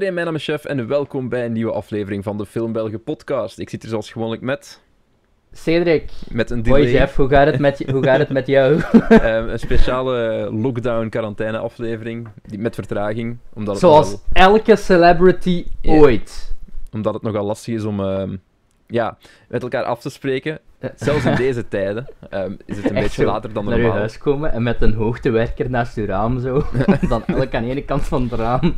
Iedereen, mijn naam is Chef en welkom bij een nieuwe aflevering van de Film Belgen podcast. Ik zit hier zoals gewoonlijk met, Cedric, met een hoi delay, Jeff, hoe gaat het met, je- hoe gaat het met jou? Ehm, een speciale lockdown quarantaine aflevering die, met vertraging, omdat het, Zoals nogal, elke celebrity ooit. omdat het nogal lastig is om ehm, ja, met elkaar af te spreken. Zelfs in deze tijden ehm, is het een Echt beetje later dan Naar je normaal. huis komen en met een hoogtewerker naast je raam zo. Dan elk aan de ene kant van het raam.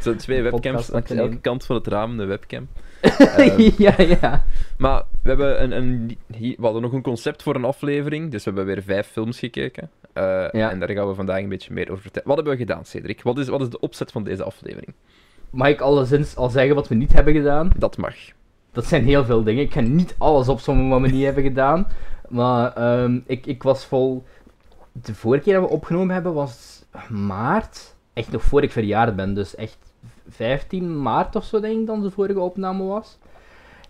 Zo twee webcams aan elke kant van het raam, een webcam. Ehm, ja, ja. Maar we hebben een, een, we hadden nog een concept voor een aflevering, dus we hebben weer vijf films gekeken. Eh, Ja. En daar gaan we vandaag een beetje meer over vertellen. Wat hebben we gedaan, Cedric? Wat is, wat is de opzet van deze aflevering? Mag ik alleszins al zeggen wat we niet hebben gedaan? Dat mag. Dat zijn heel veel dingen. Ik ga niet alles opzommen wat we niet hebben gedaan. Maar ehm, ik, ik was vol... De vorige keer dat we opgenomen hebben was maart. Echt nog voor ik verjaard ben. Dus echt 15 maart of zo denk ik dan de vorige opname was.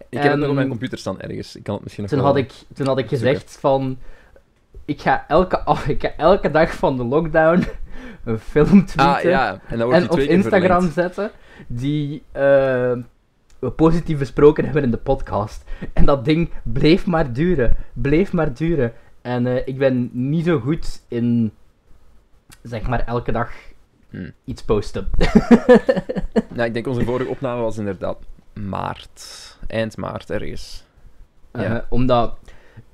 Ik heb het nog op En mijn computer staan ergens. Ik kan het misschien nog Toen had ik, toen had ik Zoeken. gezegd van... Ik ga, elke, ik ga elke dag van de lockdown een film tweeten. Ah ja, en dan wordt en die op Instagram verlengd. zetten die eh, we positief besproken hebben in de podcast. En dat ding bleef maar duren, bleef maar duren. En eh, ik ben niet zo goed in, zeg maar, elke dag Hmm. iets posten. Ja, ik denk onze vorige opname was inderdaad maart. Eind maart ergens. Ja. Eh, omdat,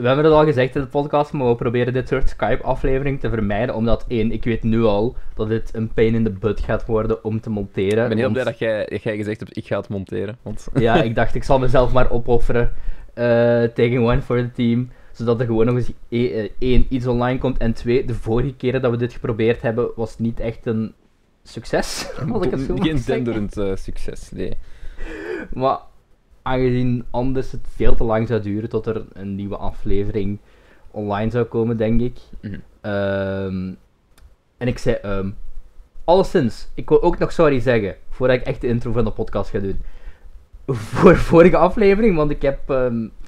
we hebben het al gezegd in de podcast, maar we proberen dit soort Skype-afleveringen te vermijden. Omdat, één, ik weet nu al dat dit een pain in the butt gaat worden om te monteren. Ik ben heel want- blij dat jij, dat jij gezegd hebt, ik ga het monteren. Want Ja, ik dacht, ik zal mezelf maar opofferen eh, tegen One for the Team. Zodat er gewoon nog eens e- eh, één, iets online komt. En twee, de vorige keren dat we dit geprobeerd hebben, was niet echt een succes. Als ik het zo mag geen denderend eh, succes, nee. Maar aangezien anders het veel te lang zou duren tot er een nieuwe aflevering online zou komen, denk ik. Ehm, en ik zei, ehm alleszins, ik wil ook nog sorry zeggen, voordat ik echt de intro van de podcast ga doen. Voor vorige aflevering, want ik heb,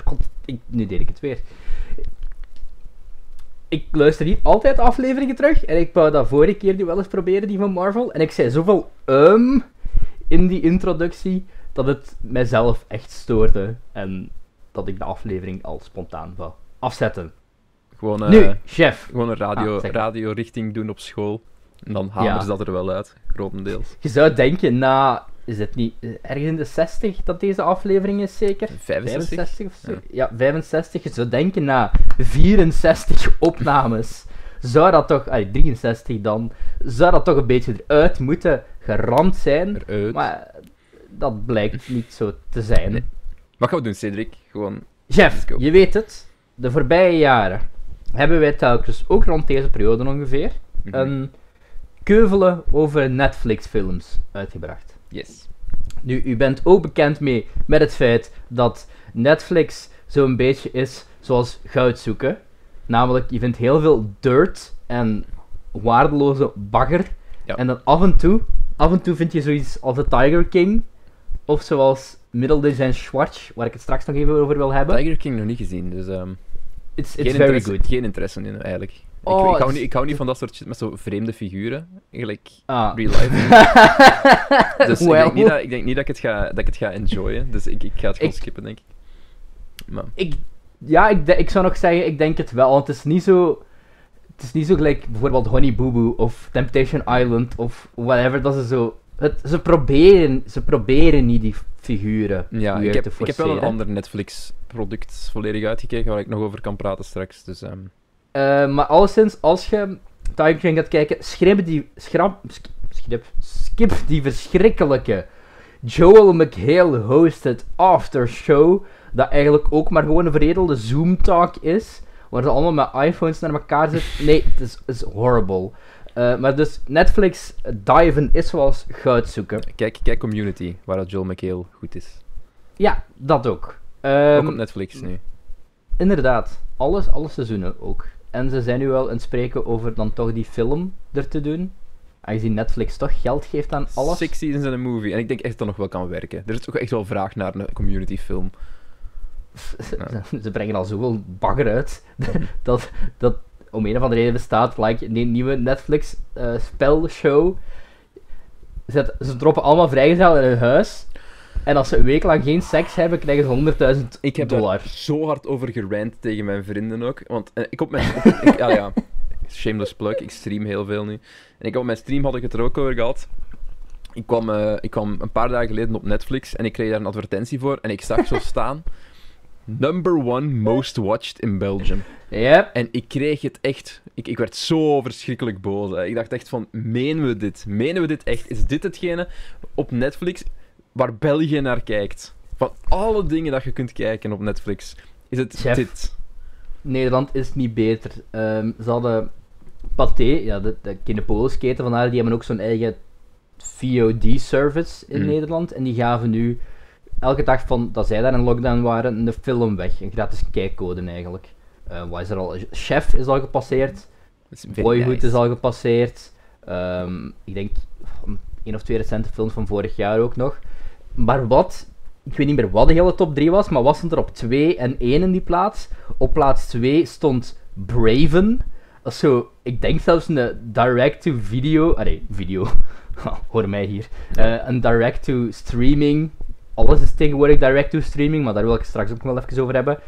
god, ik, nu deed ik het weer. Ik luister niet altijd afleveringen terug, en ik wou dat vorige keer die wel eens proberen, die van Marvel. En ik zei zoveel ehm in die introductie, dat het mijzelf echt stoorde. En dat ik de aflevering al spontaan wou afzetten. Gewoon, eh, nu, chef. gewoon een radio, Ah, zeg maar. radiorichting doen op school. En dan hameren Ja. ze dat er wel uit, grotendeels. Je zou denken, na, is het niet eh, ergens in de 60 dat deze aflevering is zeker? 65? 65 of zo? Ja. Ja. 65. Je zou denken, na 64 opnames, zou dat toch, ah, 63 dan, zou dat toch een beetje eruit moeten geramd zijn. Eruit. Maar dat blijkt niet zo te zijn. Nee. Wat gaan we doen, Cedric? Gewoon... Go. je weet het, de voorbije jaren hebben wij telkens, ook rond deze periode ongeveer, Mhm. een keuvelen over Netflix-films uitgebracht. Yes. Nu, u bent ook bekend mee met het feit dat Netflix zo'n beetje is zoals goud zoeken. Namelijk, je vindt heel veel dirt en waardeloze bagger. Ja. En dan af en toe, af en toe vind je zoiets als The Tiger King. Of zoals Middleditch en Schwartz, waar ik het straks nog even over wil hebben. Tiger King nog niet gezien, dus... ehm It's, geen, it's very interesse, good. geen interesse in, eigenlijk. Oh, ik, ik, hou niet, ik hou niet van dat soort shit met zo vreemde figuren. Eigenlijk Ah. real life. Dus ik, denk niet dat, ik denk niet dat ik het ga, dat ik het ga enjoyen. Dus ik, ik ga het gewoon Ik- skippen, denk ik. Maar, Ik, ja, ik, ik zou nog zeggen, ik denk het wel. Want het is niet zo. Het is niet zo gelijk bijvoorbeeld Honey Boo Boo of Temptation Island of whatever. Dat ze zo. Het, ze, proberen, ze proberen niet die figuren. ja, weer ik heb, te ik heb wel een forceren. ander Netflix-product volledig uitgekeken waar ik nog over kan praten straks. Dus, ehm, Eh, maar alleszins, als je Tiger King gaat kijken, schrijf die, sk- skip, skip die verschrikkelijke Joel McHale hosted aftershow, dat eigenlijk ook maar gewoon een veredelde Zoom-talk is, waar ze allemaal met iPhones naar elkaar zitten. Nee, het is, is horrible. Eh, maar dus Netflix eh, diven is zoals goud zoeken. kijk, kijk Community, waar dat Joel McHale goed is. Ja, dat ook. ook Ehm, op Netflix nu. Inderdaad, alles, alle seizoenen ook. En ze zijn nu wel aan het spreken over dan toch die film er te doen. Aangezien Netflix toch geld geeft aan alles. Six seasons en een movie. En ik denk echt dat dat nog wel kan werken. Er is toch echt wel vraag naar een community film. Ze brengen al zoveel bagger uit. dat, dat om een of andere reden bestaat like, die nieuwe Netflix eh, spelshow. Zet, ze droppen allemaal vrijgezel in hun huis. En als ze een week lang geen seks hebben, krijgen ze 100.000 Ik heb dollar. zo hard over gerant tegen mijn vrienden ook. Want eh, ik op mijn... ik, ja, ja. Shameless plug. Ik stream heel veel nu. En ik op mijn stream had ik het er ook over gehad. Ik kwam, eh, ik kwam een paar dagen geleden op Netflix en ik kreeg daar een advertentie voor. En ik zag zo staan... Number one most watched in Belgium. Yep. En ik kreeg het echt... Ik, ik werd zo verschrikkelijk boos. hè. Ik dacht echt van, menen we dit? Menen we dit echt? Is dit hetgene op Netflix waar België naar kijkt? Van alle dingen dat je kunt kijken op Netflix, is het Chef. dit? Nederland is niet beter. Ehm, ze hadden Pathé, ja, de, de Kinepolis-keten van haar, die hebben ook zo'n eigen VOD-service in Mm. Nederland. En die gaven nu elke dag van dat zij daar in lockdown waren, een film weg. Een gratis kijkcode eigenlijk. Eh, wat is er al? Chef is al gepasseerd. Is Boyhood nice. is al gepasseerd. Ehm, ik denk één of twee recente films van vorig jaar ook nog. Maar wat, ik weet niet meer wat de hele top 3 was, maar was stond er op 2 en 1 in die plaats? Op plaats 2 stond Braven. Dat is zo, ik denk zelfs een direct-to-video. Ah nee, video. Hoor mij hier. Eh, een direct-to-streaming. Alles is tegenwoordig direct-to-streaming, maar daar wil ik straks ook nog wel even over hebben.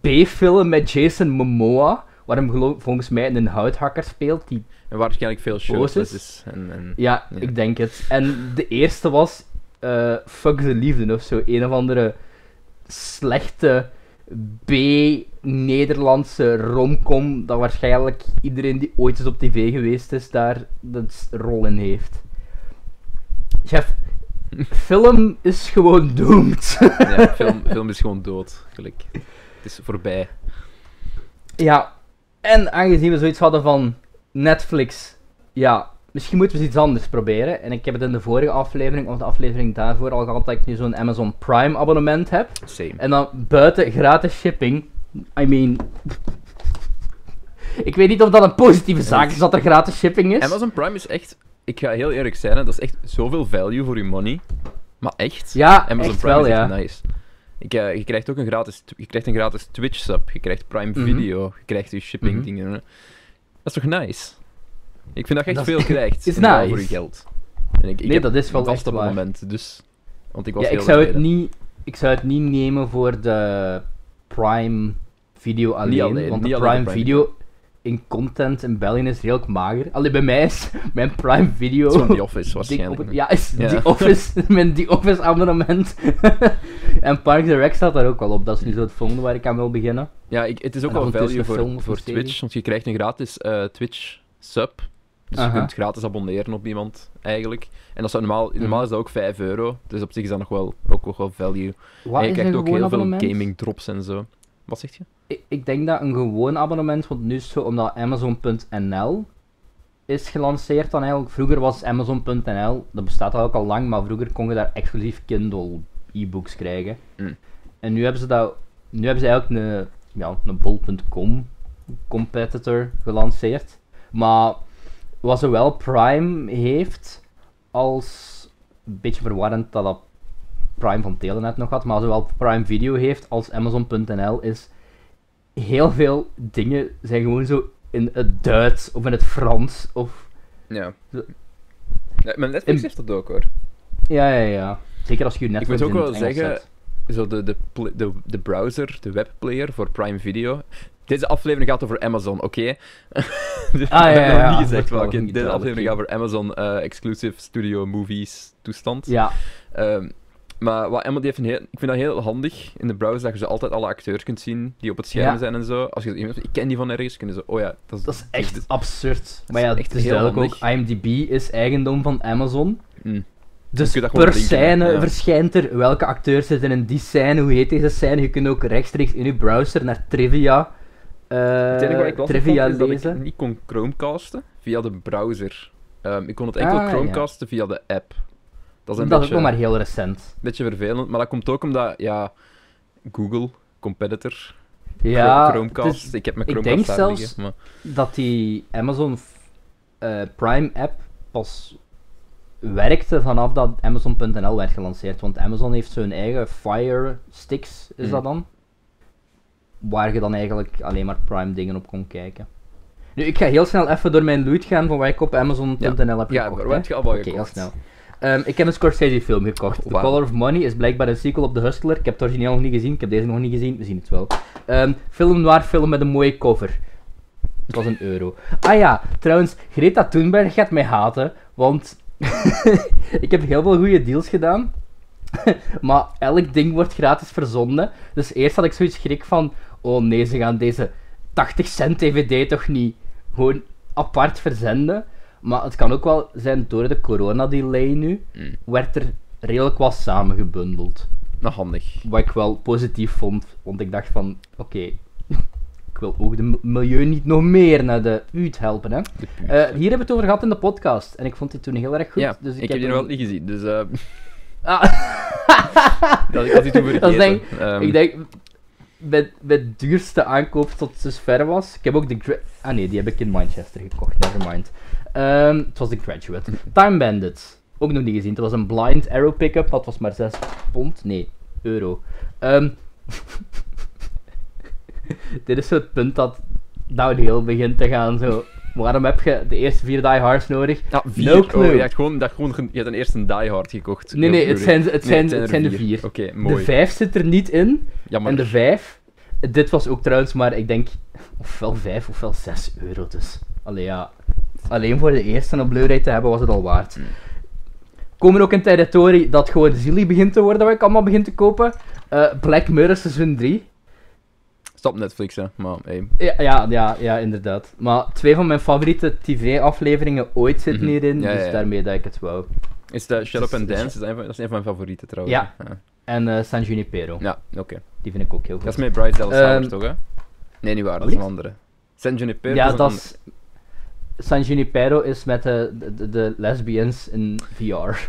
B-film met Jason Momoa, waar hem volgens mij een houthakker speelt. Die, En waarschijnlijk veel shows is. En, en... ja, Ja. ik denk het. En de eerste was eh, Fuck the Liefde of zo. Een of andere slechte B-Nederlandse romcom dat waarschijnlijk iedereen die ooit eens op tv geweest is daar de s- rol in heeft. Chef, film is gewoon doomed. Ja, film, film is gewoon dood. Gelijk. Het is voorbij. Ja, en aangezien we zoiets hadden van Netflix, ja, misschien moeten we eens iets anders proberen. En ik heb het in de vorige aflevering, of de aflevering daarvoor, al gehad dat ik nu zo'n Amazon Prime abonnement heb. Same. En dan buiten gratis shipping. I mean. Ik weet niet of dat een positieve zaak is dat er gratis shipping is. Amazon Prime is echt... Ik ga heel eerlijk zijn, hè, dat is echt zoveel value voor je money. Maar echt. Ja, Amazon echt Prime wel, is echt ja. nice. Ik, eh, je krijgt ook een gratis, je krijgt een gratis Twitch sub, je krijgt Prime Mhm. Video, je krijgt je shipping Mhm. dingen. hè. Dat is toch nice? Ik vind dat je echt Dat is- veel krijgt is nice. voor je geld. En ik, ik Nee, dat is wel echt waar. abonnement, dus... Want ik was Ja, heel ik zou, het niet, ik zou het niet nemen voor de Prime Video alleen. alleen, want Prime, de Prime Video in content in België is redelijk mager. Alleen bij mij is mijn Prime Video. Van The Office, op waarschijnlijk. ja, is Ja. die Office, mijn die Office abonnement. en Parks and Rec staat daar ook wel op. Dat is nu zo het volgende waar ik aan wil beginnen. Ja, ik, het is ook wel value voor, voor. Twitch, want je krijgt een gratis eh, Twitch sub. Dus Aha. je kunt gratis abonneren op iemand, eigenlijk. En dat zou normaal, Mhm. normaal is dat ook 5 euro, dus op zich is dat nog wel, ook, nog wel value. Wat en je krijgt ook heel veel gaming drops en zo. Wat zeg je? Ik, ik denk dat een gewoon abonnement, want nu is het zo omdat Amazon.nl is gelanceerd dan eigenlijk. Vroeger was Amazon.nl, dat bestaat al ook al lang, maar vroeger kon je daar exclusief Kindle e-books krijgen. Mm. En nu hebben ze dat, nu hebben ze eigenlijk een, ja, een bol.com competitor gelanceerd. Maar wat zowel Prime heeft als, een beetje verwarrend dat dat Prime van Telenet nog had, maar zowel Prime Video heeft als Amazon.nl is heel veel dingen zijn gewoon zo in het Duits of in het Frans of Ja. Zo- ja maar Netflix In- heeft dat ook hoor. ja ja ja zeker als je je Ik Netflix moet ook wel zeggen, zet. zo de, de, de, de browser, de webplayer voor Prime Video. Deze aflevering gaat over Amazon, oké? Dus Ah, ja, ik heb ja, niet gezegd welke. Deze duidelijk, aflevering gaat over Amazon eh, Exclusive Studio Movies toestand. ja Ehm, maar wat die heeft een heel, ik vind dat heel handig in de browser dat je zo altijd alle acteurs kunt zien die op het scherm Ja. zijn en zo. Als je iemand ik ken die van ergens, kunnen ze, oh ja, dat is, dat is echt dit- absurd maar ja het is heel duidelijk ook. IMDb is eigendom van Amazon Mm. Dus per linken, scène ja. verschijnt er welke acteurs zitten in die scène, hoe heet deze scène. Je kunt ook rechtstreeks in je browser naar trivia, eh, ik trivia vond, is dat lezen. ik niet kon chromecasten via de browser. Ehm, ik kon het enkel Ah, ja. chromecasten via de app. Dat is een Dat is ook nog maar heel recent. beetje vervelend, maar dat komt ook omdat, ja, Google, competitor, Ja, Chromecast. is ik heb mijn ik Chromecast denk zelfs- liggen, maar... dat die Amazon eh, Prime app pas werkte vanaf dat Amazon.nl werd gelanceerd. Want Amazon heeft zo'n eigen Fire Sticks, is Mhm. dat dan? Waar je dan eigenlijk alleen maar Prime dingen op kon kijken. Nu, ik ga heel snel even door mijn loot gaan van wat ik op Amazon.nl heb Ja, gekocht. maar hè. wat heb je gekocht? heel snel. Ehm, ik heb een Scorsese-film gekocht. The. Color of Money is blijkbaar een sequel op The Hustler. Ik heb het origineel nog niet gezien. Ik heb deze nog niet gezien. We zien het wel. Ehm, film noir film met een mooie cover. Het was een euro. Ah ja, trouwens, Greta Thunberg gaat mij haten. Want ik heb heel veel goede deals gedaan. maar elk ding wordt gratis verzonden. Dus eerst had ik zoiets schrik van... Oh nee, ze gaan deze 80 cent DVD toch niet gewoon apart verzenden. Maar het kan ook wel zijn, door de corona-delay nu, Mm. werd er redelijk wat samengebundeld. Nou, handig. Wat ik wel positief vond, want ik dacht van, oké, ik wil ook de milieu niet nog meer naar de uit helpen, hè. Eh, hier hebben we het over gehad in de podcast, en ik vond dit toen heel erg goed. ja, dus ik, ik, heb die nog wel niet gezien, dus eh Ah, dat ik had die toen vergeten. Denk- Ehm, ik denk, met, met duurste aankoop tot dusver was. Ik heb ook de. Ah nee, die heb ik in Manchester gekocht, nevermind. Ehm het was de Graduate. Time Bandits. Ook nog niet gezien. Het was een blind arrow pick-up. Dat was maar 6 pond. Nee, euro. Ehm, dit is zo het punt dat downhill begint te gaan. Zo. Waarom heb je de eerste vier Die Hards nodig? vier. No Oh, clue. je, had gewoon, dat gewoon, ge- je hebt een eerste Die Hard gekocht. Nee, nee, het zijn, het Nee, zijn, het zijn de vier. Oké, De mooi. vijf zit er niet in. Jammer. En de 5, dit was ook trouwens maar, ik denk, ofwel 5 ofwel 6 euro dus. Allee ja, alleen voor de eerste een Blu-ray te hebben was het al waard. Mm. Komen ook in territorie dat gewoon zielig begint te worden, wat ik allemaal begin te kopen. Eh, Black Mirror seizoen 3. Stop Netflix, hè. Maar, hey. Ja, ja, ja, ja, inderdaad. Maar twee van mijn favoriete tv-afleveringen ooit zitten Mhm. hierin, Ja, dus ja. daarmee dat ik het wou. Is dat Shut Up and Dus- Dance? Is dat, een van, dat is een van mijn favorieten, trouwens. Ja. En eh San Junipero, Ja, oké. die vind ik ook heel goed. Dat is met Bryce Dallas Howard, toch, hè? Nee, niet waar. Dat is een andere. San Junipero Ja, een dat is... San Junipero is met de, de, de lesbians in VR.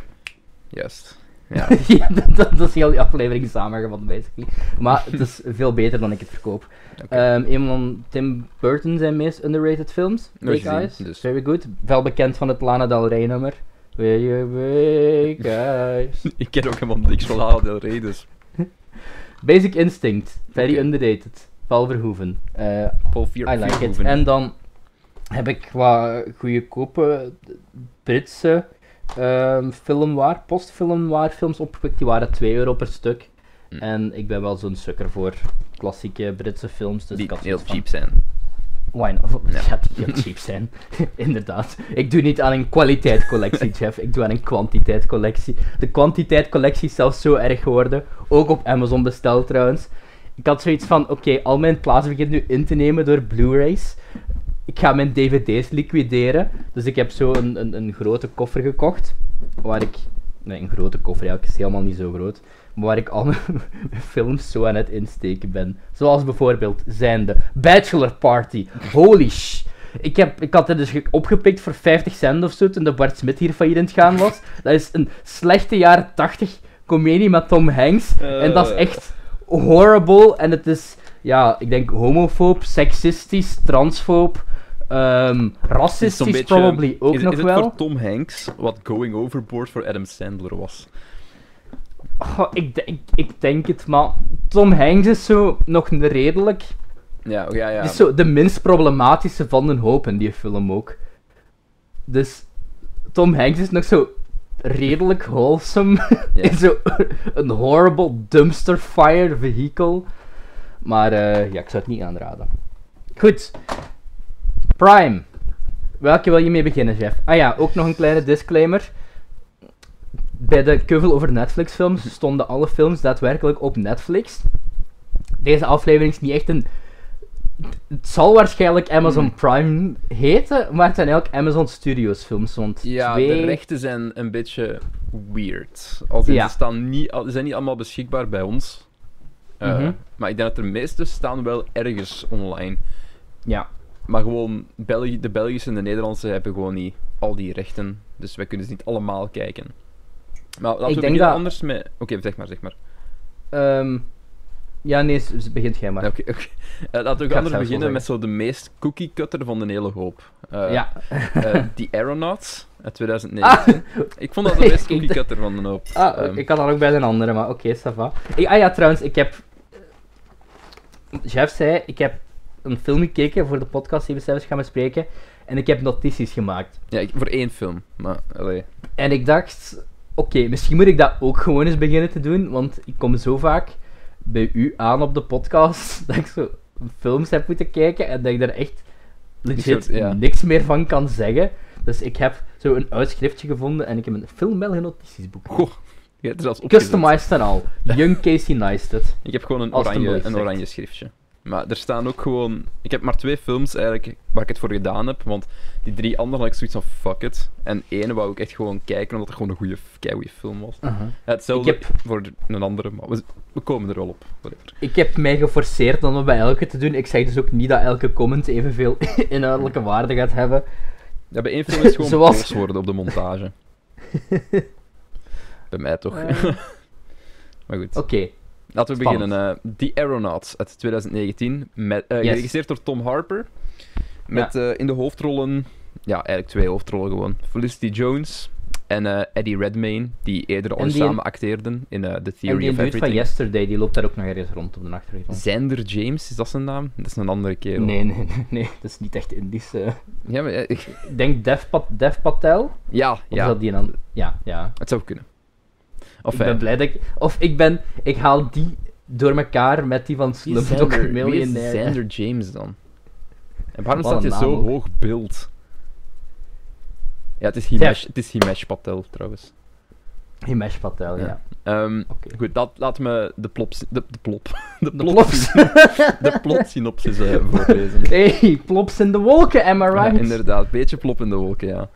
Juist. Ja. Ja, dat, dat is heel die aflevering samengevat, basically. Maar het is veel beter dan ik het verkoop. Oké. Ehm, een van Tim Burton zijn meest underrated films. Nooit Big Eyes. dus. Very good. Wel bekend van het Lana Del Rey nummer. Your big eyes. ik ken ook helemaal niks van Lana Del Rey, dus... Basic Instinct. Very underrated. Paul Verhoeven. Eh, Paul Vier, I like it. En dan heb ik wat goedkope Britse ehm filmwaar, postfilmwaar films opgepikt. Die waren 2 euro per stuk. Hm. En ik ben wel zo'n sukker voor klassieke Britse films. Dus Die heel van, cheap zijn. Why not? Ja. Ja, die heel cheap zijn. Inderdaad. Ik doe niet aan een kwaliteitcollectie, Jeff. Ik doe aan een kwantiteitcollectie. De kwantiteitcollectie is zelfs zo erg geworden. Ook op Amazon besteld trouwens. Ik had zoiets van, oké, al mijn plaats begint nu in te nemen door Blu-rays. Ik ga mijn dvd's liquideren. Dus ik heb zo een, een, een grote koffer gekocht. Waar ik... Nee, een grote koffer, ja, is helemaal niet zo groot. Maar waar ik al mijn, mijn films zo aan het insteken ben. Zoals bijvoorbeeld zijnde Bachelor Party. Holy sh... Ik, heb, ik had het dus ge- opgepikt voor 50 cent of zo toen de Bart Smit hier failliet gaan was. Dat is een slechte jaren 80 comedie met Tom Hanks. En dat is Eh. echt horrible. En het is, ja, ik denk homofoob, seksistisch, transfoob, is zo'n racistisch beetje- probably ook is, nog is het wel. voor Tom Hanks wat Going Overboard voor Adam Sandler was? Oh, ik, denk, ik denk het, maar Tom Hanks is zo nog redelijk... Ja, ja, ja. Is zo de minst problematische van een hoop in die film ook. Dus Tom Hanks is nog zo redelijk wholesome. Ja. in zo een horrible dumpster fire vehicle. Maar eh, ja, ik zou het niet aanraden. Goed. Prime. Welke wil je mee beginnen, Jeff? Ah ja, ook nog een kleine disclaimer. Bij de keuvel over Netflix-films stonden alle films daadwerkelijk op Netflix. Deze aflevering is niet echt een. Het zal waarschijnlijk Amazon Hmm. Prime heten, maar het zijn eigenlijk Amazon Studios films. Want Ja, twee... de rechten zijn een beetje weird. Als in, Ja. ze, staan niet, ze zijn niet allemaal beschikbaar bij ons. Eh, Mhm. Maar ik denk dat de meeste staan wel ergens online. Ja. Maar gewoon, Belgi de Belgische en de Nederlandse hebben gewoon niet al die rechten. Dus wij kunnen ze niet allemaal kijken. Maar laten Ik we beginnen dat- anders met... Oké, zeg maar, zeg maar. Ehm, ja, nee, begint jij maar. Oké, oké. Eh, laten we anders beginnen met zo de meest cookie-cutter van de hele hoop. Eh, ja. The Aeronauts uit 2019. Ik vond dat de meest ik- cookie-cutter van de hoop. Ah, Ehm, ik had dat ook bij een andere, maar oké, ça va. Ik- ah ja, trouwens, ik heb... Jeff zei, ik heb een film gekeken voor de podcast die we zelfs gaan bespreken. En ik heb notities gemaakt. Ja, ik- voor één film. Maar, allee. En ik dacht, oké, misschien moet ik dat ook gewoon eens beginnen te doen. Want ik kom zo vaak bij u aan op de podcast dat ik zo films heb moeten kijken en dat ik daar echt legit soort- ja. niks meer van kan zeggen. Dus ik heb zo een uitschriftje gevonden en ik heb een film België notitiesboek. Goh, je hebt er zelfs opgezet. Customized en al. Young Casey Neistat. Ik heb gewoon een oranje, een oranje schriftje. Maar er staan ook gewoon... Ik heb maar twee films eigenlijk waar ik het voor gedaan heb. Want die drie anderen had ik zoiets van fuck it. En één wou ik echt gewoon kijken omdat het gewoon een goede, keigoede film was. Hetzelfde heb- voor een andere, maar we, we komen er wel op. Whatever. Ik heb mij geforceerd om dat bij elke te doen. Ik zeg dus ook niet dat elke comment evenveel inhoudelijke waarde gaat hebben. Ja, bij één film is het gewoon Zoals- worden op de montage. bij mij toch. Eh. maar goed. Oké, Laten we Spannend. beginnen. eh The Aeronauts uit 2019. Met, eh, Yes. Geregisseerd door Tom Harper. Met eh, in de hoofdrollen... Ja, eigenlijk twee hoofdrollen gewoon. Felicity Jones en Eddie Redmayne. Die eerder al En samen acteerden in The en Theory die of dude van Everything. Yesterday, die loopt daar ook nog ergens rond op de achtergrond. Zander James, is dat zijn naam? Dat is een andere kerel. Nee, nee, nee, nee, dat is niet echt Indisch. Ja, maar, ik- denk Dev, Pat Dev Patel? Of ja, is ja dat die een ander? Ja, ja. het zou kunnen. Of ik ben blij dat ik... Of ik ben... Ik haal die door elkaar met die van Slumdog Millionaire. Zander James dan? En waarom staat hij zo ook. hoog beeld? Ja, het is Himesh, het is Himesh Patel trouwens. Himesh Patel, ja. Ja. Ehm, Oké. Goed, dat, laat me de plop... De, de plop... De, plops. de plotsynopsis eh voorlezen. hey, plops in de wolken, am I Ja, right? inderdaad, beetje plop in de wolken, ja.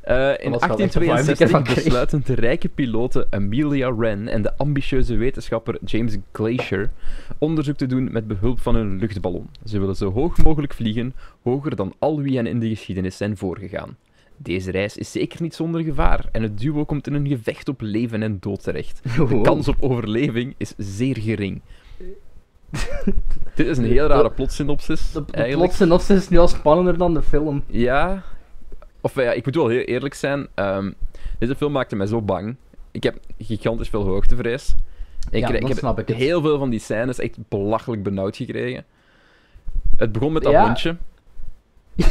Eh, in was wel echt de vibe die ik 1862 ervan kreeg. besluiten de rijke pilote Amelia Wren en de ambitieuze wetenschapper James Glacier onderzoek te doen met behulp van een luchtballon. Ze willen zo hoog mogelijk vliegen, hoger dan al wie hen in de geschiedenis zijn voorgegaan. Deze reis is zeker niet zonder gevaar en het duo komt in een gevecht op leven en dood terecht. De kans op overleving is zeer gering. Dit is een heel rare plotsynopsis, De, de eigenlijk. plotsynopsis is nu al spannender dan de film. Ja, of ja, ik moet wel heel eerlijk zijn. ehm, deze film maakte mij zo bang. Ik heb gigantisch veel hoogtevrees. Ik, Ja, ik heb snap ik heel veel van die scènes echt belachelijk benauwd gekregen. Het begon met dat Ja. hondje.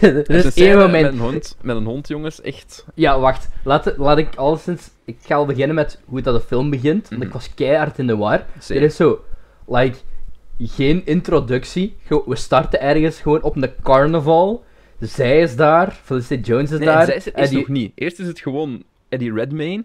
er is één met moment... een hond, met een hond, jongens. Echt. Ja, wacht. Laat, laat ik alleszins... Ik ga al beginnen met hoe dat de film begint. Want ik Mhm. was keihard in de war. Er is zo... Like... Geen introductie. We starten ergens gewoon op een carnaval. Zij is daar. Felicity Jones is Nee, daar. zij is het nog niet. Eerst is het gewoon Eddie Redmayne.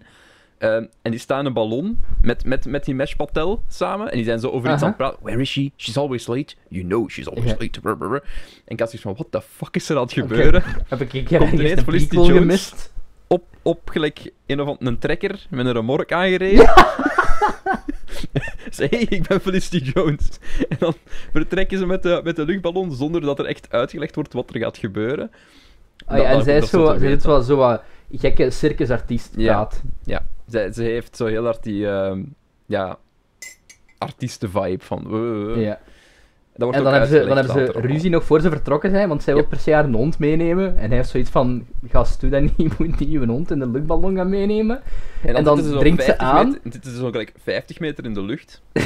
ehm, en die staan in een ballon met, met, met die Mesh Patel samen. En die zijn zo over iets aan het praten. Where is she? She's always late. You know she's always late. Brr, brr, brr. En had zoiets van, what the fuck is er aan het gebeuren? Heb ik, ik Komt ergens ineens een Felicity Jones? gemist? Op, op gelijk een of andere een trekker met een remork aangereden. Ze hey, ik ben Felicity Jones. En dan vertrekken ze met de, met de luchtballon zonder dat er echt uitgelegd wordt wat er gaat gebeuren. Ah, Dat- ja, en zij is zo zij is wel zo wat gekke circusartiest Ja. praat. Ze, ze heeft zo heel hard die ehm ja, artiesten-vibe van. Ja. Dat En dan hebben ze, dan hebben ze ruzie nog voor ze vertrokken zijn, want zij wil per se haar hond meenemen. En hij heeft zoiets van, gast, doe dat niet, je moet niet je hond in de luchtballon gaan meenemen. en dan zitten zo dringt ze 50 aan. Zitten ze zo gelijk 50 meter in de lucht. en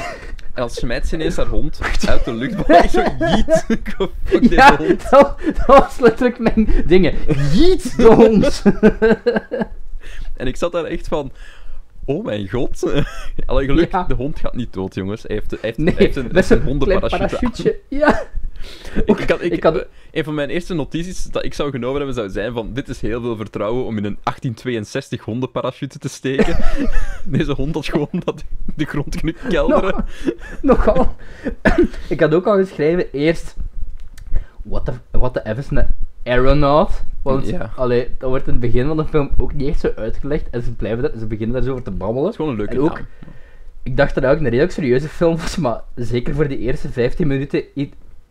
dan smijt ze ineens haar hond uit de luchtballon. Zo, Ja, hond. dat, dat was letterlijk mijn dingen. Jiet de hond! En ik zat daar echt van... Oh mijn god. Allee, geluk, Ja. de hond gaat niet dood, jongens. Hij heeft, hij heeft, Nee, hij heeft een, met hondenparachute. Ja. Ik, ik had, ik, Ik had- eh, een van mijn eerste notities dat ik zou genomen hebben, zou zijn van dit is heel veel vertrouwen om in een 1862 hondenparachute te steken. Deze hond had gewoon dat de grond kunnen kelderen. Nog- Nogal. ik had ook al geschreven, eerst... What the, what the F is aeronaut? Want, Ja. allee, dat wordt in het begin van de film ook niet echt zo uitgelegd. En ze blijven daar, ze beginnen daar zo over te babbelen. Het is gewoon een leuke En ook- naam. Ik dacht dat het ook een redelijk serieuze film was, maar zeker voor de eerste 15 minuten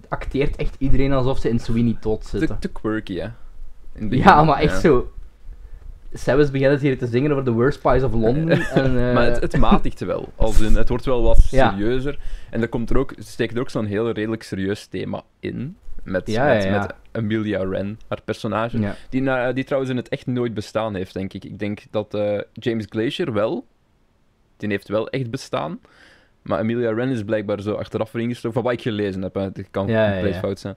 acteert echt iedereen alsof ze in Sweeney Todd Te, zitten. te quirky, hè. Ja, maar echt ja. zo... Sebas begint hier te zingen over The Worst Pies of London. en, eh, Maar het, het matigt wel. Als in, het wordt wel wat Ja. serieuzer. En er komt er ook, steken er ook zo'n heel redelijk serieus thema in. Met, Ja, met, ja, ja. met Amelia Wren, haar personage. ja. Die, na- die trouwens in het echt nooit bestaan heeft, denk ik. Ik denk dat eh, James Glacier wel. Die heeft wel echt bestaan. Maar Emilia Ren is blijkbaar zo achteraf erin gestoken, van wat ik gelezen heb. Hè. Het kan compleet fout zijn.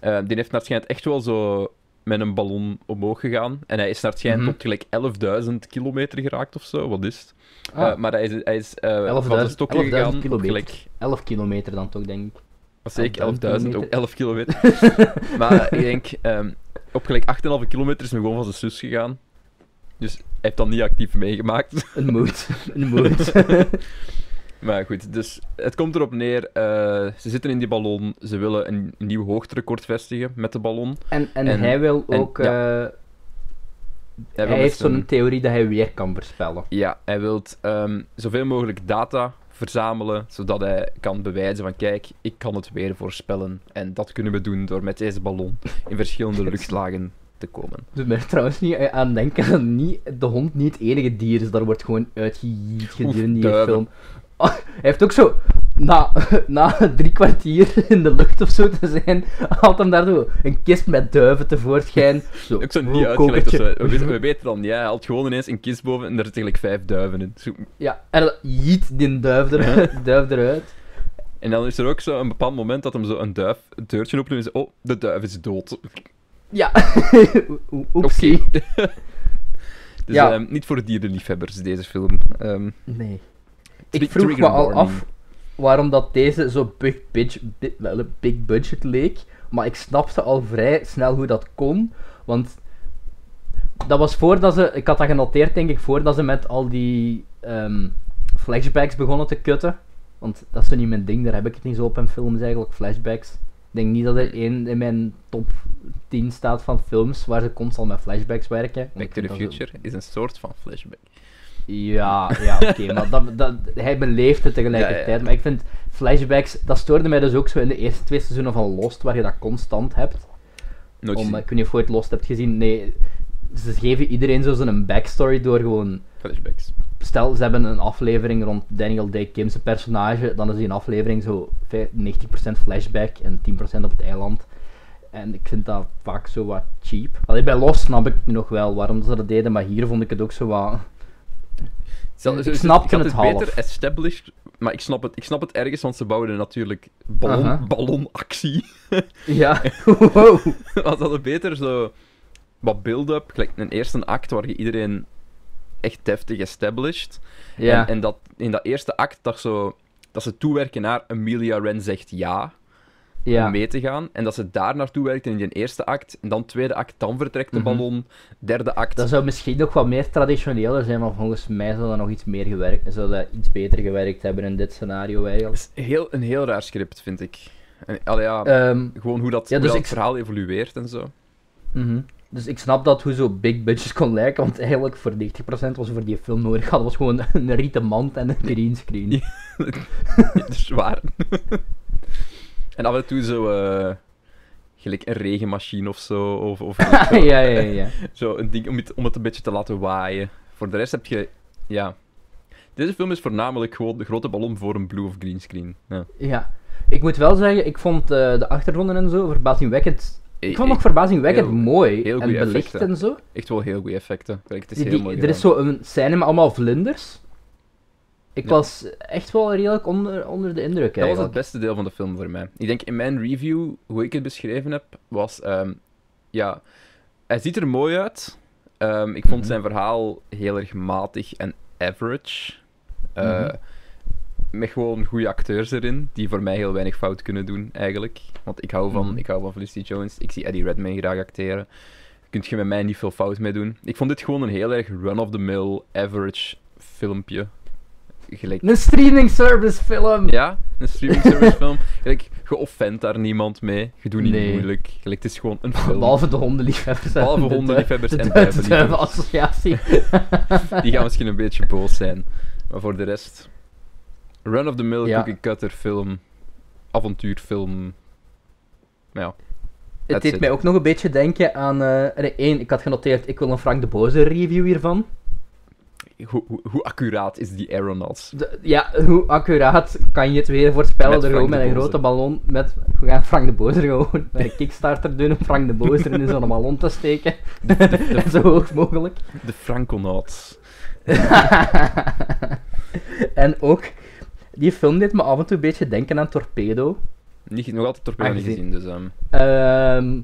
Eh, die heeft naar het schijnt echt wel zo met een ballon omhoog gegaan. En hij is naar het schijnt Mhm. tot gelijk 11.000 kilometer geraakt of zo. Wat is het? Ah, Eh, maar hij is, hij is eh, 11.000 van zijn stokje 11.000 gegaan kilometer. gelijk... 11 kilometer dan toch, denk ik. Ik? 11.000 11.000, ook 11 kilometer. maar ik denk, ehm, op gelijk 8,5 kilometer is hij gewoon van zijn zus gegaan. Dus hij heeft dan niet actief meegemaakt. Een moed. Een moed. Maar goed, dus het komt erop neer. eh, ze zitten in die ballon. Ze willen een, een nieuw hoogterecord vestigen met de ballon. en, en, En- hij wil en- ook... ja. eh, Hij, heeft zo'n theorie dat hij weer kan voorspellen. Ja, hij wil zoveel mogelijk data verzamelen, zodat hij kan bewijzen van kijk, ik kan het weer voorspellen. En dat kunnen we doen door met deze ballon in verschillende luchtlagen te komen. Dus ben er trouwens niet aan denken dat niet, de hond niet het enige dier is. Daar wordt gewoon uitgejiet gedurende die film. Hij heeft ook zo... Na, na drie kwartier in de lucht of zo te zijn, haalt hem daar zo een kist met duiven tevoorschijn. Zo, Ook zo oh, niet uitgelegd. zo. We, weten- we weten dan, ja, hij haalt gewoon ineens een kist boven en daar zitten gelijk vijf duiven in. Zo- Ja, en jiet die duif, er, duif eruit. En dan is er ook zo een bepaald moment dat hem zo een duif deurtje opent en zegt, oh, de duif is dood. Ja, O- oepsie. Dus Ja. ehm, niet voor dierenliefhebbers, deze film. Ehm, Nee. Ik vroeg me al af waarom dat deze zo big, big budget leek. Maar ik snapte al vrij snel hoe dat kon. Want dat was voordat ze... Ik had dat genoteerd, denk ik, voordat ze met al die ehm, flashbacks begonnen te kutten. Want dat is zo niet mijn ding, daar heb ik het niet zo op in films eigenlijk, flashbacks. Ik denk niet dat er één in mijn top 10 staat van films waar ze constant met flashbacks werken. Back to the Future is een soort van flashback. Ja, ja oké, maar dat, dat, hij beleeft het tegelijkertijd. Ja, ja. Maar ik vind flashbacks, dat stoorde mij dus ook zo in de eerste twee seizoenen van Lost, waar je dat constant hebt. Nooit Om, ik weet niet of je ooit Lost hebt gezien. Nee, ze geven iedereen zo zijn backstory door gewoon. Flashbacks. Stel, ze hebben een aflevering rond Daniel Day Kim's personage, dan is die een aflevering zo vij- 90% flashback en 10% op het eiland. En ik vind dat vaak zo wat cheap. Alleen bij Lost snap ik nog wel waarom ze dat deden, maar hier vond ik het ook zo wat. Ik snapte had het beter established, maar ik snap het, ik snap het ergens, want ze bouwden natuurlijk ballon, ballonactie. Ja, wow. Wat hadden beter zo wat build-up, gelijk een eerste act waar je iedereen echt deftig established. Ja. En, en dat in dat eerste act dat, zo, dat ze toewerken naar Amelia Ren zegt ja, ja. om mee te gaan. En dat ze daar naartoe werkt in die eerste act. En dan tweede act, dan vertrekt de Mhm. ballon. Derde act. Dat zou misschien nog wat meer traditioneler zijn, maar volgens mij zou dat nog iets meer gewerkt, zou dat iets beter gewerkt hebben in dit scenario eigenlijk. Dat is heel, een heel raar script, vind ik. En, ja, Ehm, gewoon hoe dat, ja, hoe dus dat ik- verhaal evolueert en zo. mhm. Dus ik snap dat hoe zo big budget kon lijken, want eigenlijk voor 90% was voor die film nodig had, was gewoon een rieten mand en een greenscreen. Ja. Dat is waar. en af en toe zo... eh, gelijk een regenmachine of zo. Of, of zo, ja, ja, ja. zo een ding om het, om het een beetje te laten waaien. Voor de rest heb je... Ja... Deze film is voornamelijk gewoon de grote ballon voor een blue of green screen. Ja. Ja. Ik moet wel zeggen, ik vond eh, de achtergronden en zo verbazingwekkend... Ik vond nog verbazingwekkend heel- mooi heel en belicht effecten. en zo. Echt wel heel goede effecten. Kijk, het is Die- heel die- mooi er is zo een scène met allemaal vlinders. Ik Ja. was echt wel redelijk onder, onder de indruk Dat was het beste deel van de film voor mij. Ik denk in mijn review, hoe ik het beschreven heb, was... ehm, ja, hij ziet er mooi uit. Ehm, ik vond Mhm. zijn verhaal heel erg matig en average. Mhm. Met gewoon goede acteurs erin, die voor mij heel weinig fout kunnen doen, eigenlijk. Want ik hou van, Mhm. ik hou van Felicity Jones. Ik zie Eddie Redmayne graag acteren. Kun je met mij niet veel fout mee doen. Ik vond dit gewoon een heel erg run-of-the-mill, average filmpje. Gelijk Een streaming service film! ja, een streaming service film. Gelijk, je offent daar niemand mee. Je doet niet Nee. moeilijk. Gelijk, het is gewoon een film. Behalve de hondenliefhebbers. en Behalve de- hondenliefhebbers de en duivenliefhebbers. associatie. Die gaan misschien een beetje boos zijn. Maar voor de rest... Run-of-the-mill Ja. cookie cutter film. Avontuurfilm. Maar ja. Het deed mij ook nog een beetje denken aan... er- één, ik had genoteerd, ik wil een Frank de Boze review hiervan. Hoe, hoe, hoe accuraat is die Aeronauts? De- ja, hoe accuraat kan je het weer voorspellen door gewoon met een grote ballon met... We gaan Frank de Boze gewoon met een Kickstarter doen om Frank de Boze in zo'n ballon te steken. Zo hoog mogelijk. De Franconauts. en ook die film deed me af en toe een beetje denken aan Torpedo. Niet, nog altijd torpedo niet gezien, dus... Ehm,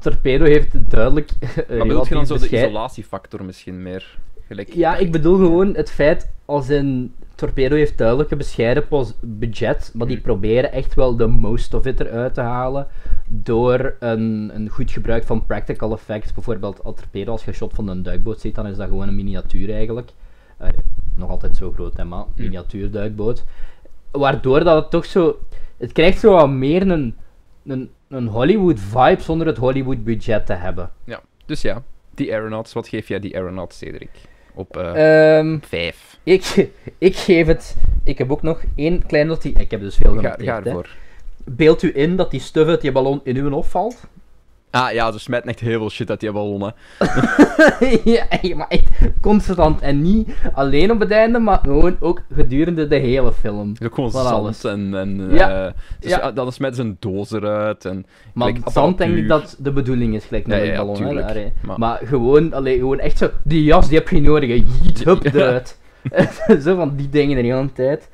Torpedo heeft duidelijk. eh, maar bedoel je dan zo de isolatiefactor misschien meer? Gelijk... Ja, ik bedoel gewoon het feit als in Torpedo heeft duidelijk een bescheiden budget, maar die Hmm. proberen echt wel de most of it eruit te halen door een, een goed gebruik van practical effects. Bijvoorbeeld als Torpedo, als je een shot van een duikboot ziet, dan is dat gewoon een miniatuur eigenlijk. Eh, nog altijd zo groot, hè, maar miniatuur duikboot. Waardoor dat het toch zo... Het krijgt zo wat meer een, een, een Hollywood vibe zonder het Hollywood budget te hebben. Ja, dus ja. Die Aeronauts, wat geef jij die Aeronauts, Cedric? Op Ehm vijf. Ik, ik geef het. Ik heb ook nog één klein notitie. Ik heb dus veel genoteerd. ga ervoor. Beeld u in dat die stuf uit die ballon in uw hoofd valt? Ah ja, ze smijten echt heel veel shit uit die ballonnen. ja, maar echt constant. En niet alleen op het einde, maar gewoon ook gedurende de hele film. Het is ook gewoon Van zand alles. en... en Ja. eh, dus Ja. ja. dan smijten ze een doos eruit en... Maar gelijk zand denk ik dat de bedoeling is, gelijk met Ja, een ja, ballon. hè, daar. Maar- Maar, gewoon, allee, gewoon echt zo, die jas die heb je nodig, hè. Jeet, hup, Ja. eruit. zo van die dingen de hele tijd.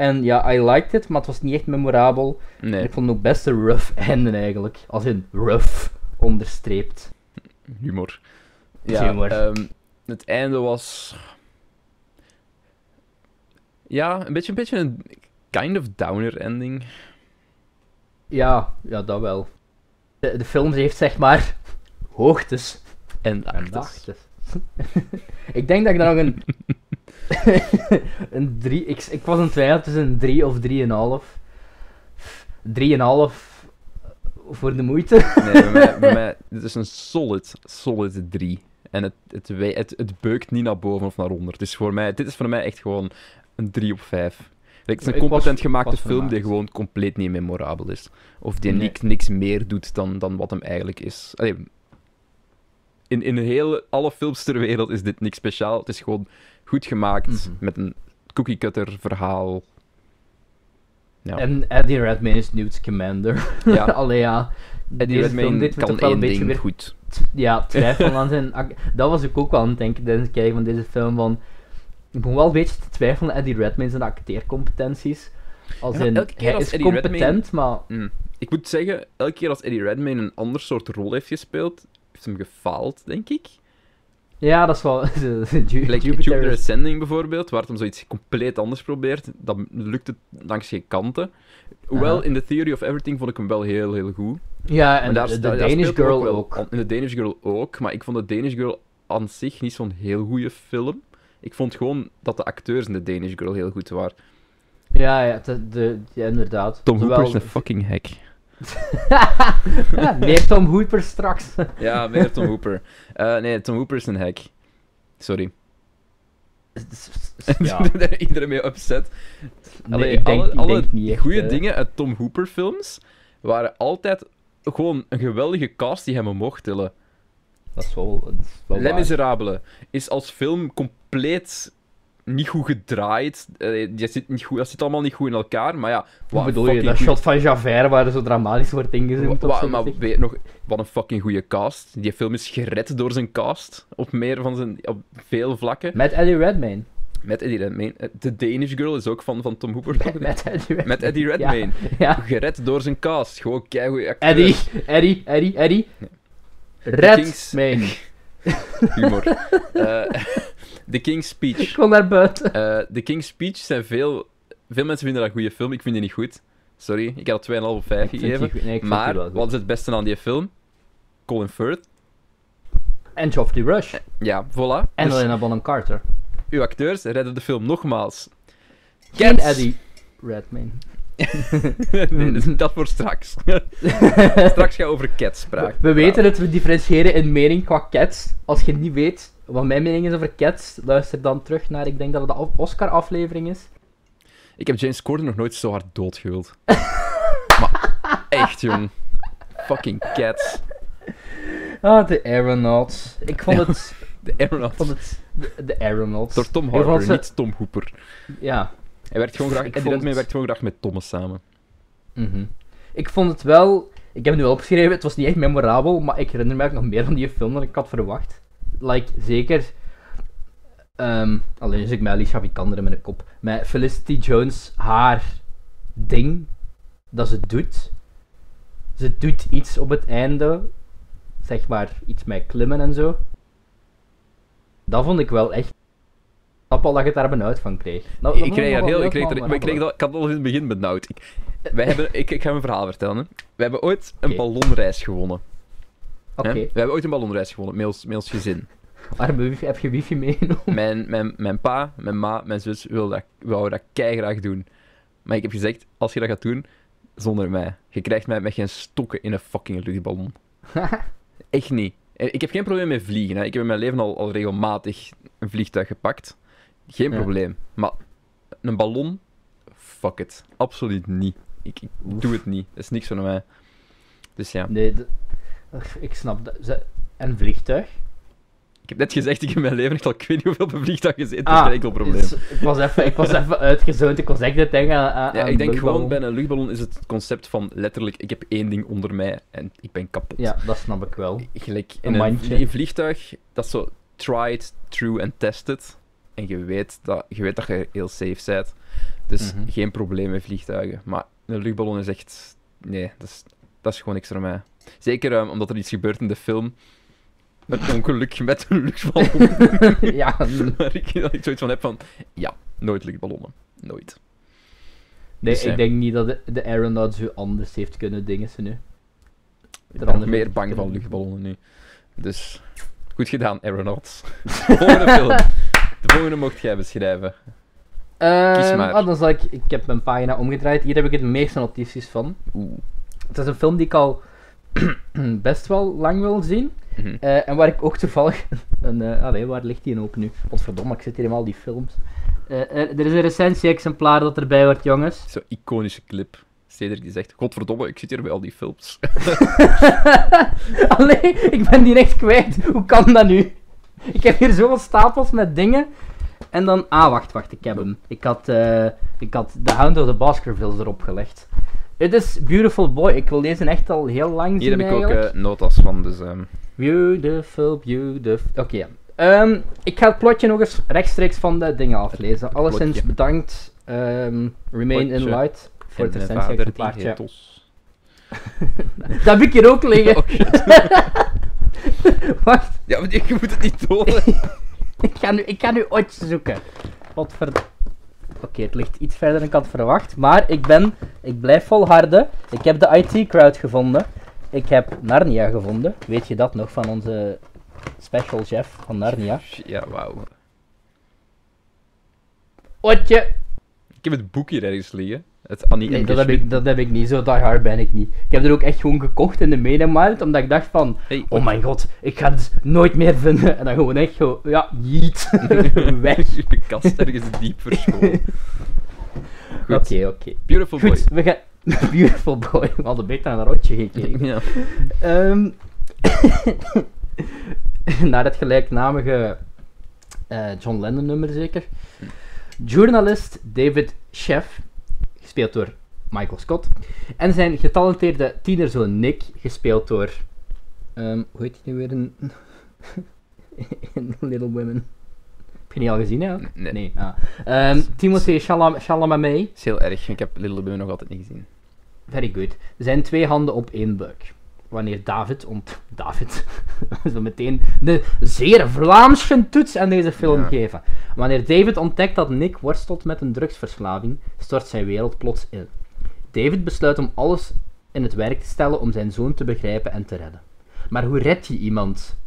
En ja, I liked it, maar het was niet echt memorabel. Nee, Ik vond het ook best een rough einde eigenlijk. Als in rough, onderstreept. humor. Ja, Humor. ehm, het einde was... Ja, een beetje, een beetje een kind of downer ending. Ja, ja, dat wel. De, de film heeft zeg maar hoogtes En dagtes. ik denk dat ik daar nog een... een 3... Ik, ik was een twijfel tussen een 3 of 3,5. 3,5 voor de moeite. Nee, bij mij, bij mij dit is een solid, solid 3. En het, het, het, het beukt niet naar boven of naar onder. Dus voor mij, dit is voor mij echt gewoon een 3 op 5. Het is een Ik was- competent gemaakte was film die gewoon compleet niet memorabel is. Of die Nee. niks, niks meer doet dan, dan wat hem eigenlijk is. Allee, in, in heel, alle films ter wereld is dit niks speciaal. Het is gewoon goed gemaakt Mhm. met een cookie-cutter verhaal. Ja. En Eddie Redmayne is Newt Commander. Ja. Allee, ja. Eddie Redmayne me kan wel een beetje weer goed. ja, twijfel aan zijn... Dat was ik ook wel aan het denken tijdens het kijken van deze film. Van, ik begon wel een beetje te twijfelen aan Eddie Redmayne zijn acteercompetenties. Als Ja, in, elke keer hij als is Eddie competent, Redmayne- maar... Mm. Ik moet zeggen, elke keer als Eddie Redmayne een ander soort rol heeft gespeeld, heeft hem gefaald, denk ik. Ja, dat is wel... Jupiter Jupiter is- Ascending bijvoorbeeld, waar het hem zoiets compleet anders probeert. Dat lukt het langs geen kanten. Hoewel, in The Theory of Everything vond ik hem wel heel, heel goed. Ja, en daar- de, daar- Danish Girl ook. In de Danish Girl ook, maar ik vond de Danish Girl aan zich niet zo'n heel goede film. Ik vond gewoon dat de acteurs in de Danish Girl heel goed waren. Ja, ja, de, de, ja, inderdaad. Tom Hooper is een fucking hack. meer Tom Hooper straks. Ja, meer Tom Hooper. Eh, nee, Tom Hooper is een hack. Sorry. ja. Iedereen mee upset. Nee, Allee, ik denk, alle ik alle denk niet goede dingen uit Tom Hooper films waren altijd gewoon een geweldige cast die hem mocht tillen. Dat is wel, dat is wel Les. Miserables is als film compleet niet goed gedraaid. Eh, je zit niet goed, dat zit allemaal niet goed in elkaar, maar ja... Wat bedoel je, dat goeie- shot van Javert waar er zo dramatisch wordt ingezoomd? wa- maar nog, wat een fucking goede cast. Die film is gered door zijn cast. Op meer van zijn... Op veel vlakken. Met Eddie Redmayne. Met Eddie Redmayne. Eh, The Danish Girl is ook van, van Tom Hooper. toch? Met Eddie Redmayne. Met Eddie Redmayne. Ja. Gered door zijn cast. Gewoon keigoed acteur. Eddie, Eddie, Eddie, Eddie. Redmayne. Humor. Eh, The King's Speech. Ik kon naar buiten. Eh The King's Speech zijn veel... Veel mensen vinden dat een goede film. Ik vind die niet goed. Sorry, ik had 2,5 op 5 Ik vind gegeven. die goed. Nee, maar, die wel goed. wat is het beste aan die film? Colin Firth. En Geoffrey Rush. Ja, voilà. En Dus Helena Bonham Carter. uw acteurs redden de film nogmaals. Geen Cats. Eddie Redmayne. nee, dus dat voor straks. straks gaan we over Cats spraken. We weten het, we differentiëren in mening qua Cats. Als je niet weet wat mijn mening is over Cats, luister dan terug naar, ik denk dat het de Oscar-aflevering is. Ik heb James Corden nog nooit zo hard doodgewild. maar echt, jong. Fucking Cats. Ah, de Aeronauts. Ik vond het... De ik Aeronauts. vond het de, de Aeronauts. Door Tom Harper, ze- niet Tom Hooper. Ja. Hij werkt gewoon graag, Ik vond het- werkt gewoon graag met Thomas samen. mhm. Ik vond het wel... Ik heb het nu wel opgeschreven, het was niet echt memorabel, maar ik herinner me eigenlijk nog meer van die film dan ik had verwacht. Like, zeker... Ehm alleen dus ik met Alicia Vikander in mijn kop. Met Felicity Jones, haar ding dat ze doet. Ze doet iets op het einde. Zeg maar iets met klimmen en zo. Dat vond ik wel echt. Ik snap al dat je het daar benauwd van kreeg. Ik kreeg er heel, ik kreeg, er, maar maar ik, kreeg rabbelen. dat, ik had al in het begin benauwd. Ik, wij hebben, ik, ik ga een verhaal vertellen. Hè. We hebben ooit een ballonreis gewonnen. Oké? We hebben ooit een ballonreis gewonnen, met ons, met ons gezin. wifi- heb je wifi meegenomen? Mijn, mijn, mijn pa, mijn ma, mijn zus wilden dat, wouden dat keigraag doen. Maar ik heb gezegd, als je dat gaat doen, zonder mij. Je krijgt mij met geen stokken in een fucking luchtballon. Echt niet. En Ik heb geen probleem met vliegen. Hè. Ik heb in mijn leven al, al regelmatig een vliegtuig gepakt. Geen Ja. probleem. Maar een ballon? Fuck it. Absoluut niet. Ik, ik doe het niet. Dat is niks voor mij. Dus ja. Nee, ik snap dat. En vliegtuig? Ik heb net gezegd, ik heb in mijn leven echt al ik weet niet hoeveel op een vliegtuig gezeten. Dat is geen enkel probleem. is- ik was even, ik was even uitgezoond. Ik was echt het denken aan, aan Ja, ik denk gewoon bij een luchtballon is het concept van letterlijk, ik heb één ding onder mij en ik ben kapot. Ja, dat snap ik wel. Gelijk Een in een, vliegtuig, dat is zo tried, true and tested. En je weet dat je, weet dat je heel safe bent. Dus Mhm. geen probleem met vliegtuigen. Maar een luchtballon is echt... Nee, dat is, dat is gewoon niks voor mij. Zeker ehm, omdat er iets gebeurt in de film. Een ongeluk met een luchtballon. ja, Waar ik, dat ik zoiets van heb van... Ja, nooit luchtballonnen. Nooit. nee, Dus, ik eh, denk niet dat de, de aeronaut zo anders heeft kunnen dingen ze nu. Ik ben meer bang van luchtballonnen nu. Dus, goed gedaan, aeronauts. volgende film. De volgende mocht jij beschrijven. Ehm, Kies maar. ah, dan zal ik, ik heb mijn pagina omgedraaid. Hier heb ik het meeste notities van. Oeh. Het is een film die ik al best wel lang wil zien. Mhm. Eh, en waar ik ook toevallig een. allee, waar ligt die ook nu? Godverdomme, ik zit hier in al die films. Eh, er is een recensie-exemplaar dat erbij wordt, jongens. Zo'n iconische clip. Cedric die zegt, godverdomme, ik zit hier bij al die films. Allee, ik ben die echt kwijt. Hoe kan dat nu? Ik heb hier zoveel stapels met dingen. En dan. Ah, wacht, wacht, ik heb hem. Ik had, ik had The Hound of the Baskervilles erop gelegd. Het is Beautiful Boy. Ik wil deze echt al heel lang Hier zien. heb ik ook eh, notas van, dus... ehm, Beautiful, beautiful. Oké. Ehm, ik ga het plotje nog eens rechtstreeks van de dingen aflezen. Alleszins bedankt. ehm, Remain in. Light voor het en heet Tos. Dat heb ik hier ook liggen. Oh. Wacht, Ja, maar je moet het niet tonen. ik ga nu, ik ga nu ooit zoeken. Wat ver... Oké, het ligt iets verder dan ik had verwacht. Maar ik ben, ik blijf volharden. Ik heb de IT-crowd gevonden. Ik heb Narnia gevonden. Weet je dat nog van onze special chef van Narnia? Ja, wauw. Otje! Ik heb het boek hier ergens liggen. Het Annie Nee, M. dat heb, ik, dat heb ik niet. Zo die hard ben ik niet. Ik heb er ook echt gewoon gekocht in de mediamarkt, omdat ik dacht van... Hey, Oh mijn god, ik ga het nooit meer vinden. En dan gewoon echt zo... Ja, jeet. Weg. De kast ergens diep verscholen. Oké, oké. Beautiful boy. We gaan... Beautiful boy. We hadden beter naar een rotje gekeken. Ja. Ehm naar het gelijknamige eh, John Lennon nummer zeker. Journalist David Sheff, gespeeld door Michael Scott. En zijn getalenteerde tienerzoon Nick, gespeeld door... ehm, hoe heet hij nu weer? in in Little Women. Heb je die al gezien, hè? Nee. Ah. Ehm, Timothée Chalam Chalamet. is heel erg. Ik heb Little Women nog altijd niet gezien. Very good. Zijn twee handen op één buik. Wanneer David, ont David, zo meteen de zeer Vlaamse toets aan deze film Ja. geven. Wanneer David ontdekt dat Nick worstelt met een drugsverslaving, stort zijn wereld plots in. David besluit om alles in het werk te stellen om zijn zoon te begrijpen en te redden. Maar hoe red je iemand,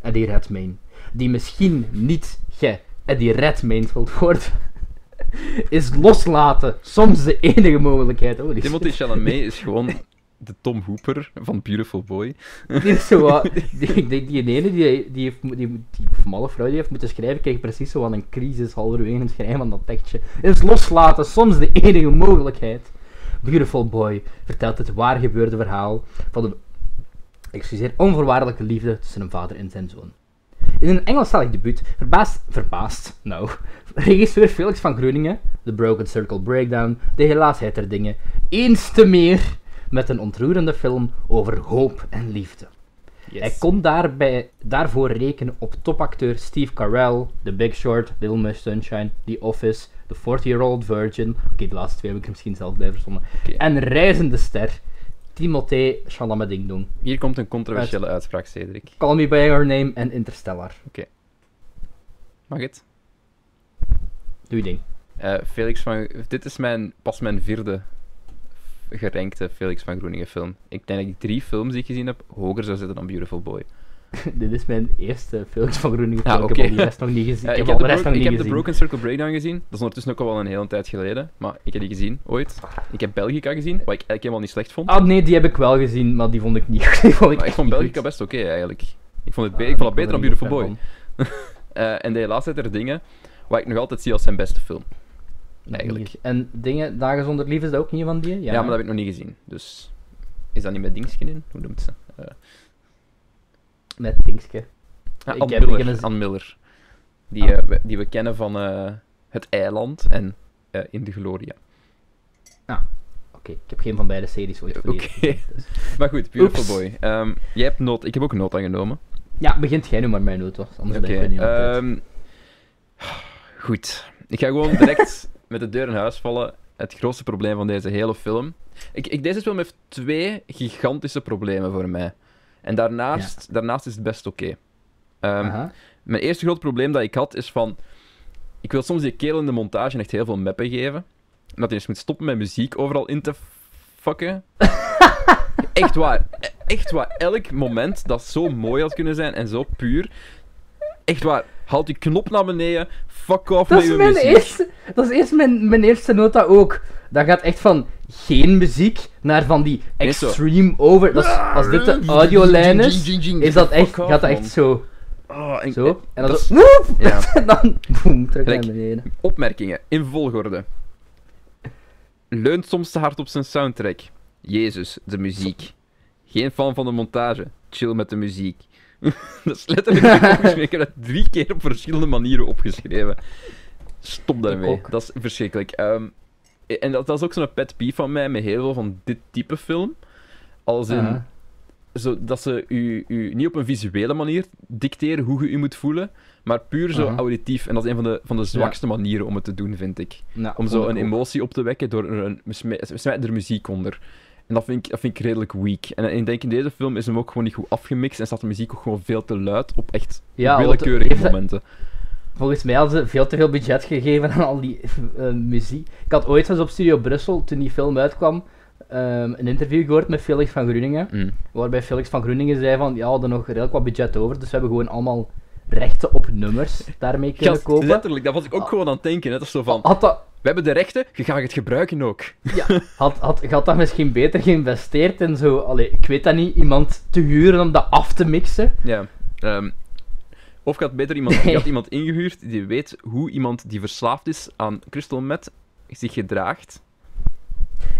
Eddie Redmayne, die misschien niet ge Eddie Redmayne wilt worden? Is loslaten soms de enige mogelijkheid. Holy. Timothy Chalamet is gewoon de Tom Hooper van Beautiful Boy. Die is zo die, die, die ene die, die, die, malle vrouw die heeft moeten schrijven, kreeg precies zo aan een crisis halverwege het schrijven van dat tekstje. Is loslaten soms de enige mogelijkheid. Beautiful Boy vertelt het waar gebeurde verhaal van de excuseer, onvoorwaardelijke liefde tussen een vader en zijn zoon. In een Engelstalig debuut verbaast, verbaast, nou, regisseur Felix van Groeningen, The Broken Circle Breakdown, de helaasheid der dingen, eens te meer met een ontroerende film over hoop en liefde. Yes. Hij kon daarbij, daarvoor rekenen op topacteur Steve Carell, The Big Short, Little Miss Sunshine, The Office, The 40-Year-Old Virgin. Oké, de laatste twee heb ik er misschien zelf bij verzonnen. Oké. En Reizende Ster, Timothée Chalamet Ding Dong. Hier komt een controversiële uitspraak, Cedric. Call Me By Your Name en Interstellar. Mag het? Doe je ding. Eh, Felix van... Dit is mijn, pas mijn vierde gerankte Felix van Groeningen film. Ik denk dat ik drie films die ik gezien heb hoger zou zitten dan Beautiful Boy. Dit is mijn eerste Felix van Groeningen. Ah, film. Ik oké. heb al die rest nog niet gezien. Eh, ik heb ik heb, de de, Bro- ik heb de. Broken Circle Breakdown gezien. Dat is ondertussen ook al wel een hele tijd geleden. Maar ik heb die gezien, ooit. Ik heb Belgica gezien, wat ik eigenlijk helemaal niet slecht vond. Ah nee, die heb ik wel gezien, maar die vond ik niet goed. Vond ik, maar ik vond Belgica goed. best oké eigenlijk. Ik vond het, be- Ah, ik vond het ik beter dan Beautiful Boy. Eh, en de laatste tijd er dingen wat ik nog altijd zie als zijn beste film. Eigenlijk. En dingen, Dagen zonder liefde is dat ook niet van die? Ja, maar dat heb ik nog niet gezien. Dus is dat niet met Dingsken in? Hoe noemt ze? Eh Met Dingske. ah, Ik Ann heb Miller. z- Ann Miller. Die, we, die we kennen van eh, Het Eiland en eh, In de Gloria. Oké, ik heb geen van beide series ooit Oké. gezien, dus. Maar goed, Beautiful Oeps. Boy. Ehm, jij hebt nood, ik heb ook nood aangenomen. Ja, begint jij nu maar mijn noot, hoor. Anders Oké. ben ik niet ehm, goed. Ik ga gewoon direct met de deur in huis vallen. Het grootste probleem van deze hele film. Ik, ik, deze film heeft twee gigantische problemen voor mij. En daarnaast, daarnaast is het best oké. Ehm. Mijn eerste groot probleem dat ik had is van. Ik wil soms die kerel in de montage echt heel veel meppen geven. En dat hij eens moet stoppen met muziek overal in te fucken. echt waar. Echt waar. Elk moment dat zo mooi had kunnen zijn en zo puur. Echt waar. Haal die knop naar beneden. Fuck off Dat met is je mijn muziek. eerste, dat is eerst mijn, mijn eerste nota ook. Dat gaat echt van geen muziek naar van die extreme over. Dat is, als dit de audiolijn is, is dat echt, gaat dat echt man. zo. Oh, en- Zo. En dan dat zo. is- woep, Ja. En dan boem, terug naar beneden. Opmerkingen in volgorde. Leunt soms te hard op zijn soundtrack. Jezus, de muziek. Geen fan van de montage. Chill met de muziek. dat is letterlijk opgeschreven. Ik heb dat drie keer op verschillende manieren opgeschreven. Stop daarmee. Dat is verschrikkelijk. Ehm, en dat, dat is ook zo'n pet peeve van mij met heel veel van dit type film. Als in, zo, dat ze u, u niet op een visuele manier dicteren hoe je u moet voelen, maar puur zo auditief. En dat is een van de, van de zwakste manieren om het te doen, vind ik. Nou, Om zo een emotie op te wekken door er een... We smij- we smijten er muziek onder. En dat vind, ik, dat vind ik redelijk weak. En ik denk in deze film is hem ook gewoon niet goed afgemixt en staat de muziek ook gewoon veel te luid op echt Ja, willekeurige dat- momenten. Volgens mij hadden ze veel te veel budget gegeven aan al die eh, muziek. Ik had ooit eens op Studio Brussel, toen die film uitkwam, ehm, een interview gehoord met Felix van Groeningen. Mm. Waarbij Felix van Groeningen zei van, ja, we hadden nog redelijk wat budget over, dus we hebben gewoon allemaal rechten op nummers daarmee kunnen Gast, kopen. letterlijk, dat was ik ook Ah. gewoon aan het denken. Dat is zo van, Had dat, we hebben de rechten, je gaat het gebruiken ook. ja, had, had, had dat misschien beter geïnvesteerd in zo, allee, ik weet dat niet, iemand te huren om dat af te mixen? Ja. ehm, of je had beter iemand, je Nee. had iemand ingehuurd die weet hoe iemand die verslaafd is aan crystal meth zich gedraagt.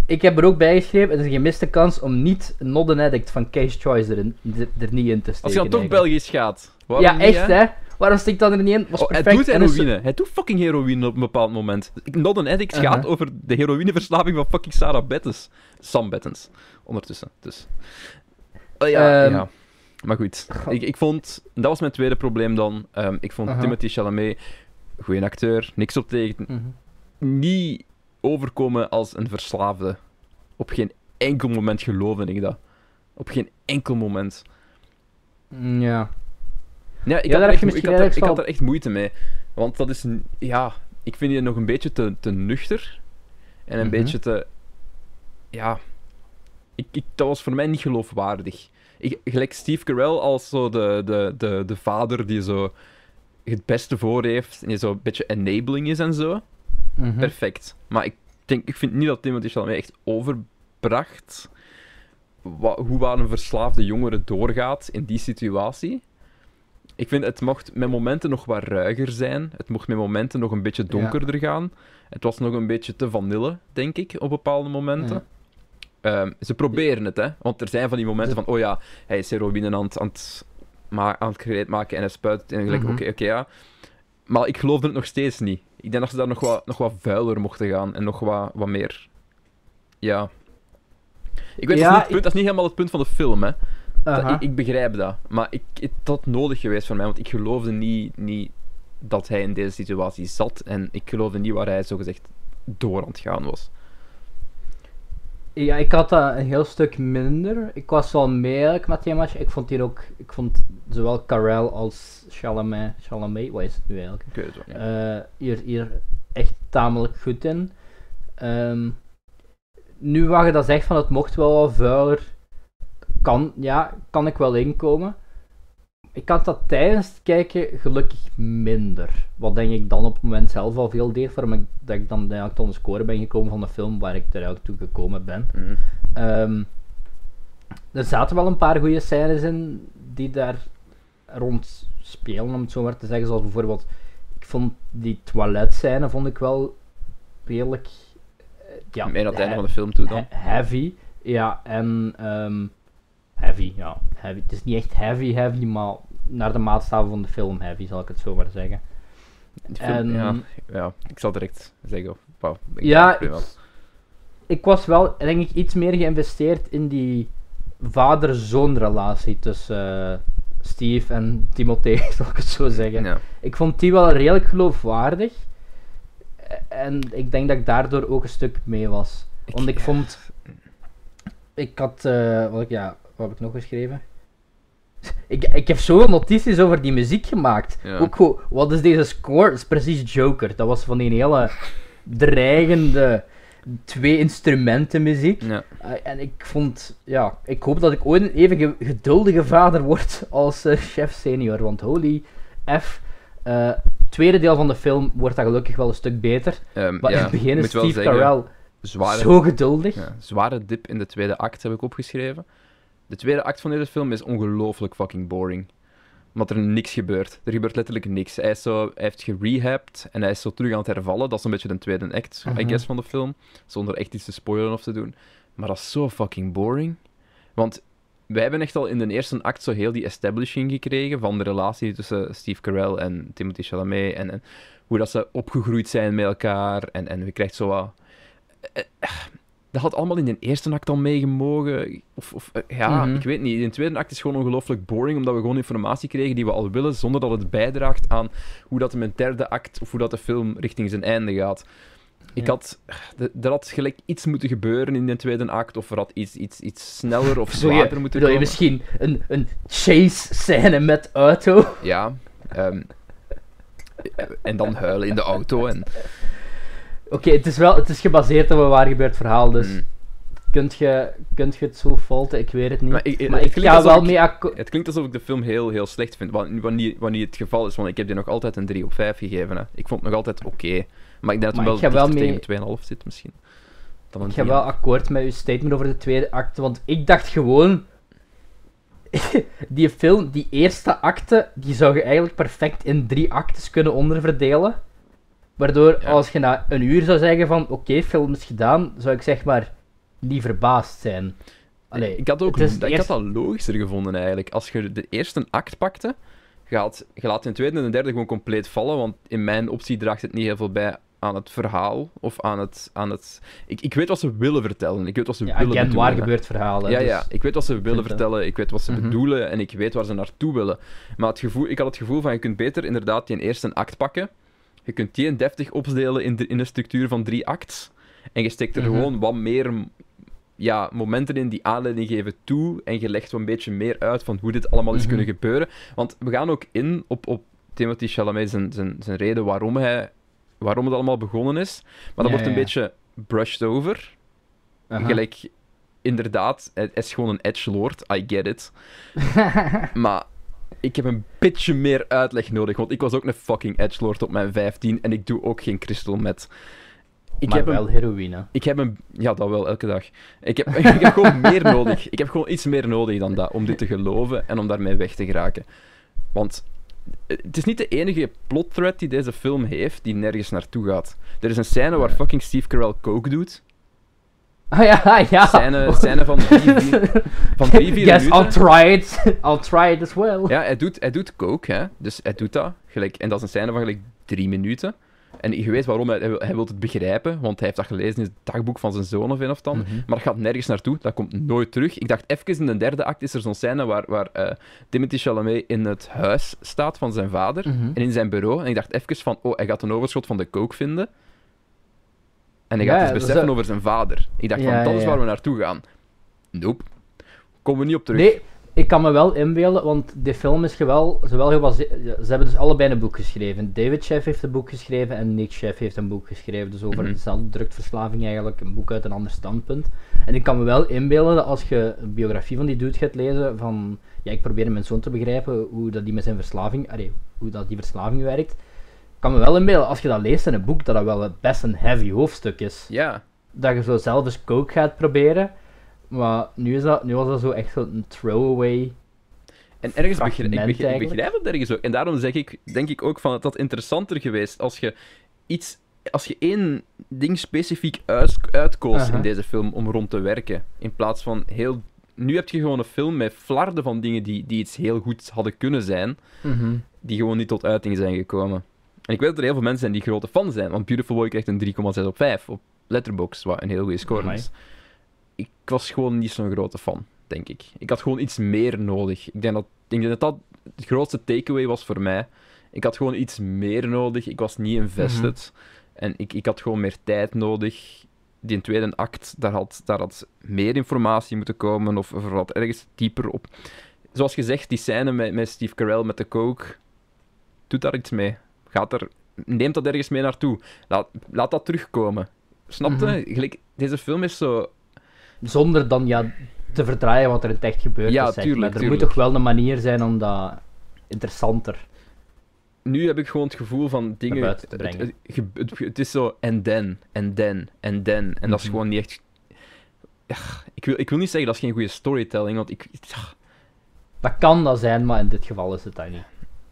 Ik heb er ook bij geschreven, het is een gemiste kans om niet Not an Addict van Case Choice erin, er, er niet in te steken. Als je dan toch eigenlijk. Belgisch gaat. waarom Ja, niet, echt hè? Waarom stikt dat er niet in? Was Oh, hij doet heroïne. Hij doet fucking heroïne op een bepaald moment. Not an Addict Uh-huh. gaat over de heroïneverslaving van fucking Sarah Bettens. Sam Bettens. Ondertussen, dus. Oh, ja, Ehm. ja. Maar goed, ik, ik vond... Dat was mijn tweede probleem dan. Ehm, ik vond. Timothy Chalamet... Goeie acteur, niks op tegen. Mhm. Niet overkomen als een verslaafde. Op geen enkel moment geloofde ik dat. Op geen enkel moment. Mm, Ja. Ja, ik, Ja, had, daar er je echt, ik, misschien had er, ik ergens had wel- er echt moeite mee. Want dat is... Ja, ik vind die nog een beetje te, te nuchter. En een Mhm. beetje te... Ja... Ik, ik, dat was voor mij niet geloofwaardig. Ik, gelijk Steve Carell als zo de, de, de, de vader die zo het beste voor heeft en die zo een beetje enabling is en zo. Mhm. Perfect. Maar ik, denk, ik vind niet dat Timothy Chalamet echt overbracht wa- hoe waar een verslaafde jongere doorgaat in die situatie. Ik vind het mocht met momenten nog wat ruiger zijn. Het mocht met momenten nog een beetje donkerder gaan. Het was nog een beetje te vanille, denk ik, op bepaalde momenten. Ehm, ze proberen het, hè. Want er zijn van die momenten van, oh ja, hij is heroïne aan het, aan het, ma- aan het maken en hij spuit. En gelijk, Mhm. oké, oké, ja. Maar ik geloofde het nog steeds niet. Ik denk dat ze daar nog wat, nog wat vuiler mochten gaan en nog wat, wat meer... Ja. Ik weet, dat, is Ja, niet het punt, ik- dat is niet helemaal het punt van de film, hè. Dat- ik, ik begrijp dat. Maar ik, het had nodig geweest voor mij, want ik geloofde niet, niet dat hij in deze situatie zat. En ik geloofde niet waar hij zogezegd door aan het gaan was. Ja, ik had dat een heel stuk minder. Ik was wel mee eigenlijk met die match. Ik vond hier ook, ik vond zowel Carell als Chalamet, Chalamet, wat is het nu eigenlijk? Ik weet het ook niet. eh, hier, hier echt tamelijk goed in. Ehm, nu waar je dat zegt van het mocht wel wat vuiler, kan, ja, kan ik wel inkomen. Ik had dat tijdens het kijken gelukkig minder. Wat denk ik dan op het moment zelf al veel deed, waarom ik, dat ik dan eigenlijk tot een score ben gekomen van de film waar ik er eigenlijk toe gekomen ben. Mhm. Ehm, er zaten wel een paar goede scènes in die daar rond spelen, om het zo maar te zeggen. Zoals bijvoorbeeld, ik vond die toiletscène vond ik wel redelijk. eh, Ja, Meer aan het einde van de film toe dan. he- heavy. Ja, en ehm, heavy, ja. Heavy. Het is niet echt heavy, heavy, maar naar de maatstaven van de film heavy, zal ik het zo maar zeggen. Film- en- ja, ja, ik zal direct zeggen. Ik Ja, ik was wel, denk ik, iets meer geïnvesteerd in die vader-zoon relatie tussen eh, Steve en Timothée, zal ik het zo zeggen. Ja. Ik vond die wel redelijk geloofwaardig. En ik denk dat ik daardoor ook een stuk mee was. Want ik vond... Ik had... eh, wat, ik, ja, wat heb ik nog geschreven? Ik, ik heb zoveel notities over die muziek gemaakt. Ja. Ook gewoon, wat is deze score? Dat is precies Joker. Dat was van die hele dreigende twee instrumenten muziek. Ja. Eh, en ik vond, ja, ik hoop dat ik ooit een even ge- geduldige vader word als eh, chef senior. Want holy F. eh, tweede deel van de film wordt dat gelukkig wel een stuk beter. Ehm, Maar ja, in het begin is Steve Carell Zware, zo geduldig. ja, zware dip in de tweede act heb ik opgeschreven. De tweede act van deze film is ongelooflijk fucking boring. Omdat er niks gebeurt. Er gebeurt letterlijk niks. Hij, is zo, hij heeft gerehabbed en hij is zo terug aan het hervallen. Dat is een beetje de tweede act, I Mhm. guess, van de film. Zonder echt iets te spoilen of te doen. Maar dat is zo fucking boring. Want wij hebben echt al in de eerste act zo heel die establishing gekregen van de relatie tussen Steve Carell en Timothée Chalamet. En, en hoe dat ze opgegroeid zijn met elkaar. En, en je krijgt zo wat... Dat had allemaal in de eerste act al meegemogen. Of, of eh, ja, Mhm. ik weet niet. In de tweede act is gewoon ongelooflijk boring, omdat we gewoon informatie kregen die we al willen, zonder dat het bijdraagt aan hoe dat in een derde act, of hoe dat de film richting zijn einde gaat. Ik had... Er had gelijk iets moeten gebeuren in de tweede act, of er had iets, iets, iets sneller of zwaarder moeten je komen. misschien een, een chase scène met auto? Ja. ehm, en dan huilen in de auto. En, Oké, het is wel het is gebaseerd op een waar gebeurd verhaal, dus Mm. kunt, je, kunt je het zo faulten? Ik weet het niet. Maar ik- het ga wel ik- mee akkoord. Het klinkt alsof ik de film heel, heel slecht vind, wat, wat, niet, wat niet het geval is, want ik heb die nog altijd een 3 op 5 gegeven. Hè. Ik vond het nog altijd oké. Maar ik denk dat het wel wel mee- tegen een 2,5 zit misschien. Dan Ik ga 3,5. wel akkoord met uw statement over de tweede acte, want ik dacht gewoon... die film, die eerste acte, die zou je eigenlijk perfect in drie actes kunnen onderverdelen. Waardoor, Ja. als je na een uur zou zeggen van, oké, film is gedaan, zou ik zeg maar niet verbaasd zijn. Allee, ik had, ook, ik eerst- had dat logischer gevonden eigenlijk. Als je de eerste act pakte, je, had, je laat de tweede en de derde gewoon compleet vallen, want in mijn optie draagt het niet heel veel bij aan het verhaal of aan het... Aan het... Ik, ik weet wat ze willen vertellen, ik weet wat ze ja, willen bedoelen, waar gebeurt verhalen. Ja, dus- ja, ik weet wat ze willen vertellen, ik weet wat ze Mhm. bedoelen en ik weet waar ze naartoe willen. Maar het gevoel, ik had het gevoel van, je kunt beter inderdaad die eerste act pakken, je kunt die deftig opdelen in de, in de structuur van drie acts, en je steekt er Mhm. gewoon wat meer ja, momenten in die aanleiding geven toe, en je legt wel een beetje meer uit van hoe dit allemaal is Mhm. kunnen gebeuren. Want we gaan ook in op, op Timothy Chalamet zijn, zijn, zijn reden waarom, hij, waarom het allemaal begonnen is, maar dat Ja, wordt een ja, beetje brushed over. Aha. Gelijk, inderdaad, hij is gewoon een edgelord, I get it. Maar ik heb een beetje meer uitleg nodig, want ik was ook een fucking edgelord op mijn 15 en ik doe ook geen crystal met. Ik maar heb, wel een, heroïne. ik heb een... Ja, dat wel, elke dag. Ik heb, ik heb gewoon meer nodig. Ik heb gewoon iets meer nodig dan dat, om dit te geloven en om daarmee weg te geraken. Want eh, het is niet de enige plot thread die deze film heeft, die nergens naartoe gaat. Er is een scène waar fucking Steve Carell coke doet. Ah ja, ja. Scène, scène van drie, vier, van drie, vier yes, minuten. I'll try it. I'll try it as well. Ja, hij doet, hij doet coke, hè. Dus hij doet dat. Gelijk, en dat is een scène van gelijk drie minuten. En je weet waarom, hij, hij wil- hij wil het begrijpen, want hij heeft dat gelezen in het dagboek van zijn zoon of een of ander. Mhm. Maar dat gaat nergens naartoe, dat komt nooit terug. Ik dacht, even in de derde act is er zo'n scène waar, waar eh, Timothy Chalamet in het huis staat van zijn vader Mhm. en in zijn bureau. En ik dacht even van, oh, hij gaat een overschot van de coke vinden. En hij Ja, gaat iets dat is beseffen dat- over zijn vader. Ik dacht van, dat is waar we naartoe gaan. Nope. Komen we niet op terug. Nee, ik kan me wel inbeelden, want de film is gewel, zowel gebaseerd... Ze hebben dus allebei een boek geschreven. David Sheff heeft een boek geschreven en Nick Sheff heeft een boek geschreven. Dus over Mhm. dezelfde drugsverslaving eigenlijk, een boek uit een ander standpunt. En ik kan me wel inbeelden dat als je een biografie van die dude gaat lezen, van... Ja, ik probeer mijn zoon te begrijpen hoe dat die met zijn verslaving... Allee, hoe dat die verslaving werkt. Kan me wel inbeelden, als je dat leest in een boek, dat dat wel best een heavy hoofdstuk is Ja. dat je zo zelf eens coke gaat proberen. Maar nu, is dat, nu was dat zo echt zo'n throwaway. En ergens begrijp, ik, begrijp, ik begrijp het ergens ook. En daarom zeg ik, denk ik ook van, het had interessanter geweest als je iets... Als je één ding specifiek uit, uitkoos in deze film om rond te werken, in plaats van heel... Nu heb je gewoon een film met flarden van dingen die, die iets heel goed hadden kunnen zijn, die gewoon niet tot uiting zijn gekomen. En ik weet dat er heel veel mensen zijn die grote fan zijn, want Beautiful Boy krijgt een 3,6 op 5 op Letterboxd, wat een heel goede score Amai. is. Ik was gewoon niet zo'n grote fan, denk ik. Ik had gewoon iets meer nodig. Ik denk dat ik denk dat, dat het grootste takeaway was voor mij. Ik had gewoon iets meer nodig. Ik was niet invested. En ik, ik had gewoon meer tijd nodig. Die tweede act, daar had, daar had meer informatie moeten komen. Of, of wat ergens dieper op. Zoals gezegd, die scène met, met Steve Carell met de coke. Doet daar iets mee. Gaat er, neemt dat ergens mee naartoe. Laat, laat dat terugkomen. Snap je? Mhm. Gelijk, deze film is zo. Zonder dan ja, te verdraaien wat er in het echt gebeurd Ja, tuurlijk, maar. Er tuurlijk. moet toch wel een manier zijn om dat interessanter. Nu heb ik gewoon het gevoel van dingen. Naar buiten te het- brengen. Het, het, het- is zo en dan, en dan, en dan. En dat is Mhm. gewoon niet echt. Ja, ik, wil, ik wil niet zeggen dat is geen goede storytelling, want ik. ja, Dat kan dat zijn, maar in dit geval is het dat niet.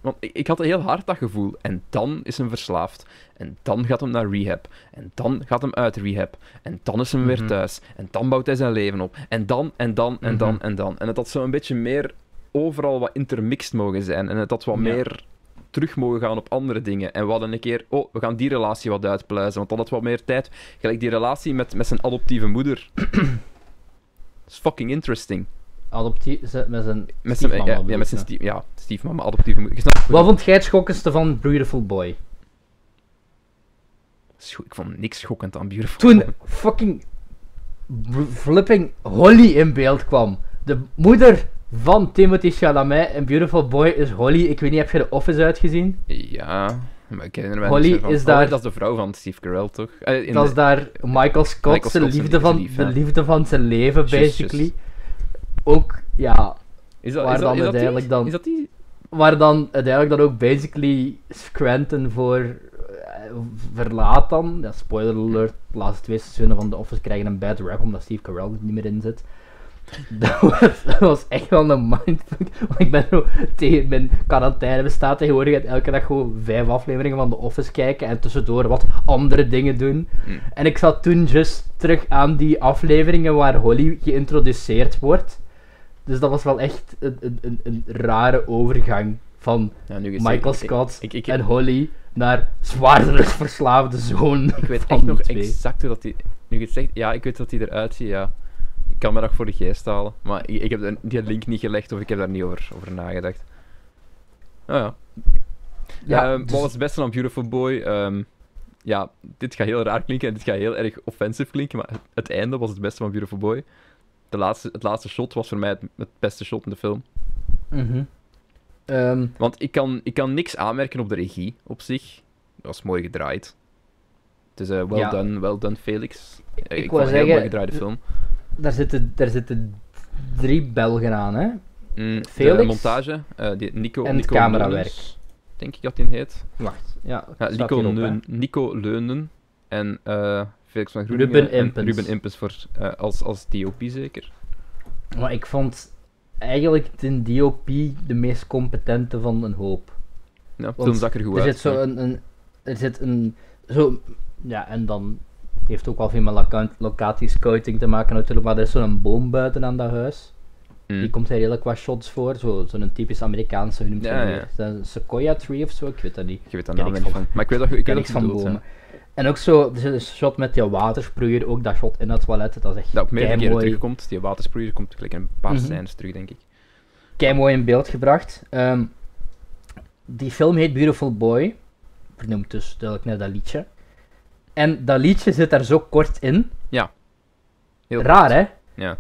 Want ik, ik had heel hard dat gevoel. En dan is hem verslaafd. En dan gaat hem naar rehab. En dan gaat hem uit rehab. En dan is hem weer Mhm. thuis. En dan bouwt hij zijn leven op. En dan, en dan, en dan, Mhm. en dan. En het had zo een beetje meer overal wat intermixed mogen zijn. En het had wat Ja. meer terug mogen gaan op andere dingen. En we hadden een keer, oh, we gaan die relatie wat uitpluizen. Want dan had wat meer tijd. Gelijk die relatie met, met zijn adoptieve moeder. Is fucking interesting. Adoptie met zijn Met zijn, stiefmama ja, met zijn stief, ja, stiefmama, adoptieve moeder. Wat vond jij het schokkendste van Beautiful Boy? Scho- Ik vond niks schokkend aan Beautiful Toen Boy. fucking bl- flipping Holly in beeld kwam. De moeder van Timothy Chalamet in Beautiful Boy is Holly. Ik weet niet, heb je de Office uitgezien? Ja, maar ik herinner me Holly van. is Oh, daar- dat is de vrouw van Steve Carell, toch? Eh, in dat de- is daar Michael Scott, Michael zijn Scott, liefde, van, lief, de liefde van zijn leven, Just, basically. just. Ook, ja, Is dat, waar is dat, dan is dat die? uiteindelijk dan- Is dat die? waar dan uiteindelijk dan ook basically Scranton voor eh, verlaat dan. Ja, spoiler alert, de laatste twee seizoenen van The Office krijgen een bad rap omdat Steve Carell er niet meer in zit. Dat was, dat was echt wel een mindfuck. Want ik ben zo tegen mijn quarantaine bestaat tegenwoordig uit elke dag gewoon vijf afleveringen van The Office kijken en tussendoor wat andere dingen doen. Hm. En ik zat toen just terug aan die afleveringen waar Holly geïntroduceerd wordt. Dus dat was wel echt een, een, een, een rare overgang van Ja, Michael Scott ik- ik- en Holly naar zwaardere verslaafde zoon. Ik weet van echt nog twee. exact hoe dat die... Nu je het zegt, ja, ik weet dat die eruit ziet, ja. Ik kan me dat voor de geest halen. Maar ik, heb die link niet gelegd of ik heb daar niet over, over nagedacht. Oh ja. Ja, Ehm, dus- Wat was het beste aan Beautiful Boy? Ehm, ja, dit gaat heel raar klinken en dit gaat heel erg offensive klinken, maar het, het einde was het beste van Beautiful Boy. De laatste, het laatste shot was voor mij het, het beste shot in de film. Mhm. Ehm, Want ik kan, ik kan niks aanmerken op de regie op zich. Dat was mooi gedraaid. Het is eh, well Ja. done, well done, Felix. Eh, ik ik wou het een heel mooi zeggen, gedraaide film. daar, zitten, daar zitten drie Belgen aan, hè? Mm, Felix? De montage, eh, die Nico, En het Nico camerawerk. Denk ik dat die heet. Wacht, ja. Nico, hierop, hè. Leun, Nico Leunen en eh, Felix van Groeningen. Ruben en Impens. Ruben Impens voor, eh, als, als DOP zeker. Maar ik vond eigenlijk de DOP de meest competente van een hoop. Ja, film zag er goed er uit. zit zo een, een, er zit een, zo, ja, en dan heeft ook wel veel met loca- locatiescouting te maken natuurlijk, maar er is zo'n boom buiten aan dat huis. Mm. Die komt er redelijk wat shots voor. Zo- Zo'n typisch Amerikaanse, hoe noemt Ja, dat dat een Sequoia tree of zo? Ik weet dat niet. Je weet naam ik niet van-. Maar ik weet dat, ik Ik weet dat niks van bomen. En ook zo, er zit een shot met die watersproeier, ook dat shot in dat toilet, dat is echt Dat ook meerdere keren terugkomt. Die watersproeier komt gelijk een paar Mhm. scènes terug, denk ik. mooi in beeld gebracht. Ehm, die film heet Beautiful Boy, vernoemd dus duidelijk naar dat liedje. En dat liedje zit daar zo kort in. Heel Raar, hè? Ja.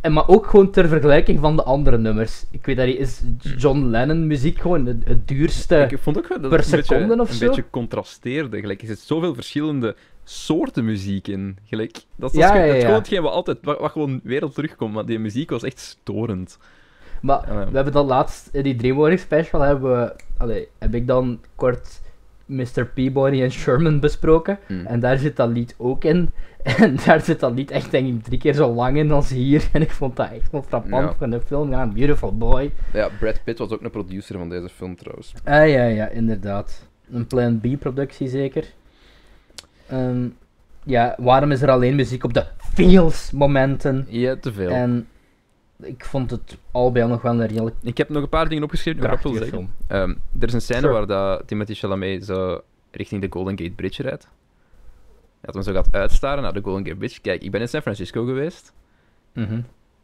En maar ook gewoon ter vergelijking van de andere nummers. Ik weet dat is John Lennon muziek gewoon het, het duurste... Ik vond ook wel dat per het een beetje, seconde of een zo? beetje contrasteerde. Gelijk, er zit zoveel verschillende soorten muziek in. Gelijk, dat is, Ja, dat ja, gewoon hetgeen wat altijd, wat, wat gewoon wereld terugkomt. Maar die muziek was echt storend. Maar we hebben dat laatst, in die Dreamworks special, hebben we, allee, heb ik dan kort Mr. Peabody en Sherman besproken. Mm. En daar zit dat lied ook in. En daar zit dat lied echt, denk ik, drie keer zo lang in als hier. En ik vond dat echt wel frappant Ja. van de film. Ja, Beautiful Boy. Ja, Brad Pitt was ook een producer van deze film trouwens. Ah ja, ja, inderdaad. Een Plan B-productie zeker. Ehm, ja, waarom is er alleen muziek op de feels momenten? Ja, te veel. En ik vond het al bij al nog wel een redelijk Ik heb nog een paar dingen opgeschreven. die ik wil zeggen. Ehm, er is een scène Sure. waar dat Timothy Chalamet zo richting de Golden Gate Bridge rijdt. Dat hem zo gaat uitstaren naar de Golden Gate Bridge. Kijk, ik ben in San Francisco geweest. Mhm.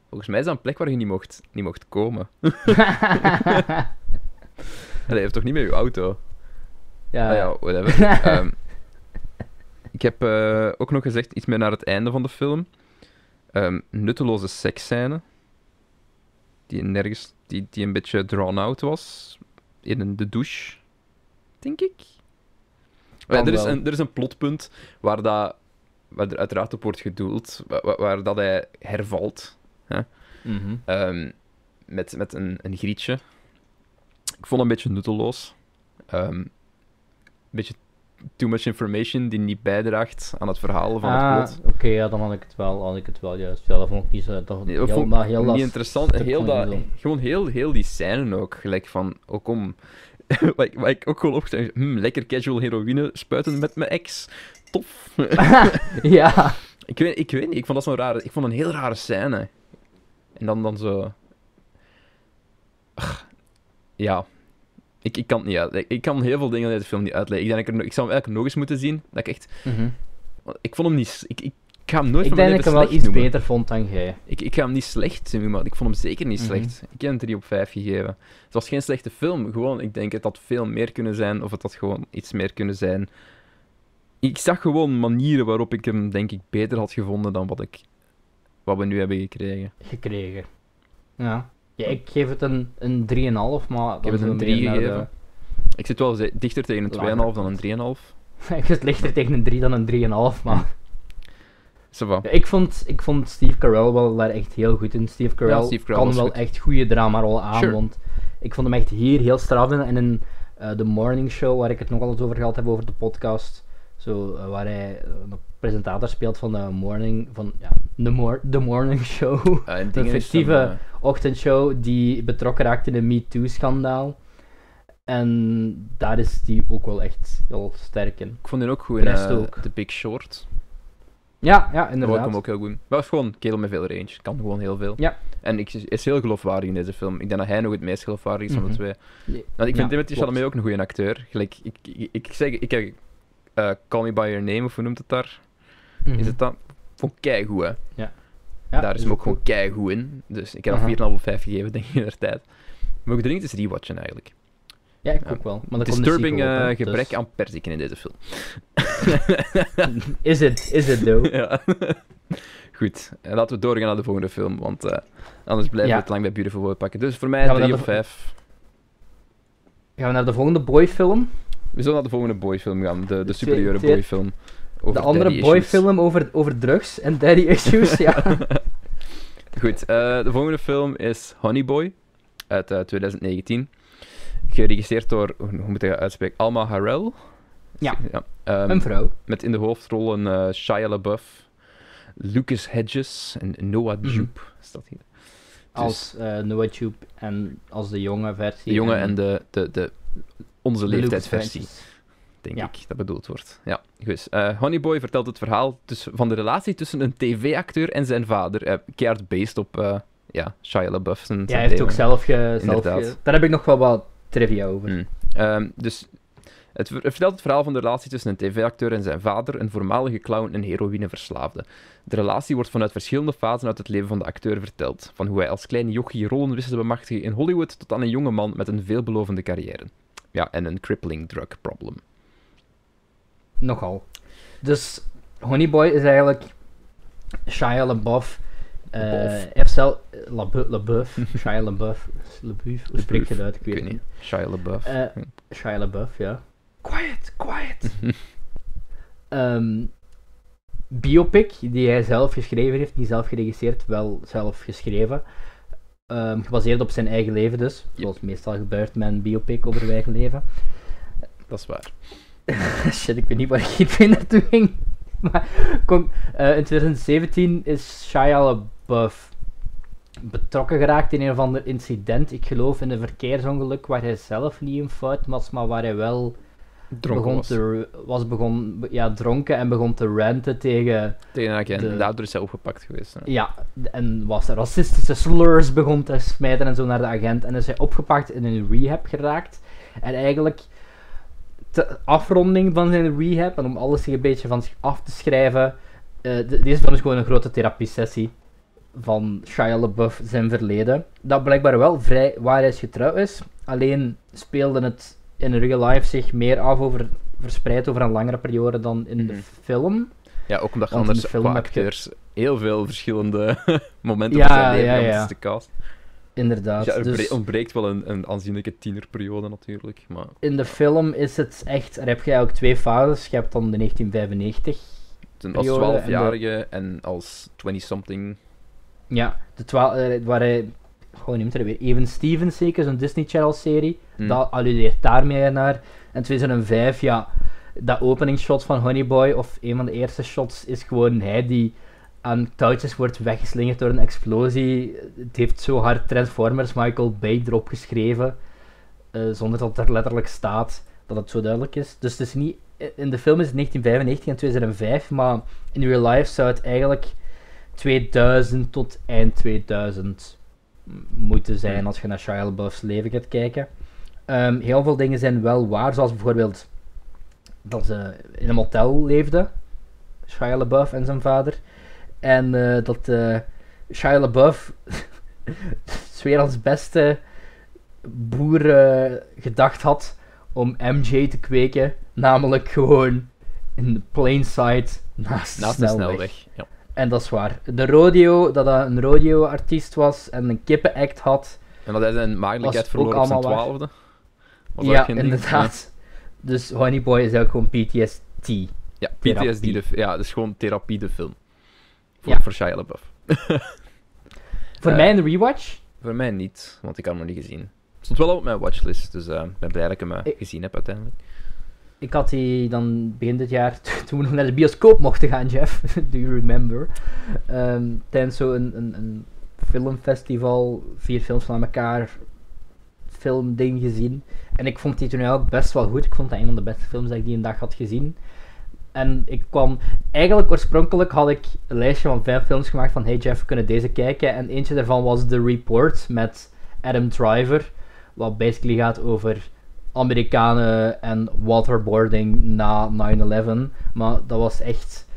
Volgens mij is dat een plek waar je niet mocht, niet mocht komen. Allee, je hebt toch niet met je auto? ja, Ah ja, whatever. Ehm, ik heb eh, ook nog gezegd iets meer naar het einde van de film. Ehm, nutteloze seksscène. Die nergens, die, die een beetje drawn out was. In de douche, denk ik. Ja, er, is een, er is een plotpunt waar, dat, waar er uiteraard op wordt gedoeld, waar, dat hij hervalt. Mhm. Ehm, met, met een, een grietje. Ik vond het een beetje nutteloos. Ehm, een beetje too much information die niet bijdraagt aan het verhaal van Ah, het plot. Oké, ja, dan had ik het wel, had ik het wel juist. Ja, dat vond ik niet zo. Dat, Nee, dat heel, maar heel niet interessant. Heel dat, gewoon heel, heel die scène ook. Gelijk van, ook om... wat, ik, wat ik ook gewoon hmm, lekker casual heroïne spuiten met mijn ex. Tof. ja. ik, weet, ik weet niet, ik vond dat zo'n rare... Ik vond een heel rare scène. En dan, dan zo... Ja. Ik, ik kan het niet uit. Ik kan heel veel dingen uit de film niet uitleggen. Ik denk dat ik, er, ik zou hem eigenlijk nog eens moeten zien. Dat ik echt... Mhm. Ik vond hem niet... Ik, ik, ik ga hem nooit Ik van denk dat ik hem wel iets noemen. beter vond dan jij. Ik, ik ga hem niet slecht noemen, maar ik vond hem zeker niet Mhm. slecht. Ik heb hem 3 op 5 gegeven. Het was geen slechte film, gewoon, ik denk het had veel meer kunnen zijn, of het had gewoon iets meer kunnen zijn. Ik zag gewoon manieren waarop ik hem, denk ik, beter had gevonden dan wat, ik, wat we nu hebben gekregen. Gekregen. Ja. Ja ik geef het een, een 3,5, maar... Ik heb het een zo 3 meer naar de- gegeven. Ik zit wel dichter tegen een 2,5 dan een 3,5. ik zit lichter tegen een 3 dan een 3,5, maar... Ja, ik, vond, ik vond Steve Carell wel daar echt heel goed in. Steve Carell, Steve Carell kan wel goed. echt goede dramarollen aan, Sure. want ik vond hem echt hier heel straf in. En in eh, The Morning Show, waar ik het nogal eens over gehad heb over de podcast, zo, eh, waar hij eh, een presentator speelt van de Morning, van, ja, the, mor the morning Show, Eh, en de dingen is fictieve eh, ochtendshow die betrokken raakt in een MeToo-schandaal. En daar is die ook wel echt heel sterk in. ik vond hem ook goed in eh, ook. The Big Short. Ja, ja, Dat inderdaad. hem ook heel goed. Maar het is gewoon een kerel met veel range. Kan gewoon heel veel. Ja. En ik, is heel geloofwaardig in deze film. Ik denk dat hij nog het meest geloofwaardig is van Mhm. de twee. Nee, Want ik vind Timothy. Chalamet ook een goede acteur. Gelijk, ik, ik, ik zeg, ik heb eh, Call Me By Your Name, of hoe noemt het daar? Mhm. Is het dat? Vond ik keigoed, hè. Ja, daar is hem ook gewoon keigoed in. Dus ik heb Aha. dat 4,5 op 5 gegeven, denk ik, in de tijd. Moet ik dringend eens rewatchen, eigenlijk. Ja, ik Ja. ook wel. Maar dat komt de Disturbing op, eh, gebrek dus- aan perziken in deze film. Is het, is het though? ja. Goed, en laten we doorgaan naar de volgende film, want eh, anders blijven Ja. we te lang bij Beautiful Boy pakken. Dus voor mij Gaan we 3 naar op de- 5. Gaan we naar de volgende boyfilm? We zullen naar de volgende boyfilm gaan, de, de superieure boyfilm. Over de andere boyfilm over, over drugs en daddy issues, ja. Goed, eh, de volgende film is Honey Boy uit eh, 2019. Geregisseerd door, hoe moet ik dat uitspreken, Alma Harrell. Ja. ehm, Een vrouw. met in de hoofdrollen eh Shia LaBeouf, Lucas Hedges en Noah Mhm. Jupe. Staat hier. Als eh, Noah Tube en als de jonge versie. De jonge en de, de, de onze leeftijdsversie. Denk Ja. ik, dat bedoeld wordt. Ja, goed. Eh Honey Boy vertelt het verhaal tussen, van de relatie tussen een tv-acteur en zijn vader. eh keihard based op, eh, ja, Shia LaBeouf zijn, Ja, hij heeft ook zelf ge, zelf ge- Daar heb ik nog wel wat trivia over. Mm. Ehm, dus het vertelt het verhaal van de relatie tussen een tv-acteur en zijn vader, een voormalige clown en heroïneverslaafde. De relatie wordt vanuit verschillende fasen uit het leven van de acteur verteld. Van hoe hij als kleine jochie rollen wist te bemachtigen in Hollywood tot aan een jonge man met een veelbelovende carrière. Ja, en een crippling drug problem. Nogal. Dus Honeyboy is eigenlijk Shia LaBeouf. eh LaBeouf. heeft zelf... LaBeouf, LaBeouf, Shia LaBeouf. LaBeouf, hoe spreek je het uit? Ik weet Ik het weet niet. niet. Shia LaBeouf. Eh, Shia LaBeouf, ja. Quiet, quiet. Ehm, biopic die hij zelf geschreven heeft, niet zelf geregisseerd, wel zelf geschreven. Ehm, gebaseerd op zijn eigen leven dus, zoals meestal gebeurt met een biopic over zijn eigen leven. Dat is waar. Shit, ik weet niet waar ik hiermee naartoe ging. Maar eh, in 2017 is Shia LaBeouf betrokken geraakt in een of ander incident. Ik geloof in een verkeersongeluk waar hij zelf niet in fout was, maar waar hij wel Dronken begon was. te, was begon, ja, dronken en begon te ranten tegen, Tegen agent. de- En daardoor is hij opgepakt geweest. hè. ja, en was racistische slurs begon te smijten en zo naar de agent. En is hij opgepakt in een rehab geraakt. En eigenlijk, de afronding van zijn rehab, en om alles zich een beetje van zich af te schrijven, eh, de- deze film is gewoon een grote therapiesessie van Shia LaBeouf zijn verleden. Dat blijkbaar wel vrij waarheidsgetrouw is. Alleen speelde het in real life zich meer af over, verspreid over een langere periode dan in de Mhm. film. Ja, ook omdat je in anders de qua je- heel veel verschillende momenten Ja, van zijn leven ja, ja, te cast. Inderdaad. Dus ja, er dus... bre- ontbreekt wel een, een aanzienlijke tienerperiode natuurlijk. Maar in de film is het echt, er heb je eigenlijk twee fases. Je hebt dan de 1995. ten- als Periode en de- 12-jarige en als 20-something. Ja, de eh, waar hij, gewoon noemt hij weer, Even Stevens zeker, zo'n Disney Channel serie. Hm. Dat alludeert daarmee naar. En 2005, ja, dat openingsshot van Honeyboy, of een van de eerste shots, is gewoon hij die aan touwtjes wordt weggeslingerd door een explosie. Het heeft zo hard Transformers Michael Bay erop geschreven, eh, zonder dat het er letterlijk staat dat het zo duidelijk is. Dus het is niet, in de film is het 1995 en 2005, maar in real life zou het eigenlijk 2000 tot eind 2000 m- moeten zijn Hmm. als je naar Shia LaBeouf's leven gaat kijken. Ehm, heel veel dingen zijn wel waar, zoals bijvoorbeeld dat ze in een motel leefden, Shia LaBeouf en zijn vader. En eh, dat eh Shia LaBeouf weer als beste boer eh, gedacht had om MJ te kweken, namelijk gewoon in de plain sight naast, Naast de de snelweg. snelweg. Ja. En dat is waar. De rodeo, dat hij een rodeo-artiest was en een kippenact had. En dat hij zijn maagdelijkheid verloren op zijn twaalfde. Ja, inderdaad. Dus Honeyboy is ook gewoon PTSD. Ja. PTSD, de, ja, dat is gewoon therapie, de film. Voor, Ja. voor Shia LaBeouf. Voor Eh, mij een rewatch. Voor mij niet, want ik had hem nog niet gezien. Het stond wel op mijn watchlist, dus eh, ik ben blij dat ik hem eh, Ik- gezien heb uiteindelijk. Ik had die dan begin dit jaar, toen we nog naar de bioscoop mochten gaan, Jeff. Do you remember? Ehm, tijdens zo'n een, een, een filmfestival, vier films van elkaar, filmding gezien. En ik vond die toen ook best wel goed. Ik vond dat een van de beste films dat ik die een dag had gezien. En ik kwam... Eigenlijk oorspronkelijk had ik een lijstje van vijf films gemaakt van hey Jeff, we kunnen deze kijken. En eentje daarvan was The Report met Adam Driver. Wat basically gaat over Amerikanen en waterboarding na 9-11. Maar dat was echt...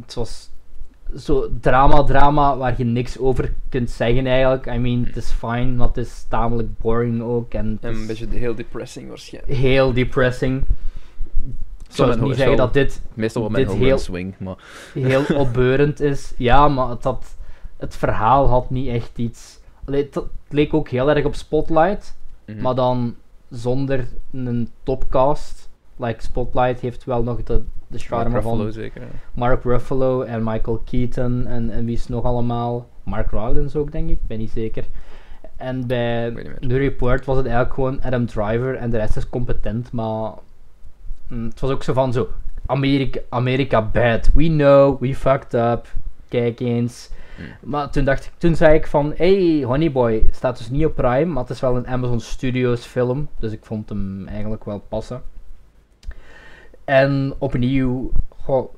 Het was zo drama, drama, waar je niks over kunt zeggen eigenlijk. I mean, het is fine, maar het is tamelijk boring ook. En En een beetje heel depressing waarschijnlijk. heel depressing. Ik zou mijn niet zeggen dat dit Meestal wel mijn dit heel- swing, maar... heel opbeurend is. Ja, maar het, had, het verhaal had niet echt iets... Allee, het, het leek ook heel erg op Spotlight, mhm. maar dan zonder een topcast. Like, Spotlight heeft wel nog de, de charme Mark van Ruffalo zeker. ja. Mark Ruffalo en Michael Keaton en, en wie is het nog allemaal? Mark Rylance ook, denk ik, ben niet zeker. En bij. The Report was het eigenlijk gewoon Adam Driver en de rest is competent, maar mm, het was ook zo van zo, Amerika, Amerika bad, we know, we fucked up, kijk eens. Hmm. Maar toen dacht ik, toen zei ik van, hey, Honeyboy staat dus niet op Prime, maar het is wel een Amazon Studios film, dus ik vond hem eigenlijk wel passen. En opnieuw, goh,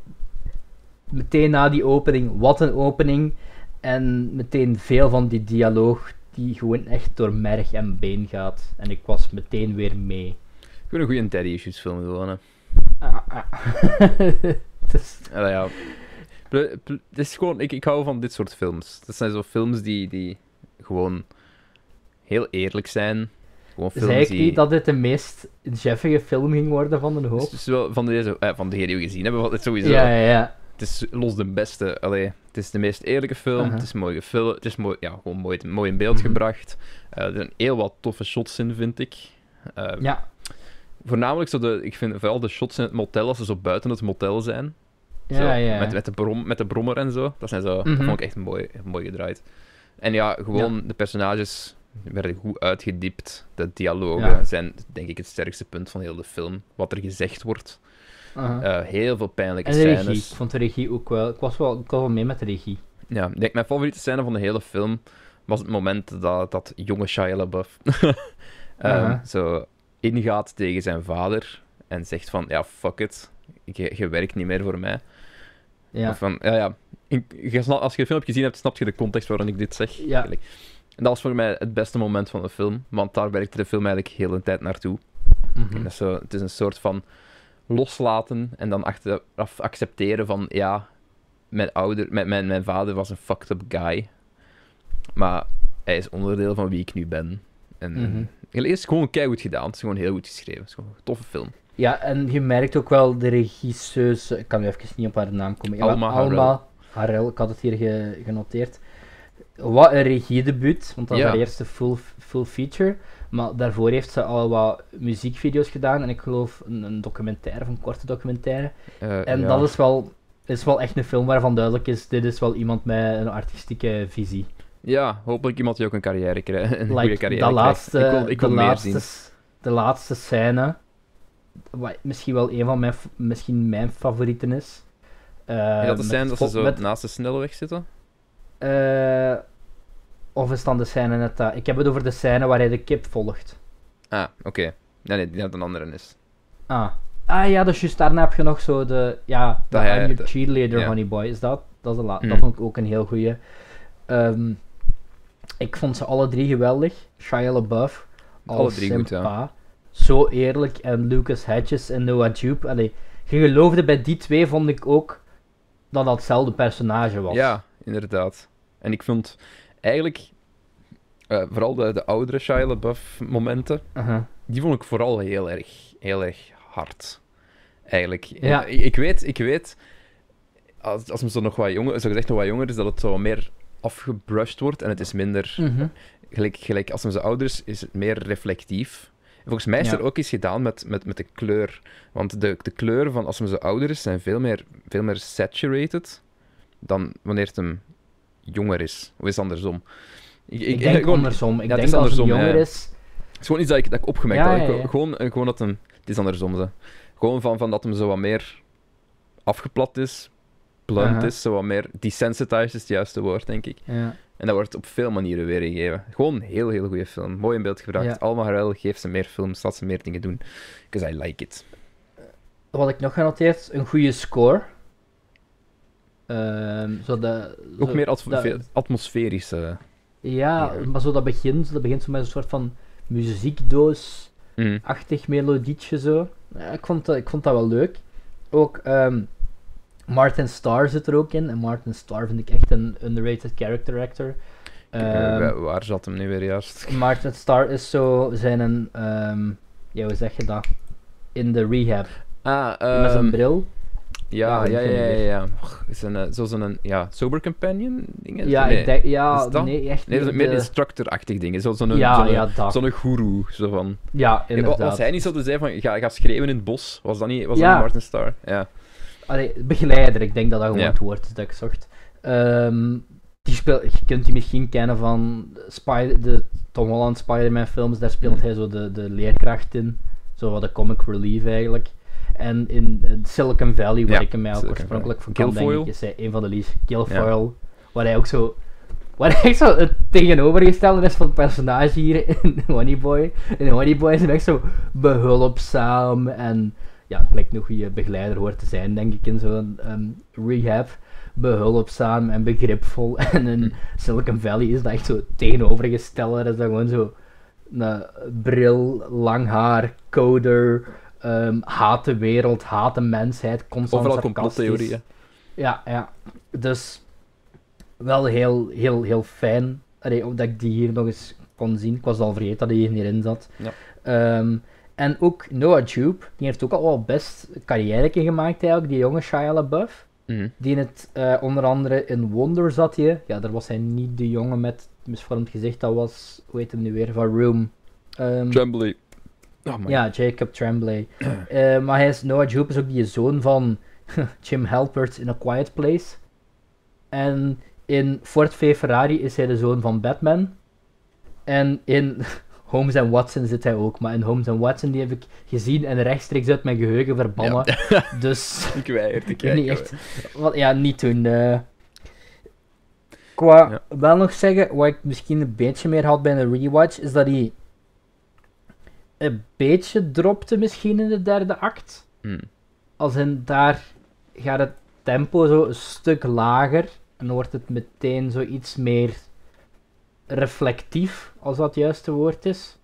meteen na die opening, wat een opening. En meteen veel van die dialoog die gewoon echt door merg en been gaat. En ik was meteen weer mee. Gewoon een goede daddy issues film gewoon, hè. Ah, ah. Het is- Ja, ja. Ple- ple- Het is gewoon, ik, ik hou van dit soort films. Dat zijn zo films die, die gewoon heel eerlijk zijn. Gewoon films Zei ik die... niet dat dit de meest jeffige film ging worden van de Het hoop? is dus wel van, deze, eh, van degene die we gezien hebben, wat het sowieso. Ja, ja, ja. Het is los de beste. Allee, het is de meest eerlijke film. Aha. Het is mooi gefilmd. Het is mooi, ja, gewoon mooi, mooi in beeld Mhm. gebracht. Eh, er zijn heel wat toffe shots in, vind ik. Eh, Ja, Voornamelijk zo de, ik vind vooral de shots in het motel, als ze zo buiten het motel zijn. ja, Zo, ja. Met, met, de brom, met de brommer en zo. Dat, zijn zo, dat Mhm. vond ik echt mooi, mooi gedraaid. En ja, gewoon de personages werden goed uitgediept. De dialogen Ja. zijn denk ik het sterkste punt van heel de film. Wat er gezegd wordt. Eh, heel veel pijnlijke en de regie. scènes. Ik vond de regie ook wel... Ik was wel, ik was wel mee met de regie. Ja, ik denk mijn favoriete scène van de hele film was het moment dat, dat jonge Shia LaBeouf Aha. zo ingaat tegen zijn vader en zegt van, ja, fuck it, je, je werkt niet meer voor mij. Ja. Of van, ja, ja. Je als je de film hebt gezien hebt, snap je de context waarin ik dit zeg. Ja. eigenlijk. En dat was voor mij het beste moment van de film, want daar werkte de film eigenlijk heel de tijd naartoe. En dat is zo, het is een soort van loslaten en dan achteraf accepteren van, ja, mijn, ouder, mijn, mijn, mijn vader was een fucked up guy, maar hij is onderdeel van wie ik nu ben. En Mhm. Is gewoon keihard gedaan, het is gewoon heel goed geschreven, het is gewoon een toffe film. Ja, en je merkt ook wel de regisseuse... Ik kan nu even niet op haar naam komen. Alma. Alma ik had het hier ge- genoteerd. Wat een regiedebuut, want dat is Ja. haar eerste full, full feature. Maar daarvoor heeft ze al wat muziekvideo's gedaan. En ik geloof een, een documentaire, of een korte documentaire. Eh, En ja. dat is wel, is wel echt een film waarvan duidelijk is, dit is wel iemand met een artistieke visie. Ja, hopelijk iemand die ook een carrière krijgt, een goede carrière dat krijgt. laatste, ik wil, ik wil de, meer laatste, zien. de laatste scène, wat misschien wel een van mijn, misschien mijn favorieten is. Dat de met scène dat ze zo met, naast de snelweg zitten? eh, of is dan de scène net dat? Ik heb het over de scène waar hij de kip volgt. Ah, oké. Nee, nee, die dat een andere is. Ah. Ah ja, dus juist daarna heb je nog zo de, ja, de I'm Your de- Cheerleader, ja. Honey Boy. Is dat? Dat, is de la- Mm. dat vond ik ook een heel goeie. Ehm, ik vond ze alle drie geweldig. Shia LaBeouf, Alle als drie goed, ja. Simpa. Zo eerlijk. En Lucas Hedges en Noah Jupe. Allee, je geloofde bij die twee, vond ik ook, dat dat hetzelfde personage was. Ja, inderdaad. En ik vond eigenlijk, eh, vooral de, de oudere Shia LaBeouf momenten, Uh-huh. die vond ik vooral heel erg, heel erg hard. Eigenlijk. Ja. Ik, ik weet, ik weet, als, als hem zo nog wat jonger, zo gezegd nog wat jonger is, dat het zo meer afgebrushed wordt en het is minder, Mhm. gelijk, gelijk als hem zo ouder is, het meer reflectief. En volgens mij is Ja. er ook iets gedaan met, met, met de kleur. Want de, de kleuren van als hem zo ouder is, zijn veel meer, veel meer saturated dan wanneer het hem jonger is. Of is het andersom? Ik, Ik, denk gewoon, andersom. Ik ja, het denk hij andersom, jonger ja. is... Het is gewoon iets dat ik, dat ik opgemerkt had. Gewoon, gewoon dat hem... Het is andersom, ze. Gewoon van, van dat hem zo wat meer afgeplat is, blunt Aha. is, zo wat meer desensitized is het juiste woord, denk ik. Ja. En dat wordt op veel manieren weergegeven. Gewoon een heel, heel goede film. Mooi in beeld gebracht. Ja. Alma Harrell, geef ze meer films, laat ze meer dingen doen. Because I like it. Wat ik nog genoteerd, een goede score. Ehm, zo de, Ook zo- meer dat- atmosferische... Ja, Ja. maar zo dat begint, dat begint zo met een soort van muziekdoos-achtig Mm. melodietje zo. Ja, ik, vond dat, ik vond dat wel leuk. Ook ehm, Martin Starr zit er ook in. En Martin Starr vind ik echt een underrated character actor. Eh, Ehm, wa- waar zat hem nu weer juist? Martin Starr is zo zijn een, ehm, ja hoe zeg je dat? In de rehab. Ah, met zijn ehm, bril. ja, Ja, ja, ja, ja, ja. Is een, eh, zo zo'n ja, sober companion dingen? Ja, nee. ik denk, ja, nee, echt Nee, dat is niet meer de- instructor-achtig dingen. Zo, zo'n Ja, zo'n, ja, dat. zo'n goeroe. Zo van, Ja, Ja, inderdaad. was hij niet zo te zeggen van, ga, ga schreeuwen in het bos? Was dat niet, was Ja. dat niet Martin Starr? Ja. Allee, begeleider, ik denk dat dat gewoon Ja. het woord is dat ik zocht. Ehm, die speel, je kunt die misschien kennen van Spider, de Tom Holland Spider-Man films, daar speelt Mhm. hij zo de, de leerkracht in. Zo wat de comic relief eigenlijk. En in Silicon Valley, waar Ja, ik hem mij ook oorspronkelijk van kan, denk ik, is hij een van de liefst. Guilfoyle, waar hij ook zo... Waar hij echt zo het tegenovergestelde is van het personage hier in Honey Boy. In Honey Boy is hij echt zo behulpzaam en ja, lijkt een goede begeleider hoort te zijn, denk ik, in zo'n ehm, rehab. Behulpzaam en begripvol. En in. Silicon Valley is dat echt zo tegenovergestelde. Dat is dat gewoon zo een bril, lang haar, coder, ehm haat de wereld, haat de mensheid, constant Overal complottheorieën. Ja, ja. Dus wel heel, heel, heel fijn Allee, dat ik die hier nog eens kon zien. Ik was al vergeten dat hij hier hierin zat. Ja. Ehm, en ook Noah Jupe, die heeft ook al wel best een carrière gemaakt eigenlijk, die jonge Shia LaBeouf. Mhm. Die in het eh, onder andere in Wonder zat hij. Ja, daar was hij niet de jongen met misvormd gezicht, dat was, hoe heet hem nu weer, van Room. Ehm, Tremblay. Oh ja, Jacob Tremblay. Eh, maar hij is, Noah Jupe is ook die zoon van Jim Halpert in A Quiet Place. En in Ford V Ferrari is hij de zoon van Batman. En in Holmes and Watson zit hij ook. Maar in Holmes and Watson die heb ik gezien en rechtstreeks uit mijn geheugen verbannen. Dus Ik weiger te niet kijken. echt. Wat, ja, niet toen. eh. Qua Ja. wel nog zeggen, wat ik misschien een beetje meer had bij een rewatch, is dat hij een beetje dropte misschien in de derde act. Hm. Als in daar gaat het tempo zo een stuk lager en dan wordt het meteen zo iets meer reflectief, als dat het juiste woord is.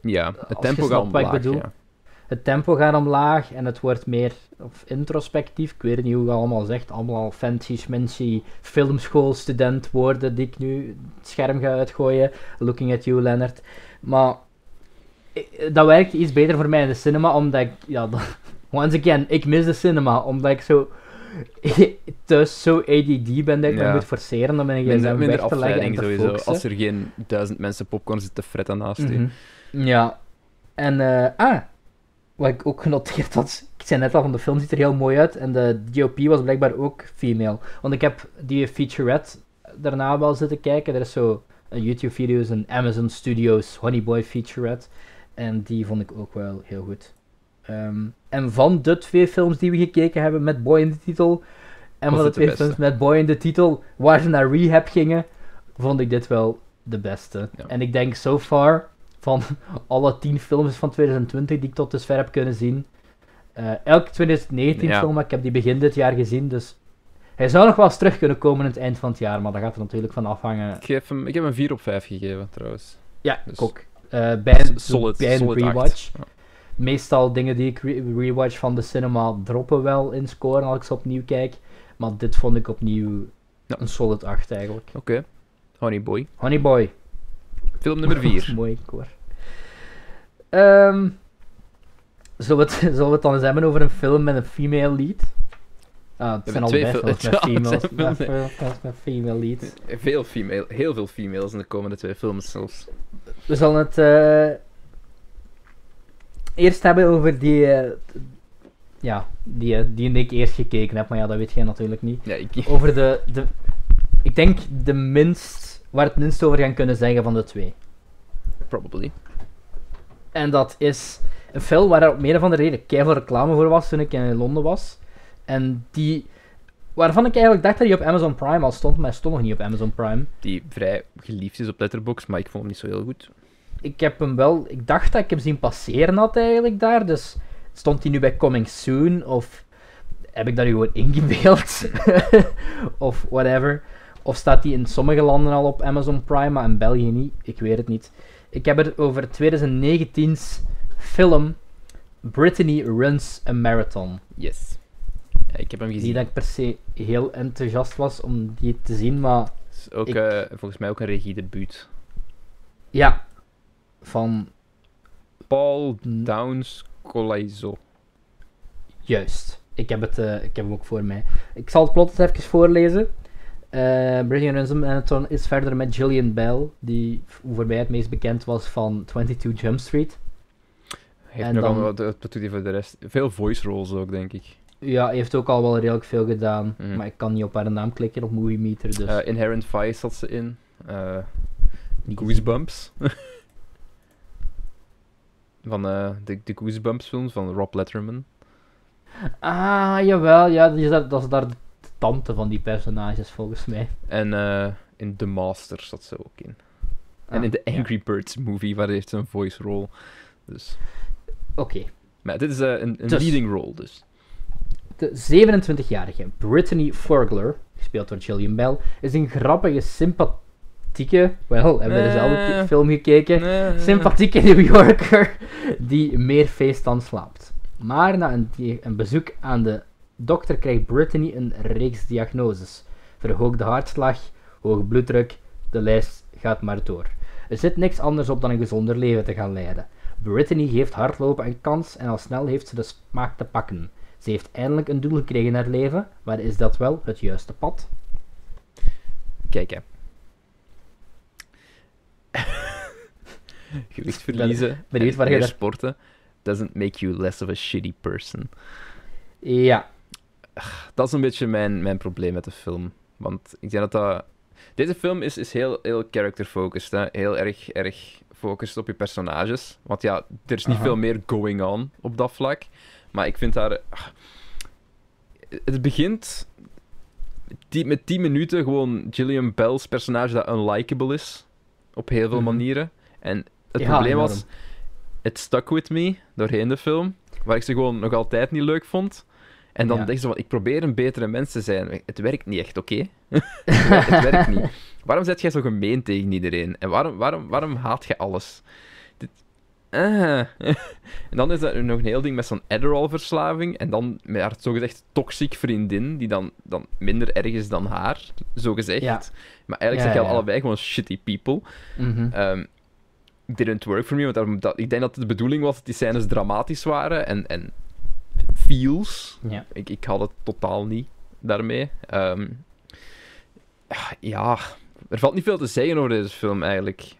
Ja, het tempo gaat omlaag, bedoel. ja. Het tempo gaat omlaag en het wordt meer of introspectief. Ik weet niet hoe je het allemaal zegt. Allemaal fancy schmancy filmschoolstudent worden die ik nu het scherm ga uitgooien. Looking at you, Leonard. Maar eh, dat werkt iets beter voor mij in de cinema, omdat ik... Ja, once again, ik mis de cinema, omdat ik zo... thuis zo ADD ben dat ik me Ja. moet forceren om mijn gsm weg te leggen en afleiding te sowieso. focussen. Als er geen duizend mensen popcorn zitten te fretten naast je. Mhm. Ja. En, eh, ah, wat ik ook genoteerd had, ik zei net al van de film ziet er heel mooi uit en de DOP was blijkbaar ook female. Want ik heb die featurette daarna wel zitten kijken. Er is zo een YouTube-video, is een Amazon Studios Honeyboy featurette. En die vond ik ook wel heel goed. Ehm, en van de twee films die we gekeken hebben met Boy in de titel, en van de twee films met Boy in de titel, waar ze naar rehab gingen, vond ik dit wel de beste. Ja. En ik denk so far, van alle tien films van 2020 die ik tot dusver heb kunnen zien, eh, elke 2019 Ja. film, maar ik heb die begin dit jaar gezien, dus hij zou nog wel eens terug kunnen komen in het eind van het jaar, maar dat gaat er natuurlijk van afhangen. Ik, geef hem, ik heb hem 4 op 5 gegeven, trouwens. Ja, Dus- ik ook. Eh, bij, een- Solid, bij een solid rewatch. Ja. Meestal dingen die ik re- rewatch van de cinema droppen wel in score als ik ze opnieuw kijk. Maar dit vond ik opnieuw Ja. een solid 8 eigenlijk. Oké. Honey Boy. Honey Boy. Film nummer 4. Mooi koor. Ehm zullen, we het, zullen we het dan eens hebben over een film met een female lead? Ah, het We zijn allebei twee films met females. Ja, met female leads. Veel female, heel veel females in de komende twee films zelfs. We zullen het eh, eerst hebben over die, eh, ja, die, eh, die ik eerst gekeken heb, maar ja, dat weet jij natuurlijk niet. Ja, ik... Over de, de, ik denk de minst, waar het minst over gaan kunnen zeggen van de twee. Probably. En dat is een film waar er op meer van de reden keihard reclame voor was toen ik in Londen was. En die, waarvan ik eigenlijk dacht dat hij op Amazon Prime al stond, maar hij stond nog niet op Amazon Prime. Die vrij geliefd is op Letterboxd, maar ik vond hem niet zo heel goed. Ik heb hem wel, ik dacht dat ik hem zien passeren had eigenlijk daar, dus stond hij nu bij Coming Soon of heb ik dat nu gewoon ingebeeld of whatever. Of staat hij in sommige landen al op Amazon Prime, maar in België niet, ik weet het niet. Ik heb het over 2019's film Brittany Runs a Marathon. Yes. Ja, ik heb hem gezien. Niet dat ik per se heel enthousiast was om die te zien, maar is ook, ik- eh, volgens mij ook een regiedebuut. ja, van Paul Downs Colaizo. Juist. Ik heb, het, eh, ik heb hem ook voor mij. Ik zal het plot eens even voorlezen. Brilliant Ransom Marathon is verder met Gillian Bell, die voor mij het meest bekend was van 22 Jump Street. Heeft En nog dan- allemaal, wat doet voor de rest? Veel voice roles ook, denk ik. Ja, hij heeft ook al wel redelijk veel gedaan, Mhm. maar ik kan niet op haar naam klikken op Movie Meter, dus... Eh, Inherent Vice zat ze in. Niet Goosebumps. van eh, de, de Goosebumps films van Rob Letterman. Ah, jawel, ja, die is daar- dat is daar de tante van die personages volgens mij. En eh, in The Master zat ze ook in. en Ah, in de ja. Angry Birds movie, waar heeft ze een voice role. Dus Oké. Maar dit is eh, een, een Dus- leading role, dus. De 27-jarige Brittany Fogler, gespeeld door Gillian Bell, is een grappige, sympathieke, wel, hebben we dezelfde film gekeken, Nee. sympathieke New Yorker die meer feest dan slaapt. Maar na een, een bezoek aan de dokter krijgt Brittany een reeks diagnoses. Verhoogde hartslag, hoge bloeddruk, de lijst gaat maar door. Er zit niks anders op dan een gezonder leven te gaan leiden. Brittany geeft hardlopen een kans en al snel heeft ze de smaak te pakken. Ze heeft eindelijk een doel gekregen in haar leven, maar is dat wel het juiste pad? Kijk, hè. Gewicht verliezen, benieuwd waar je daar- sporten, doesn't make you less of a shitty person. Ja, Dat is een beetje mijn, mijn probleem met de film. Want ik denk dat dat... Deze film is, is heel, heel character-focused, hè. Heel erg, erg focused op je personages. Want ja, er is niet Aha. veel meer going on op dat vlak. Maar ik vind daar... ah, Het begint die, met 10 minuten gewoon Gillian Bell's personage dat unlikable is. Op heel veel Mhm. manieren. En het Ja, probleem enorm. was... Het stuck with me doorheen de film. Waar ik ze gewoon nog altijd niet leuk vond. En dan Ja. denk je van, ik probeer een betere mens te zijn. Het werkt niet echt, oké? het werkt niet. Waarom zet jij zo gemeen tegen iedereen? En waarom, waarom, waarom haat je alles? Ah. en dan is er nog een heel ding met zo'n Adderall-verslaving. En dan met haar zogezegd toxic vriendin, die dan, dan minder erg is dan haar, zogezegd. Ja. Maar eigenlijk Ja, zeg je al ja. allebei gewoon shitty people. mhm. Ehm, didn't work for me, want dat, ik denk dat het de bedoeling was dat die scènes dramatisch waren en, en feels. ja. Ik, ik had het totaal niet daarmee. Ehm, ja, er valt niet veel te zeggen over deze film eigenlijk.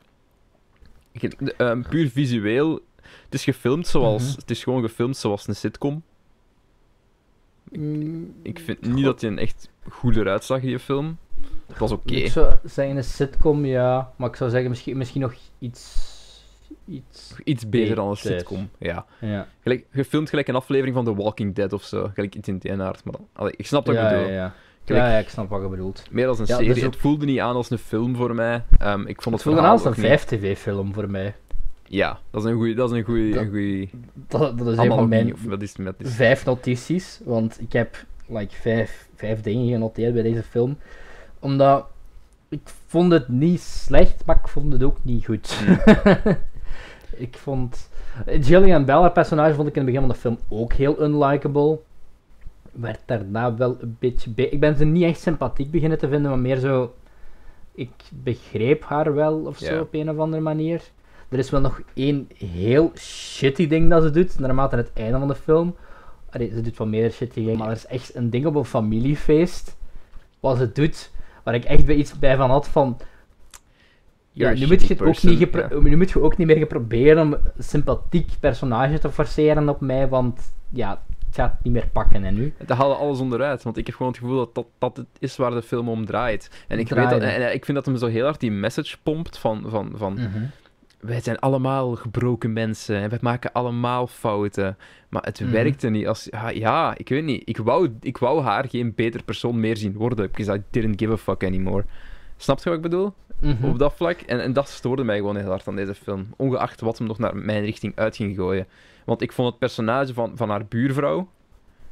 Ehm, puur visueel, het is gefilmd zoals, Mhm. het is gewoon gefilmd zoals een sitcom. Mm, Ik vind niet dat hij een echt goed eruit zag, die film. Het was oké. Ik zou zeggen een sitcom, ja. Maar ik zou zeggen misschien, misschien nog iets... Iets... Iets beter dan een sitcom, ja. Ja. Gelijk, gefilmd gelijk een aflevering van The Walking Dead of zo. Gelijk iets in die aard, maar dan... Allee, ik snap wat ja, ik ja, bedoel. ja. Gelijk- Ja, ja, ik snap wat je bedoelt. Meer als een Ja, serie. dus ook- Het voelde niet aan als een film voor mij. Ehm, ik vond Het het voelde aan als een ook niet- 5-tv-film voor mij. Ja, dat is een goeie... Dat is een goeie... Dat- goeie Dat, dat is een van mijn is vijf notities. Want ik heb like, vijf, vijf dingen genoteerd bij deze film. Omdat ik vond het niet slecht, maar ik vond het ook niet goed. ik vond... Gillian Bell, haar personage, vond ik in het begin van de film ook heel unlikable. Werd daarna wel een beetje... be- Ik ben ze niet echt sympathiek beginnen te vinden, maar meer zo... Ik begreep haar wel, of zo, Ja. op een of andere manier. Er is wel nog één heel shitty ding dat ze doet, naarmate het einde van de film. Allee, ze doet wel meer shitty dingen, maar er is echt een ding op een familiefeest, wat ze doet, waar ik echt bij iets bij van had van... Ja, nu moet, je het ook niet nu moet je ook niet meer proberen om een sympathiek personage te forceren op mij, want ja, het gaat niet meer pakken en nu. Dat haalde alles onderuit, want ik heb gewoon het gevoel dat dat, dat het is waar de film om draait. En ik, weet dat, en, en ik vind dat hem zo heel hard die message pompt van, van, van Mhm. wij zijn allemaal gebroken mensen en wij maken allemaal fouten. Maar het Mhm. werkte niet als... Ja, ja, ik weet niet. Ik wou, ik wou haar geen beter persoon meer zien worden, because I didn't give a fuck anymore. Snap je wat ik bedoel? Mhm. Op dat vlak. En, en dat stoorde mij gewoon heel hard aan deze film. Ongeacht wat hem nog naar mijn richting uit ging gooien. Want ik vond het personage van, van haar buurvrouw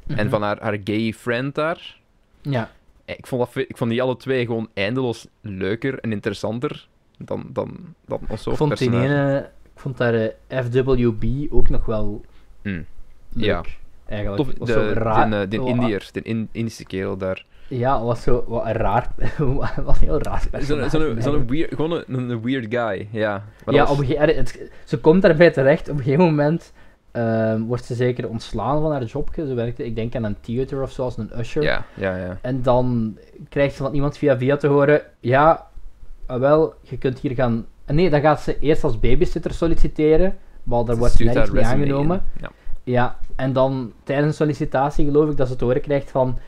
en Mhm. van haar, haar gay friend daar... Ja, eh, Ik vond, dat, ik vond die alle twee gewoon eindeloos leuker en interessanter dan, dan, dan ons ik vond die ene, ik vond daar eh, FWB ook nog wel Mm. leuk. Ja. Eigenlijk. Tof, de, raar. de, de wa- Indiër, de in, Indische kerel daar. Ja, was zo wat een raar, een heel raar Zo'n zo weird, gewoon een, een weird guy, ja. Maar Ja, dat op was- een gegeven het, ze komt daarbij terecht. Op een gegeven moment ehm, wordt ze zeker ontslaan van haar jobje. Ze werkte, ik denk aan een theater of zoals een usher. ja, ja, ja. En dan krijgt ze van iemand via via te horen: Ja, ah, wel, je kunt hier gaan. Nee, dan gaat ze eerst als babysitter solliciteren. Maar daar Ze wordt nergens resume in. aangenomen. Ja. Ja, en dan tijdens een sollicitatie geloof ik dat ze te horen krijgt van...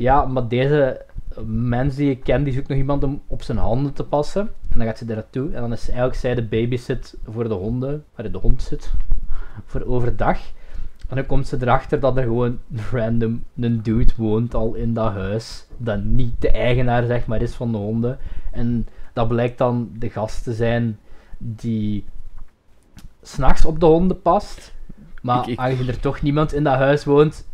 Ja, maar deze mens die ik ken, die zoekt nog iemand om op zijn handen te passen. En dan gaat ze daar naartoe. En dan is eigenlijk zij de babysit voor de honden, waar de hond zit, voor overdag. En dan komt ze erachter dat er gewoon random een dude woont al in dat huis. Dat niet de eigenaar, zeg maar, is van de honden. En dat blijkt dan de gast te zijn die s'nachts op de honden past. Maar Ik- ik- aangezien er toch niemand in dat huis woont,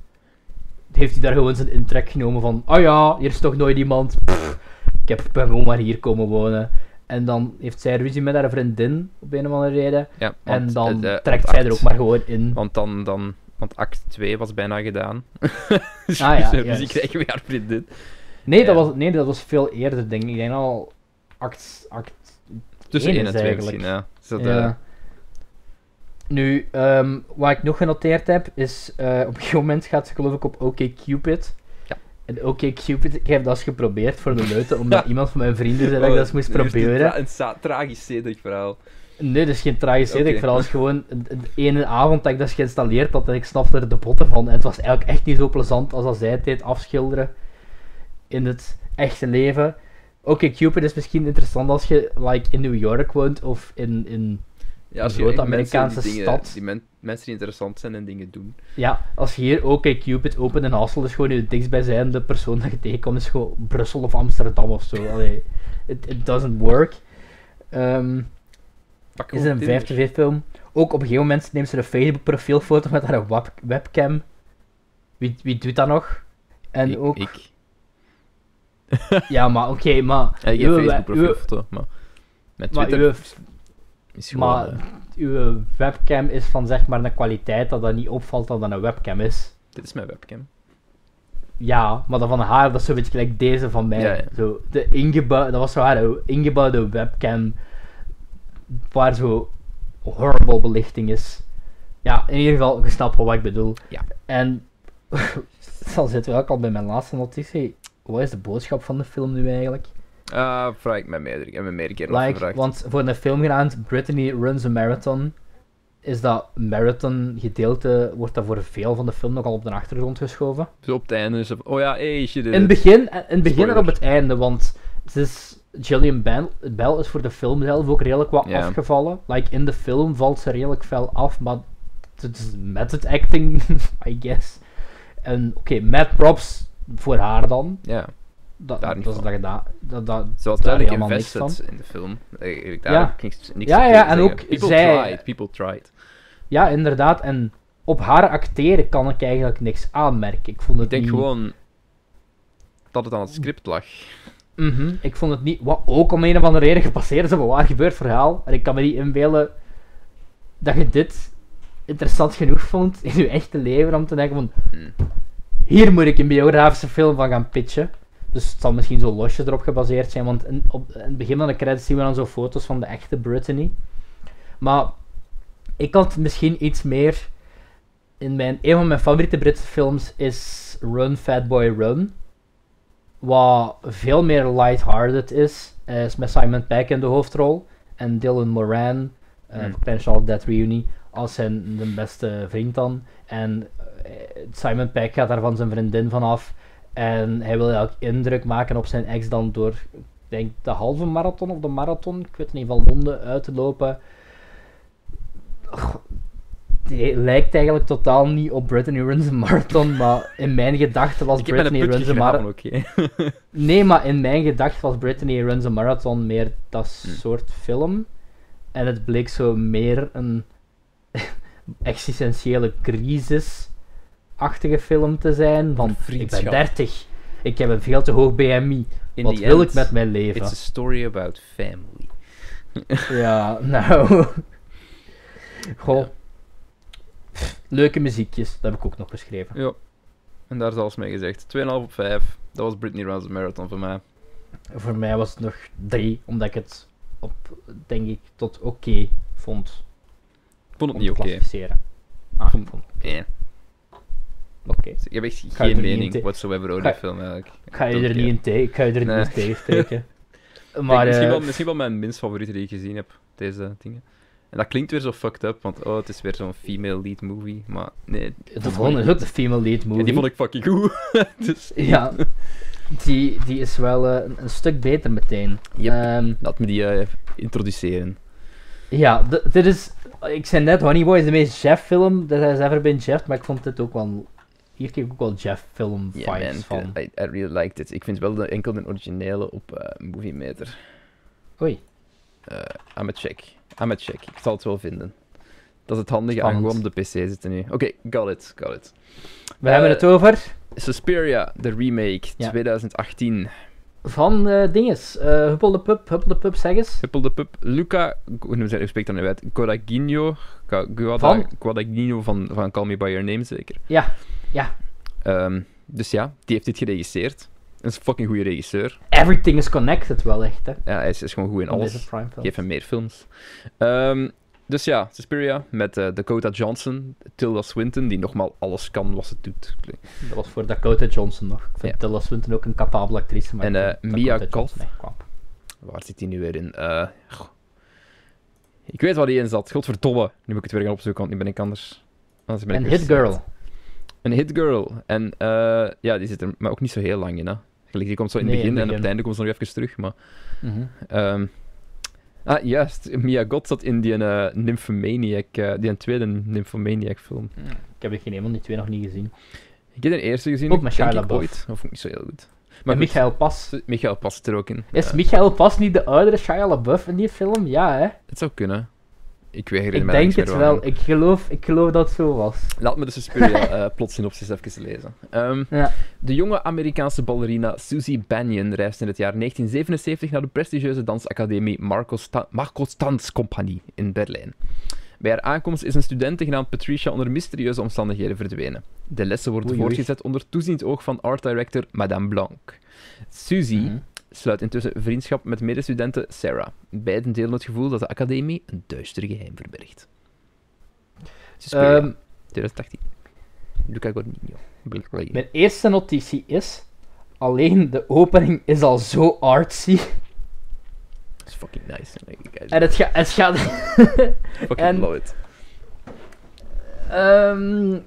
heeft hij daar gewoon zijn intrek genomen van, oh ja, hier is toch nooit iemand. Pff, ik heb, ben gewoon maar hier komen wonen. En dan heeft zij ruzie met haar vriendin, op een of andere reden. Ja, en dan eh, trekt zij er ook maar gewoon in. Want dan, dan... Want act 2 was bijna gedaan. dus Ah, ja, dus juist. ik krijg weer haar vriendin. Nee, dat was, nee, dat was veel eerder, denk ik. Ik denk al act, act Tussen Eén 1 is en 2 eigenlijk. misschien, ja. Ja. Nu, ehm, wat ik nog genoteerd heb, is eh, op een gegeven moment gaat ze geloof ik op OkCupid. Ja. En OkCupid, ik heb dat eens geprobeerd voor de leuten, omdat Ja. iemand van mijn vrienden zei dat ik dat eens moest proberen. tra- Een tragisch Cedric verhaal. Nee, dat is geen tragisch Oké. okay. vooral is gewoon een ene avond dat ik dat geïnstalleerd had en ik snapte er de botten van. En het was eigenlijk echt niet zo plezant als dat zij het deed afschilderen in het echte leven. Oké, Cupid is misschien interessant als je like, in New York woont of in, in Ja, als grote Amerikaanse die dingen- stad. Die men- mensen die interessant zijn en dingen doen. Ja, als je hier ook Cupid opent in Hassel, is gewoon je dichtstbijzijnde persoon dat je tegenkomt, is gewoon Brussel of Amsterdam of zo. Allee, it, it doesn't work. Pak is een Tinder. 5 film. Ook op een gegeven moment neemt ze een Facebook profielfoto met haar web- webcam. Wie, wie doet dat nog? En ik, ook... Ik. Ja, maar oké, maar... Ja, ik heb Facebook profielfoto, maar... Met Maar Twitter uw. Maar eh, uw webcam is van zeg maar een kwaliteit dat dat niet opvalt dat dat een webcam is. dit is mijn webcam. Ja, maar dat van haar, dat is zo'n beetje gelijk deze van mij. Ja, ja. Zo, de ingebouwde, dat was zo haar oude ingebouwde webcam, waar zo horrible belichting is. Ja, in ieder geval, je snapt wat ik bedoel. Ja. En dan zitten we ook al bij mijn laatste notitie. Wat is de boodschap van de film nu eigenlijk? Ah, vraag ik mij meerdere, ik heb me meerdere keren Like, want voor een film genaamd Brittany Runs a Marathon is dat marathon gedeelte, wordt dat voor veel van de film nogal op de achtergrond geschoven. Zo op het einde is het... Oh ja, hey, shit. In het begin, in het begin en op het einde, want het is, Gillian Bell, Bell is voor de film zelf ook redelijk wat afgevallen. Like, in de film valt ze redelijk fel af, maar het is met het acting, I guess. En oké, mad props voor haar dan. Ja, Dat, dat dat gedaan. Dat, dat, ze was duidelijk invested in de film. Eh, Ik, daar Ja. niks, niks Ja, ja, en ook People zij- tried, people tried. Ja, inderdaad. En op haar acteren kan ik eigenlijk niks aanmerken. Ik vond het Ik denk niet... gewoon dat het aan het script lag. Mhm, Ik vond het niet... Wat ook om een of andere reden gepasseerd is op een waar gebeurd verhaal. En ik kan me niet inbeelden dat je dit interessant genoeg vond in je echte leven om te denken van... Hmm. Hier moet ik een biografische film van gaan pitchen. Dus het zal misschien zo losjes erop gebaseerd zijn, want in, op, in het begin van de credits zien we dan zo foto's van de echte Brittany. Maar ik had misschien iets meer... In mijn, een van mijn favoriete Britse films is Run, Fat Boy, Run. Wat veel meer lighthearted is. is met Simon Pegg in de hoofdrol. En Dylan Moran, van Kleine Charlotte Death Reunion, als zijn de beste vriend dan. En eh, Simon Pegg gaat daar van zijn vriendin vanaf. En hij wil eigenlijk indruk maken op zijn ex dan door, ik denk, de halve marathon of de marathon, ik weet niet, van Londen uit te lopen. Goh, Die lijkt eigenlijk totaal niet op Brittany Runs a Marathon, maar in mijn gedachten was Ik Brittany Runs a Marathon... Nee, maar in mijn gedachten was Brittany Runs a Marathon meer dat Hm. soort film. En het bleek zo meer een existentiële crisis-achtige film te zijn. Van, ik ben Vriendschap. 30, ik heb een veel te hoog BMI. In Wat wil end, ik met mijn leven? It's a story about family. Ja, nou... Goh. Ja. Leuke muziekjes, dat heb ik ook nog geschreven. Ja. En daar is alles mee gezegd. 2,5 op 5. Dat was Britney Runs Marathon voor mij. Voor mij was het nog 3, omdat ik het op, denk ik, tot oké vond. Ik vond het om niet oké. Ah, Vond- ik vond Nee. oké. Ik heb echt Ga geen mening te- whatsoever over die film eigenlijk. Ik ga je er niet in tegen, ik ga je er Nee. niet. Ik maar, denk misschien, eh, wel, misschien wel mijn minst favoriete die ik gezien heb, deze dingen. En dat klinkt weer zo fucked up, want oh, het is weer zo'n female lead movie. Maar nee, de dat volgende is ook de female lead Ja, movie. die vond ik fucking goed. dus, Ja, die, die is wel eh, een, een stuk beter meteen. Yep. Ehm, Laat me die eh, introduceren. ja, dit is... Ik zei net, Honey Boy is de meest Jeff-film dat hij is ever been Jeff, maar ik vond dit ook wel... Hier kreeg ik ook wel Jeff-film Ja, vibes man, van. I, I really liked it. Ik vind wel de, enkel de originele op eh Movie Meter. Oei. Eh I'm a check. I'm a check. Ik zal het wel vinden. Dat is het handige aan gewoon op de PC zitten nu. Oké, got it, got it. We Eh, hebben het over Suspiria, de remake, Ja. 2018. van eh dinges. eh Huppel de Pup, Huppel de Pup, zeg eens. Huppel de Pup, Luca, hoe hoe spreekt dat nu uit? Guadagnino? Guadagnino van, van Call Me By Your Name, zeker. Ja, ja. Ehm, dus ja, die heeft dit geregisseerd. Een fucking goede regisseur. Everything is connected wel echt, hè. Ja, hij is, is gewoon goed in alles. Prime. Geef hem meer films. Ehm, dus ja, Suspiria met eh, Dakota Johnson, Tilda Swinton, die nogmaals alles kan wat ze doet. Dat was voor Dakota Johnson nog. Ik vind Ja. Tilda Swinton ook een capabele actrice. Maar En, eh, Mia Goth. Waar zit hij nu weer in? Eh, ik weet waar hij in zat. Godverdomme. Nu moet ik het weer gaan opzoeken, want nu ben ik anders. anders ben ik En Hit. Girl. Een hit girl. En eh, ja, die zit er maar ook niet zo heel lang in. Hè. Gelijk, die komt zo in het in begin en op het einde komt ze nog even terug. Maar, Mhm. ehm, ah, juist. Mia Goth zat in die uh, Nymphomaniac, eh, die een tweede Nymphomaniac film. Ik heb die helemaal die twee nog niet gezien. Ik heb de eerste gezien, Ook met Shia LaBeouf. ooit. Dat vond ik niet zo heel goed. Maar Maar en goed, Michael Pas. Michael past er ook in. Is Michael Pas niet de oudere Shia LaBeouf in die film? Ja, hè? het zou kunnen. Ik weet Ik denk het wel. Ik geloof, ik geloof dat het zo was. Laat me de Suspiria eh plot synopsis even lezen. Ehm, Ja. De jonge Amerikaanse ballerina Susie Banyan reist in het jaar 1977 naar de prestigieuze dansacademie Marco, Sta Marco Tanzcompagnie in Berlijn. Bij haar aankomst is een studente genaamd Patricia onder mysterieuze omstandigheden verdwenen. De lessen worden Oei, oei. voortgezet onder toeziend oog van art director Madame Blanc. Susie. Sluit intussen vriendschap met medestudente Sarah. Beiden delen het gevoel dat de academie een duister geheim verbergt. Suspiria, Ehm, 2018. Luca Guadagnino. Mijn eerste notitie is... Alleen de opening is al zo artsy. Dat is fucking nice. En het, ga, het gaat... Fucking en- love it. Ehm,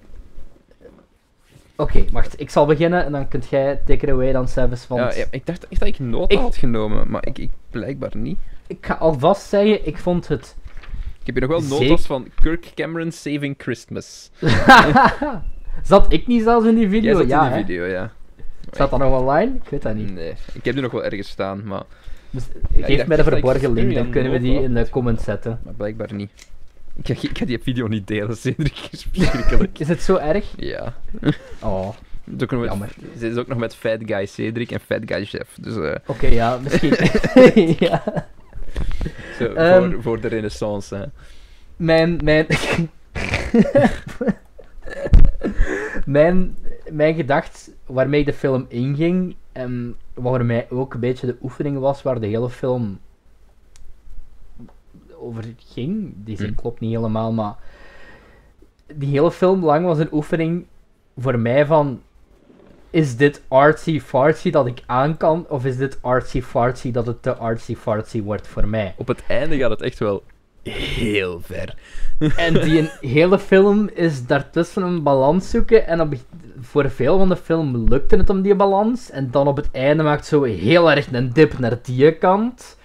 Oké, wacht. Ik zal beginnen en dan kunt jij take it away dan zelfs. Want Ja, ja, ik dacht echt dat ik nota Ik- had genomen, maar ik, ik blijkbaar niet. ik ga alvast zeggen, ik vond het... Ik heb hier nog wel notas van Kirk Cameron Saving Christmas. Zat ik niet zelfs in die video? Zat ja, in die video, ja. Staat dat nog online? Ik weet dat niet. Nee, ik heb die nog wel ergens staan, maar, Dus, geef mij de verborgen link, dan kunnen we die in de comments zetten. maar blijkbaar niet. Ik ga, ik ga die video niet delen, Cedric. is verschrikkelijk. Is het zo erg? ja. Oh, Het is ook nog met, Jammer. Ze is ook nog met Fat Guy Cedric en Fat Guy Chef. Dus eh, oké, ja, misschien. ja. zo, Ehm. voor, voor de renaissance. Hè. Mijn, mijn... mijn, mijn gedacht waarmee de film inging, en waar mij ook een beetje de oefening was waar de hele film over ging. Die zin Hm. klopt niet helemaal, maar die hele film lang was een oefening voor mij van is dit artsy-fartsy dat ik aan kan, of is dit artsy-fartsy dat het te artsy-fartsy wordt voor mij? Op het einde gaat het echt wel heel ver. En die hele film is daartussen een balans zoeken. En op, voor veel van de film lukte het om die balans. En dan op het einde maakt zo heel erg een dip naar die kant.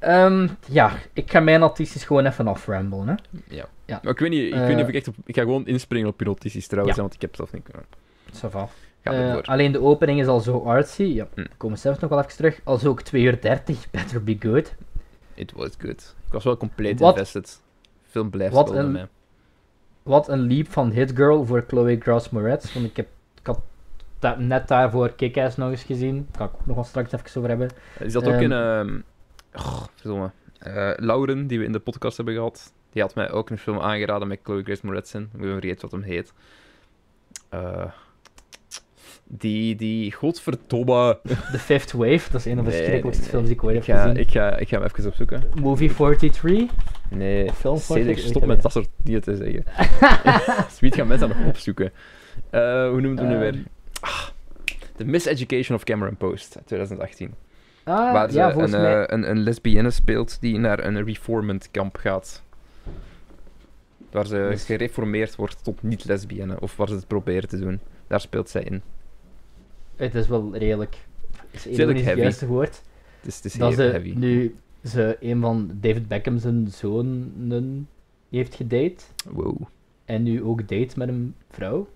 Ehm, ja, ik ga mijn notities gewoon even aframbelen. Hè. Ja. Ja. Maar ik weet niet, ik, Eh. weet niet of ik echt op... Ik ga gewoon inspringen op je notities trouwens, Ja. want ik heb zelf niet... Va. Ga Eh, alleen de opening is al zo artsy. Ja, Hm. komen we zelfs nog wel even terug. Als ook 2 uur 30, better be good. It was good. Ik was wel compleet Wat- invested. Film blijft wat een- mij. Wat een leap van Hit Girl voor Chloe Grace Moretz. Want ik heb ik had da- net daarvoor Kick-Ass nog eens gezien. Daar kan ik ook nog wel straks even over hebben. Die zat ook Ehm. in... oh, verdomme. Eh, Lauren, die we in de podcast hebben gehad, die had mij ook een film aangeraden met Chloe Grace Moretz in. Ik ben vergeten wat hem heet. Eh, die, die... Godverdomme. The Fifth Wave, dat is een van de verschrikkelijkste nee, films die ik ooit Ik heb ga, gezien. ik, ga, ik ga hem even opzoeken. Movie 43. Nee, Film Cedric, 43, stop met dat soort dingen te zeggen. Sweet gaan mensen nog opzoeken. Eh, hoe noemt het nu weer? Ah, The Miseducation of Cameron Post, uit 2018. Ah, waar ze ja, een, mij... eh, een, een lesbienne speelt die naar een reformant kamp gaat. Waar ze Dus- gereformeerd wordt tot niet-lesbienne, of waar ze het proberen te doen. Daar speelt zij in. Het is wel redelijk... Is Redelijk het heavy. juiste woord. Het is, het is Dat ze heavy. nu ze een van David Beckham's zonen heeft gedate. Wow. En nu ook date met een vrouw.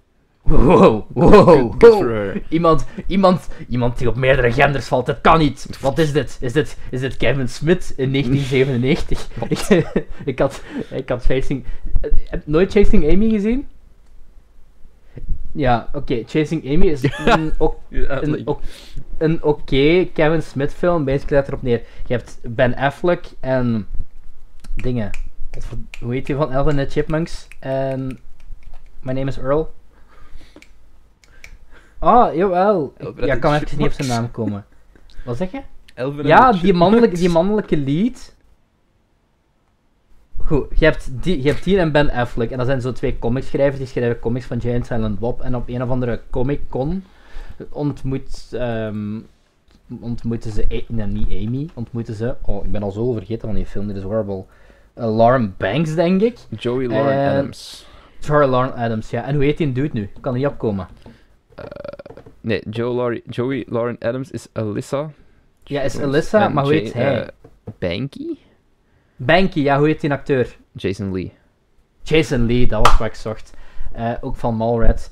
Wow, wow, wow. Iemand, iemand, iemand die op meerdere genders valt, dat kan niet. Wat is dit? Is dit, is dit Kevin Smith in 1997? ik, ik had, ik had Chasing... Heb je nooit Chasing Amy gezien? Ja, oké. Chasing Amy is een, een, like- ok- een oké Kevin Smith film. Basically let erop neer. Je hebt Ben Affleck en dingen. Hoe heet die van Elvin the Chipmunks? En My Name is Earl. Ah, jawel. Ik- Ja, and kan even niet op zijn naam komen. Wat zeg je? Ja, die mannelijke, die mannelijke lead. Goed, je hebt, die, je hebt die en Ben Affleck. En dat zijn zo twee comicschrijvers. Die schrijven comics van Giant Silent Bob. En op een of andere Comic Con ontmoet, ehm, ontmoeten ze... A- nee, niet Amy. Ontmoeten ze... Oh, ik ben al zo vergeten van die film. Dit is horrible. Uh, Lauren Banks, denk ik. Joey Lauren En- Adams. Sorry, Lauren Adams, ja. En hoe heet die dude nu? Ik kan niet opkomen. Nee, Joe Laurie- Joey Lauren Adams is Alyssa. Ja, is. Alyssa, maar hoe heet hij? eh, Banky? Banky, ja, hoe heet die acteur? Jason Lee. Jason Lee, dat was wat ik zocht. Eh, ook van Mallrats.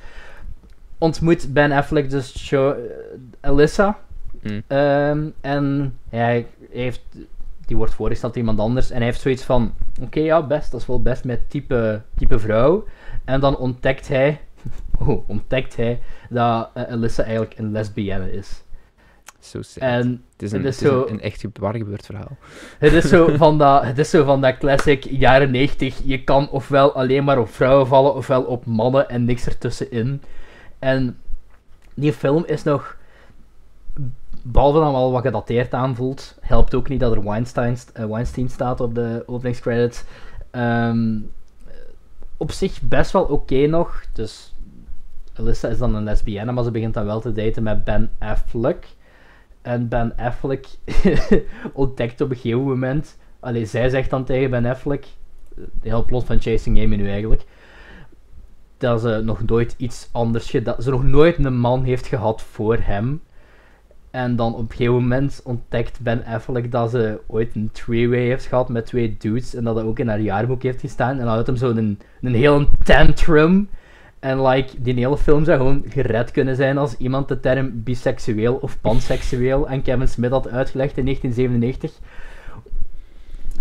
Ontmoet Ben Affleck dus Jo- eh, Alyssa. Mm. Ehm, en hij heeft, die wordt voorgesteld iemand anders. En hij heeft zoiets van: Oké, ja, best, dat is wel best met type, type vrouw. En dan ontdekt hij, oh, ontdekt hij dat eh, Alyssa eigenlijk een lesbienne is. So sad. En het is een, het is het is zo- een, een echt waar gebeurd verhaal. het is, zo van dat, het is zo van dat classic jaren 90. Je kan ofwel alleen maar op vrouwen vallen, ofwel op mannen en niks ertussenin. En die film is nog, behalve dan wel wat gedateerd aanvoelt, helpt ook niet dat er Weinstein, eh, Weinstein staat op de openingscredits. Ehm, op zich best wel oké nog. Dus Alyssa is dan een lesbienne, maar ze begint dan wel te daten met Ben Affleck. En Ben Affleck ontdekt op een gegeven moment. Allee, zij zegt dan tegen Ben Affleck. Heel plot van Chasing Amy nu eigenlijk. Dat ze nog nooit iets anders gedaan. Ze nog nooit een man heeft gehad voor hem. En dan op een gegeven moment ontdekt Ben Affleck dat ze ooit een three-way heeft gehad met twee dudes. En dat dat ook in haar jaarboek heeft gestaan. En dan houdt hem zo een, een heel tantrum. En like, die hele film zou gewoon gered kunnen zijn als iemand de term biseksueel of panseksueel aan Kevin Smith had uitgelegd in 1997.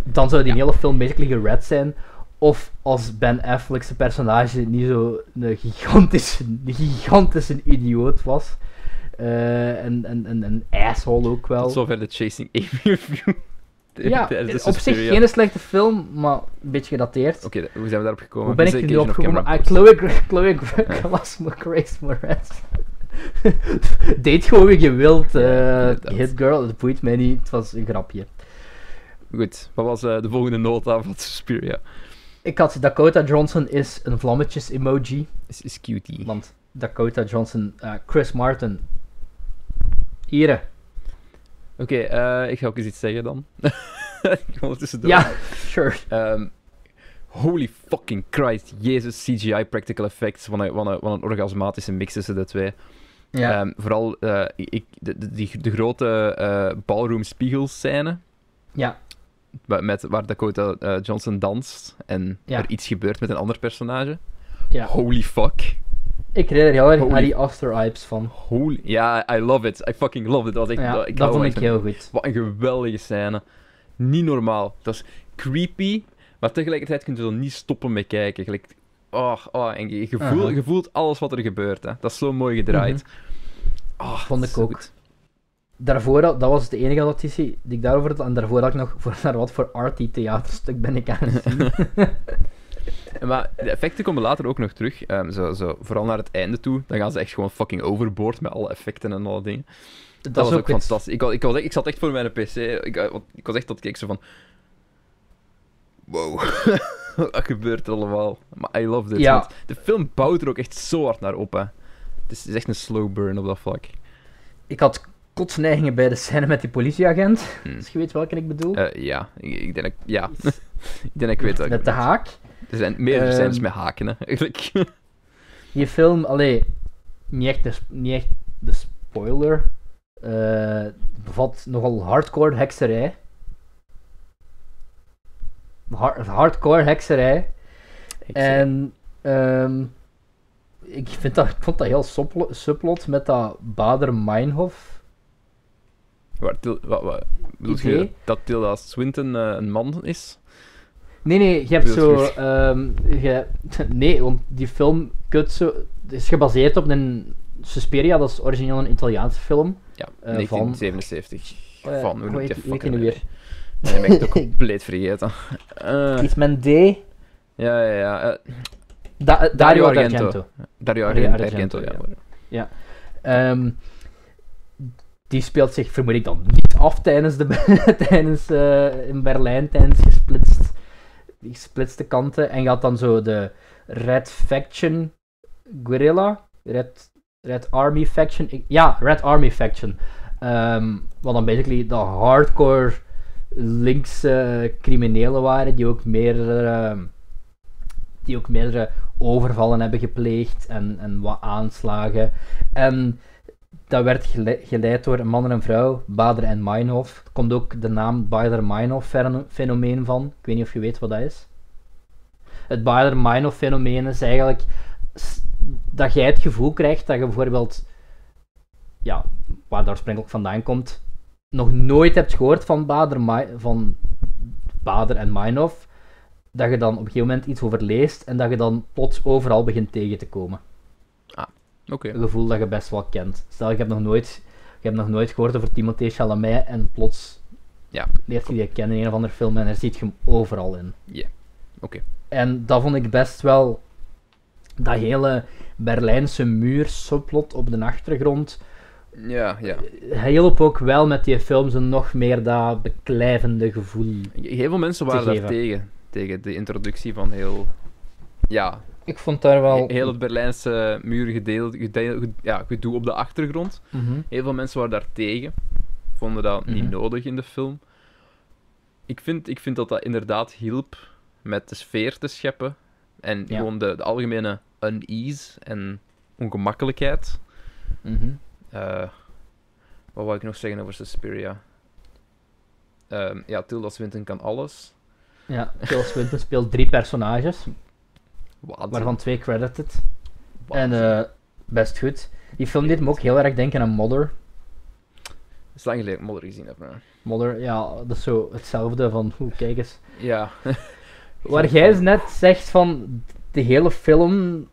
Dan zou die Ja. hele film basically gered zijn. Of als Ben Affleck's personage niet zo een gigantische, een gigantische idioot was. Eh, en, en, en een asshole ook wel. Tot zover de Chasing Amy review. ja, Tijdens de op zich geen slechte film, maar een beetje gedateerd. Oké, hoe zijn we daarop gekomen? Hoe ben ik er nu of opgekomen? Ah, Chloe, Chloe Gra- Grace Moretz. Deed gewoon wie je wilt. eh, inderdaad. hit girl, het boeit mij niet. Het was een grapje. Goed, wat was eh, de volgende nota van Suspiria? Ik had Dakota Johnson is een vlammetjes emoji. Is, is cutie. Want Dakota Johnson, eh, Chris Martin. Ire. Oké, eh, ik ga ook eens iets zeggen dan. tussendoor. Ja, sure. Ehm, holy fucking Christ. Jezus, CGI practical effects. Wat een, wat een, wat een orgasmatische mix tussen de twee. Ja. Ehm, vooral eh, ik, de, de, die, de grote eh ballroom spiegelscène. ja. Met, waar Dakota Johnson danst en Ja. er iets gebeurt met een ander personage. ja. Holy fuck. Ik reed er heel erg Holy- Ari Aster vibes van. Holy... Ja, I love it. I fucking love it. Dat, was echt, Ja, ik dat vond ik heel goed. Wat een geweldige scène. Niet normaal. Dat is creepy, maar tegelijkertijd kun je er niet stoppen met kijken. Gelijk, oh, oh, en je, voelt, je voelt alles wat er gebeurt. Hè. Dat is zo mooi gedraaid. Oh, Vond dat ik ook. goed. Daarvoor, dat was de enige notitie die ik daarover had. En daarvoor had ik nog voor naar wat voor arty theaterstuk ben ik aan het zien. Maar de effecten komen later ook nog terug. Ehm, zo, zo, vooral naar het einde toe. Dan gaan ze echt gewoon fucking overboord met alle effecten en alle dingen. dat, Dat, is was ook fantastisch. Ik, was, ik, was, ik zat echt voor mijn PC. Ik, eh, ik was echt tot keek zo van... Wow. Wat gebeurt er allemaal? Maar I love it. Ja. De film bouwt er ook echt zo hard naar op. Hè. Het, is, het is echt een slow burn op dat vlak. Ik had kotsneigingen bij de scène met die politieagent. Hmm. Als je weet welke ik bedoel. Eh, ja, ik, ik denk dat... Ja. ik denk dat ik weet je met de haak. Er zijn meerdere scènes met haken, hè. Eigenlijk. Die film, allee, niet echt de, niet echt de spoiler. eh, bevat nogal hardcore hekserij. Har- hardcore hekserij. En ehm, ik, vind dat, ik vond dat heel subplo- subplot met dat Bader Meinhof. Waar, wat, wat, bedoel Idee? je dat Tilda Swinton eh, een man is? Nee, nee, je hebt zo. ehm, je, nee, want die film kut zo, het is gebaseerd op een. Suspiria, dat is origineel een Italiaanse film. Ja, Eh, 1977. Eh, van, hoe hoe noem je heet- die hoe heet die nu fucking Nee, ben ik het ook compleet vergeten. Eh, Iets met D. ja, ja, ja. eh, Da- Dario, Dario Argento. Argento. Dario Dario Argento, Argento, Argento, ja. ja. Ehm, die speelt zich, vermoed ik dan, niet af tijdens, de, tijdens eh, in Berlijn, tijdens gesplitst, die gesplitste kanten. En gaat dan zo de Red Faction Guerrilla, Red, Red Army Faction, ja, Red Army Faction. Ehm, wat dan basically de hardcore linkse criminelen waren, die ook meerdere, die ook meerdere overvallen hebben gepleegd en, en wat aanslagen. En dat werd gele- geleid door een man en een vrouw, Bader en Meinhof. Er komt ook de naam Bader-Meinhof-fenomeen van. Ik weet niet of je weet wat dat is. Het Bader-Meinhof-fenomeen is eigenlijk dat jij het gevoel krijgt dat je bijvoorbeeld, ja, waar dat oorspronkelijk vandaan komt, nog nooit hebt gehoord van Bader, van Bader en Meinhof, dat je dan op een gegeven moment iets over leest en dat je dan plots overal begint tegen te komen Een gevoel dat je best wel kent. Stel, ik heb nog nooit, ik heb nog nooit gehoord over Timothée Chalamet en plots Ja. leert je die kennen in een of andere film en daar ziet je hem overal in. Ja. Oké. En dat vond ik best wel dat hele Berlijnse muur subplot op de achtergrond Ja, ja. hielp ook wel met die films een nog meer dat beklijvende gevoel. Heel veel mensen waren daar tegen. Tegen de introductie van heel... Ja, Ik vond daar wel... heel het Berlijnse muur gedeeld, gedeel- ge- ja, gedoe op de achtergrond. Mhm. Heel veel mensen waren daar tegen. Vonden dat niet Mhm. nodig in de film. Ik vind, ik vind dat dat inderdaad hielp met de sfeer te scheppen. En Ja. gewoon de, de algemene unease en ongemakkelijkheid. Mhm. Eh, wat wou ik nog zeggen over Suspiria? Ehm, ja, Tilda Swinton kan alles. Ja, Tilda Swinton speelt drie personages, Waanzin. waarvan twee credited. En eh, best goed. Die film deed me ook heel erg denken aan Mother. Het is lang geleden ik Modder gezien heb. maar- Mother, ja, dat is zo hetzelfde van, hoe kijk eens. Ja. Waar jij dus net zegt van de hele film,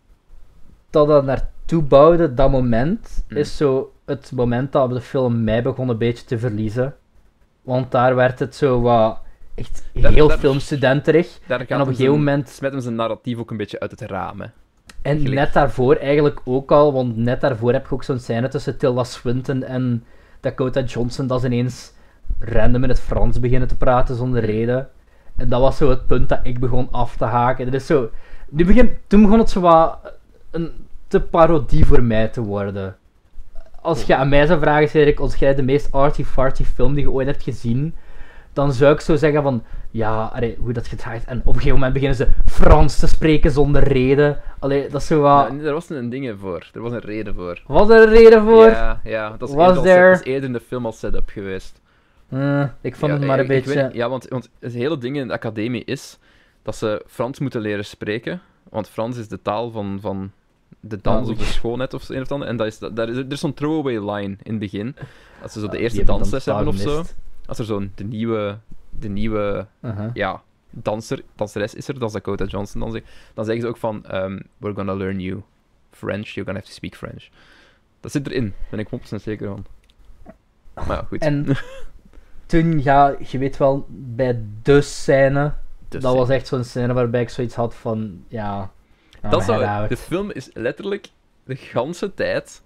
dat dat naartoe bouwde, dat moment, Mm. is zo het moment dat de film mij begon een beetje te verliezen. Want daar werd het zo wat, echt heel daar- filmstudenterig. Daar En op een gegeven moment smet hem zijn narratief ook een beetje uit het raam. hè. En Gelijk. net daarvoor eigenlijk ook al, want net daarvoor heb je ook zo'n scène tussen Tilda Swinton en Dakota Johnson, dat ze ineens random in het Frans beginnen te praten zonder reden. En dat was zo het punt dat ik begon af te haken. Dat is zo... Nu begin, toen begon het zo wat een te parodie voor mij te worden. Als je aan mij zou vragen, Cedric, als jij de meest arty-farty film die je ooit hebt gezien, dan zou ik zo zeggen van, ja, allee, hoe dat gedraaid. En op een gegeven moment beginnen ze Frans te spreken zonder reden. Allee, dat is zo wat... Ja, er was een ding voor. Er was een reden voor. Wat een reden voor? Ja, ja. Dat is, Was eerder, als- there- dat is eerder in de film als setup geweest. Eh, ik vond Ja, het maar een beetje... weet- ja, want, want het hele ding in de academie is dat ze Frans moeten leren spreken. Want Frans is de taal van, van de dans of de schoonheid of een of ander. En dat is, dat, daar is, er is zo'n throwaway line in het begin. Als ze zo de Ja, eerste dansles hebben of zo. Als er zo'n de nieuwe, de nieuwe ja, danser, danseres is er, dat is Dakota Johnson dan, zeg, dan zeggen ze ook van, ehm, we're gonna learn you French, you're gonna have to speak French. Dat zit erin, ben ik 100% zeker van. Maar ja, goed. En toen, ja, je weet wel, bij de scène, dat was echt zo'n scène waarbij ik zoiets had van, ja... I'm Dat zou, de film is letterlijk de ganse tijd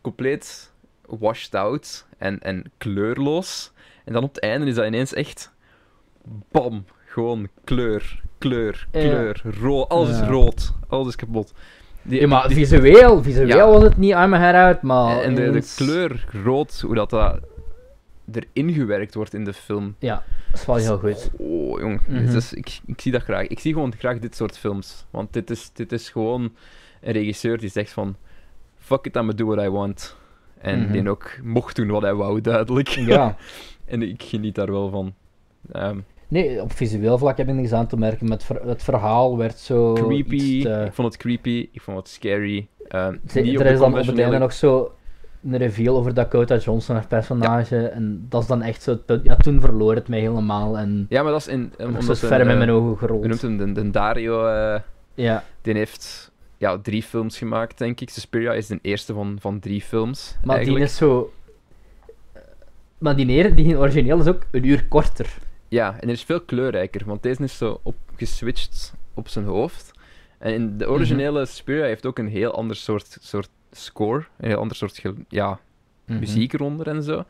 compleet washed out en, en kleurloos. En dan op het einde is dat ineens echt bam, gewoon kleur, kleur, kleur, rood, alles is rood, alles is kapot. Die, Ja, maar die- visueel, visueel Ja. was het niet I'm a head out, maar... en de, kleur rood, hoe dat, dat erin gewerkt wordt in de film. Ja, dat is wel heel goed. Oh, jong. Mhm. Ik, ik zie dat graag. Ik zie gewoon graag dit soort films. Want dit is, dit is gewoon een regisseur die zegt van... Fuck it, I'ma do what I want. En Mhm. die ook mocht doen wat hij wou, duidelijk. Ja. en ik geniet daar wel van. Ehm, Nee, op visueel vlak heb ik niks aan te merken. Ver- het verhaal werd zo... creepy. te- Ik vond het creepy. Ik vond het scary. Ehm, er is dan op het einde nog zo een reveal over Dakota Johnson, haar personage. En dat is dan echt zo het punt. Ja, toen verloor het mij helemaal. En Ja, maar dat is in... Um, zo ver een, met mijn eh, ogen Hoe noemt gerold. hem? De, de Dario... eh, Ja, die heeft ja, drie films gemaakt, denk ik. Suspiria is de eerste van, van drie films, maar die is zo... Maar die, neer, die origineel is ook een uur korter. Ja, en er is veel kleurrijker, want deze is zo op, geswitcht op zijn hoofd. En in de originele Mhm. Suspiria heeft ook een heel ander soort, soort score, een heel ander soort ja, Mhm. muziek eronder en zo.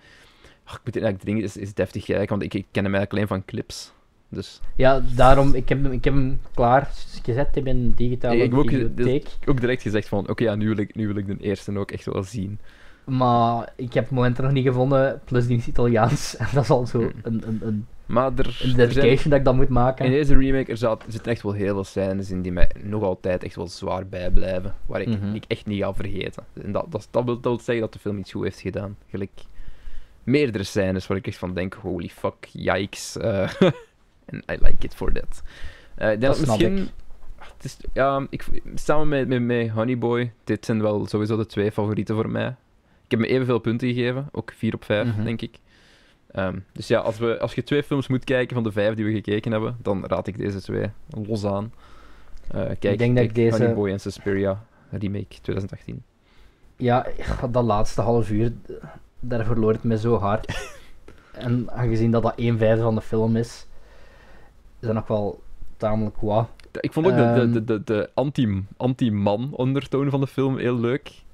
Ach, ik moet het eigenlijk dringen, is, is deftig kijken, want ik, ik ken hem eigenlijk alleen van clips. Dus Ja, daarom, ik heb hem, ik heb hem klaar gezet in mijn digitale Ik heb ook- bibliotheek. ook direct gezegd van, oké, ja, nu, wil ik, nu wil ik de eerste ook echt wel zien. Maar ik heb het moment nog niet gevonden, plus die is Italiaans. En dat is al zo Hmm. een, een, een, Maar er, een er zijn, dedication dat ik dan moet maken. in deze remake er, zat, er zitten echt wel heel veel scènes in die mij nog altijd echt wel zwaar bijblijven. Waar ik, Mhm. ik echt niet ga vergeten. En dat, dat, dat, wil, dat wil zeggen dat de film iets goed heeft gedaan. Gelijk meerdere scènes waar ik echt van denk, holy fuck, yikes. eh, En I like it for that. Denk Dat dat, snap misschien... ik. Het is, ja, ik, samen met, met, met Honey Boy, dit zijn wel sowieso de twee favorieten voor mij. Ik heb me evenveel punten gegeven, ook 4 op 5, Mhm. denk ik. Ehm, dus ja, als, we, als je twee films moet kijken van de vijf die we gekeken hebben, dan raad ik deze twee los aan. Eh, kijk, denk dat ik kijk deze- Honey Boy en Suspiria, remake 2018. Ja, dat laatste half uur, daar verloor het me zo hard. en aangezien dat dat 1 vijfde van de film is, is dat nog wel tamelijk wat. Ik vond ook de, Ehm. de, de, de, de anti, anti-man ondertoon van de film heel leuk.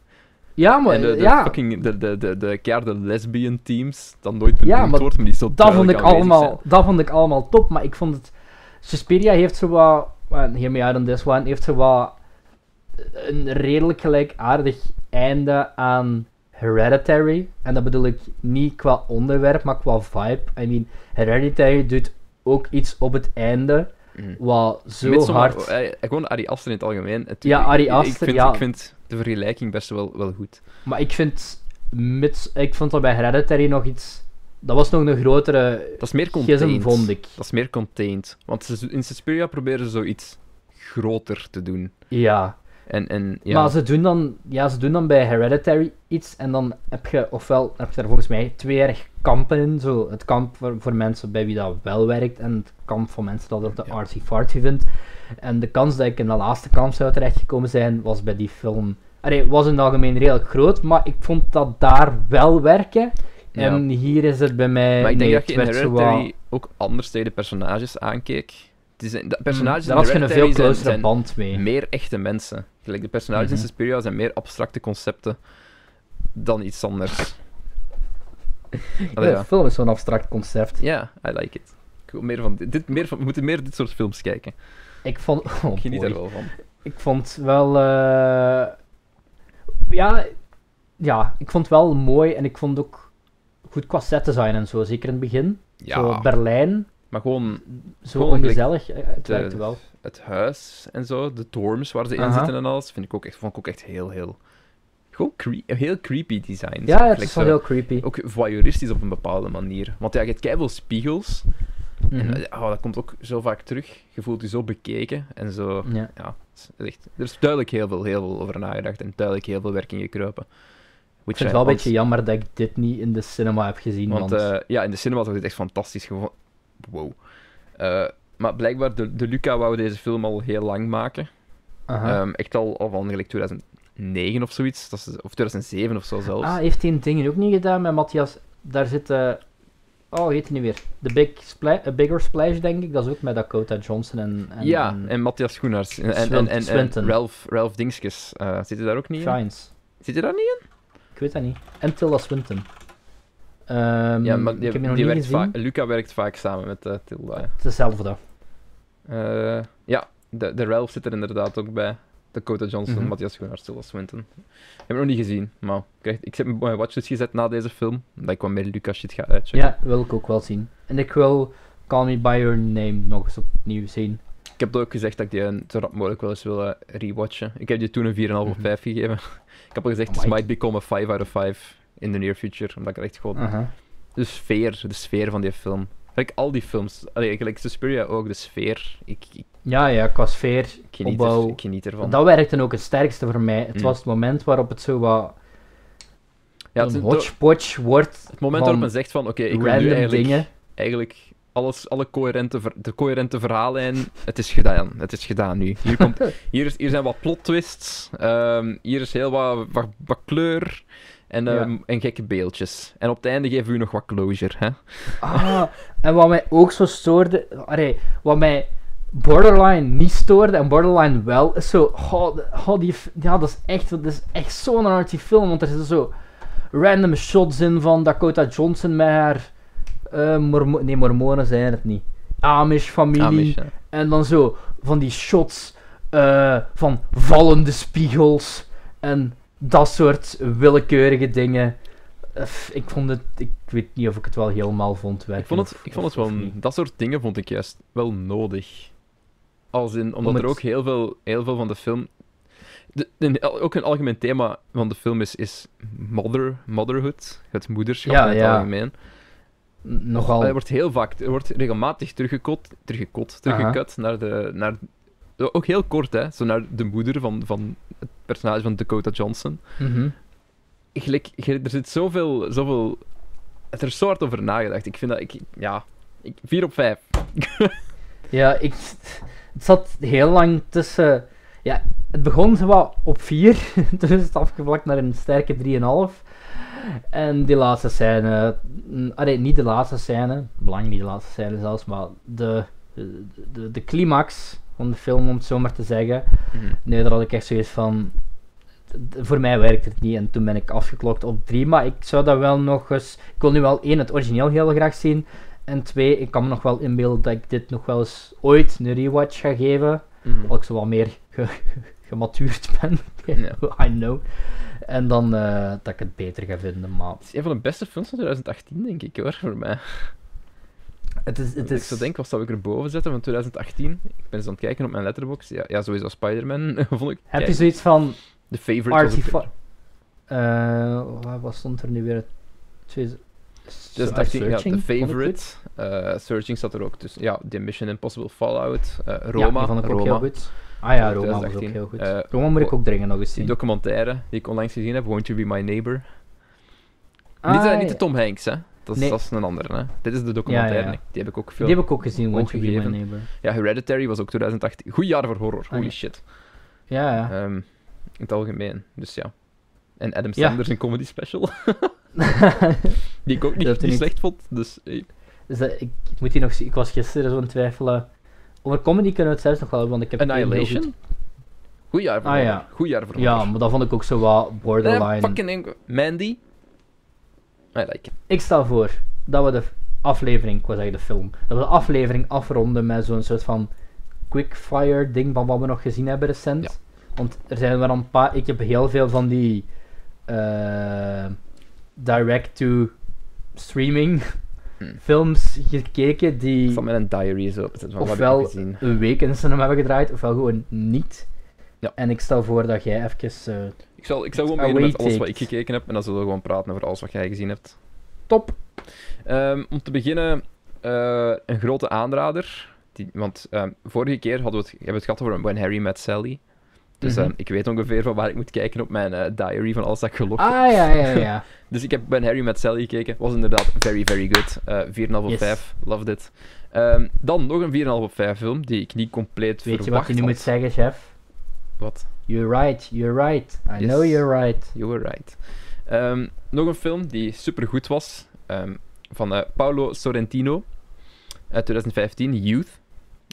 Ja, maar en de, de ja, fucking, de, de, de, de keiharde lesbian teams, dat nooit Ja, benoemd maar wordt, maar die zo dat vond, ik allemaal, dat vond ik allemaal top, maar ik vond het... Suspiria heeft zo wat... en out on this one. Heeft zo wat een redelijk gelijkaardig einde aan Hereditary. En dat bedoel ik niet qua onderwerp, maar qua vibe. I mean, Hereditary doet ook iets op het einde. Mm. wat zo Midsommar, hard... eh, gewoon Ari Aster in het algemeen. Het- Ja, ik- Ari ik- Aster, ik vind, ja. Ik vind de vergelijking best wel, wel goed. Maar ik vind... Mits, ik vond dat bij Hereditary nog iets... Dat was nog een grotere Dat is meer contained. vond ik. Dat is meer contained. Want ze- in Suspiria proberen ze zoiets groter te doen. Ja. En, en ja, Maar ze doen, dan, ja, ze doen dan bij Hereditary iets en dan heb je, ofwel heb je daar volgens mij twee erg kampen in. Zo het kamp voor, voor mensen bij wie dat wel werkt en het kamp voor mensen dat het de Ja. artsy-fartsy vindt. En de kans dat ik in de laatste kamp zou terechtgekomen zijn, was bij die film... Allee, was in het algemeen redelijk groot, maar ik vond dat daar wel werken. ja. En hier is het bij mij... maar ik denk nee, dat je in Hereditary wat- ook anders tegen de personages aankeek. Het is, de personages daar in was je een veel closere zijn band mee. meer echte mensen. Gelijk de personages Mhm. in Suspiria zijn meer abstracte concepten dan iets anders. Allee, ja. film is zo'n abstract concept. Ja, I like it. Ik wil meer van dit, dit meer van, we moeten meer dit soort films kijken. Ik vond... Oh ik geniet boy. er wel van. Ik vond wel. eh, ja, ja, ik vond wel mooi en ik vond ook goed qua set design en zo, zeker in het begin. Ja, Zo Berlijn, maar gewoon zo Gewoon ongezellig. eh, Het werkte wel. het huis en zo, de dorms waar ze in zitten en alles, vind ik ook echt, vond ik ook echt heel, heel... Gewoon cre- heel creepy design. Ja, het is wel heel creepy. Ook voyeuristisch op een bepaalde manier. Want ja, je hebt keiveel spiegels. En Mhm. eh, oh, dat komt ook zo vaak terug. Je voelt je zo bekeken en zo... Ja. Ja, het is echt, er is duidelijk heel veel, heel veel over nagedacht en duidelijk heel veel werk in gekropen. Ik vind het wel een beetje jammer dat ik dit niet in de cinema heb gezien. Want Want, eh, ja, in de cinema was dit echt fantastisch gevonden. Wow. Eh, maar blijkbaar, de, de Luca wou deze film al heel lang maken. Ehm, echt al, al van gelijk 2009 of zoiets. Dat is, of 2007 of zo zelfs. ah, heeft hij een ding ook niet gedaan met Matthias? Daar zit. eh, oh, heet hij nu weer? The Big Spla- A Bigger Splash, denk ik. Dat is ook met Dakota Johnson en. en ja, en en Matthias Schoenaerts. En, en, en. Ralph, Ralph Dingskes. Eh, zit hij daar ook niet in? Shines. Zit hij daar niet in? Ik weet dat niet. En Tilda Swinton. Ehm, ja, maar ik die, heb je nog die niet werkt vaak, Luca werkt vaak samen met eh, Tilda. ja. Hetzelfde. Eh, ja, de, de Ralph zit er inderdaad ook bij. Dakota Johnson, Mhm. Matthias Schoenaerts, Tilda Swinton. Ik heb het nog niet gezien, maar ik, heb mijn watchlist gezet na deze film. Dat ik wat meer Lucas shit ga uitchecken. Ja, wil ik ook wel zien. En ik wil Call Me By Your Name nog eens opnieuw zien. Ik heb ook gezegd dat ik die zo rap mogelijk wel eens wil eh, rewatchen. Ik heb die toen een 4,5 op Mhm. 5 gegeven. ik heb al gezegd, this Amai. might become a 5 out of 5 in the near future. Omdat ik echt gewoon... Aha. De sfeer, de sfeer van die film Gelijk al die films. Allee, gelijk Suspiria ook, de sfeer. Ik, ik, Ja, ja, qua sfeer, ik geniet, opbouw. er, ik geniet ervan. Dat werkte ook het sterkste voor mij. Het Mm. was het moment waarop het zo wat ja, het, een hodgepodge wordt het moment waarop men zegt van, oké, ik wil nu eigenlijk, dingen. eigenlijk alles, alle coherente, de coherente verhaallijn, het is gedaan. Het is gedaan nu. Hier, komt, hier, is, hier zijn wat plot twists, ehm, hier is heel wat, wat, wat kleur en, Ja. ehm, en gekke beeldjes. En op het einde geven we u nog wat closure, hè. Ah, en wat mij ook zo stoorde, allee, wat mij borderline niet stoorde en borderline wel, is zo, oh, oh, die, ja, dat is echt, dat is echt zo'n arty film, want er zitten zo random shots in van Dakota Johnson met haar, eh, mormo- nee, mormonen zijn het niet, Amish familie, Amish, en dan zo van die shots eh, van vallende spiegels en dat soort willekeurige dingen. Ik vond het, ik weet niet of ik het wel helemaal vond werken. Ik vond het, of- ik vond het wel... Dat soort dingen vond ik juist wel nodig. Als in, omdat Om er ook heel veel, heel veel van de film... De, ook een algemeen thema van de film is, is mother, motherhood. Het moederschap Ja, in het ja. algemeen. Nogal. Er wordt heel vaak... Er wordt regelmatig teruggekot, teruggekot, teruggekut naar de... Naar, ook heel kort, hè. Zo naar de moeder van, van het personage van Dakota Johnson. Mhm. Gelijk, ge- er zit zoveel, zoveel... Er is zo hard over nagedacht. Ik vind dat... Ik, ja... Ik, 4 op 5. Ja, ik, het zat heel lang tussen. Ja, het begon zo wat op 4, toen is het afgevlakt naar een sterke 3,5. En die laatste scène, mm, allee, niet de laatste scène, belangrijk niet de laatste scène zelfs, maar de, de, de, de climax van de film, om het zo maar te zeggen. Nee, daar had ik echt zoiets van. Voor mij werkt het niet en toen ben ik afgeklokt op 3. Maar ik zou dat wel nog eens. Ik wil nu wel één, het origineel heel graag zien. En twee, ik kan me nog wel inbeelden dat ik dit nog wel eens ooit een rewatch ga geven. Mhm. Als ik zo wat meer ge- gematuurd ben. I know. En dan eh, dat ik het beter ga vinden. Maar Het is een van de beste films van 2018, denk ik hoor, voor mij. Het is. Het Ik is zou denken, wat zou ik erboven zetten van 2018? Ik ben eens aan het kijken op mijn letterbox. Ja, ja sowieso Spider-Man vond ik. heb je zoiets van. De favorite was Artie ook- Fa- Eh, wat- stond er nu weer? Twee- 2018, ja, Searching, de vond ik favorite. Eh, Searching staat er ook tussen. Ja, The Mission Impossible Fallout. Ja, Roma. die vond ik ook Roma. heel goed. Ah ja, Roma was ook 2018. heel goed. Eh, Roma moet ik ook dringend nog eens Die zien. documentaire die ik onlangs gezien heb, Won't You Be My Neighbor. Ah, niet, niet de ja. Tom Hanks, hè. Dat is, Nee. dat is een andere, hè. Dit is de documentaire. Ja, ja. Die heb ik ook veel... Die heb ik ook gezien, Want. Ja, Hereditary was ook 2018. Goed jaar voor horror, holy Ah, ja. shit. Ja, ja. Ehm, in het algemeen, dus ja. En Adam Ja. Sandler's een comedy special, die ik ook niet, slecht vond. Dus Dus dat, ik, ik moet die nog. Ik was gisteren zo aan het twijfelen. Over comedy kunnen we het zelfs nog wel hebben, want ik heb Annihilation. goed- Goed jaar voor Ah, horror. ja. Goed jaar voor Ja, horror. maar dat vond ik ook zo wat borderline. fucking Mandy. I like it. Ik stel voor dat we de aflevering, ik zeggen de film, dat we de aflevering afronden met zo'n soort van quickfire ding van wat we nog gezien hebben recent. Ja. Want er zijn wel een paar, ik heb heel veel van die eh, direct-to-streaming Hmm. films gekeken die zal mijn diary zo van Ofwel- een week in de cinema hebben gedraaid, ofwel gewoon niet. Ja. En ik stel voor dat jij even... eh, Ik zal, ik zal gewoon beginnen met alles wat ik gekeken heb en dan zullen we gewoon praten over alles wat jij gezien hebt. top! Ehm, om te beginnen, eh, een grote aanrader. Die, want ehm, vorige keer hadden we het, hebben we het gehad over When Harry Met Sally. Dus Mhm. ehm, ik weet ongeveer van waar ik moet kijken op mijn eh, diary van alles dat ik gelogd heb. Ah, ja, ja, ja. Dus ik heb When Harry Met Sally gekeken. Was inderdaad very, very good. Eh 4,5 op Yes. 5. Loved it. Dan nog een 4,5 op 5 film die ik niet compleet Weet je verwacht wat je nu had. moet zeggen, chef? Wat? You're right, you're right. I Yes. know you're right. You were right. Ehm, nog een film die super goed was. ehm, van eh, Paolo Sorrentino. Uit 2015, Youth.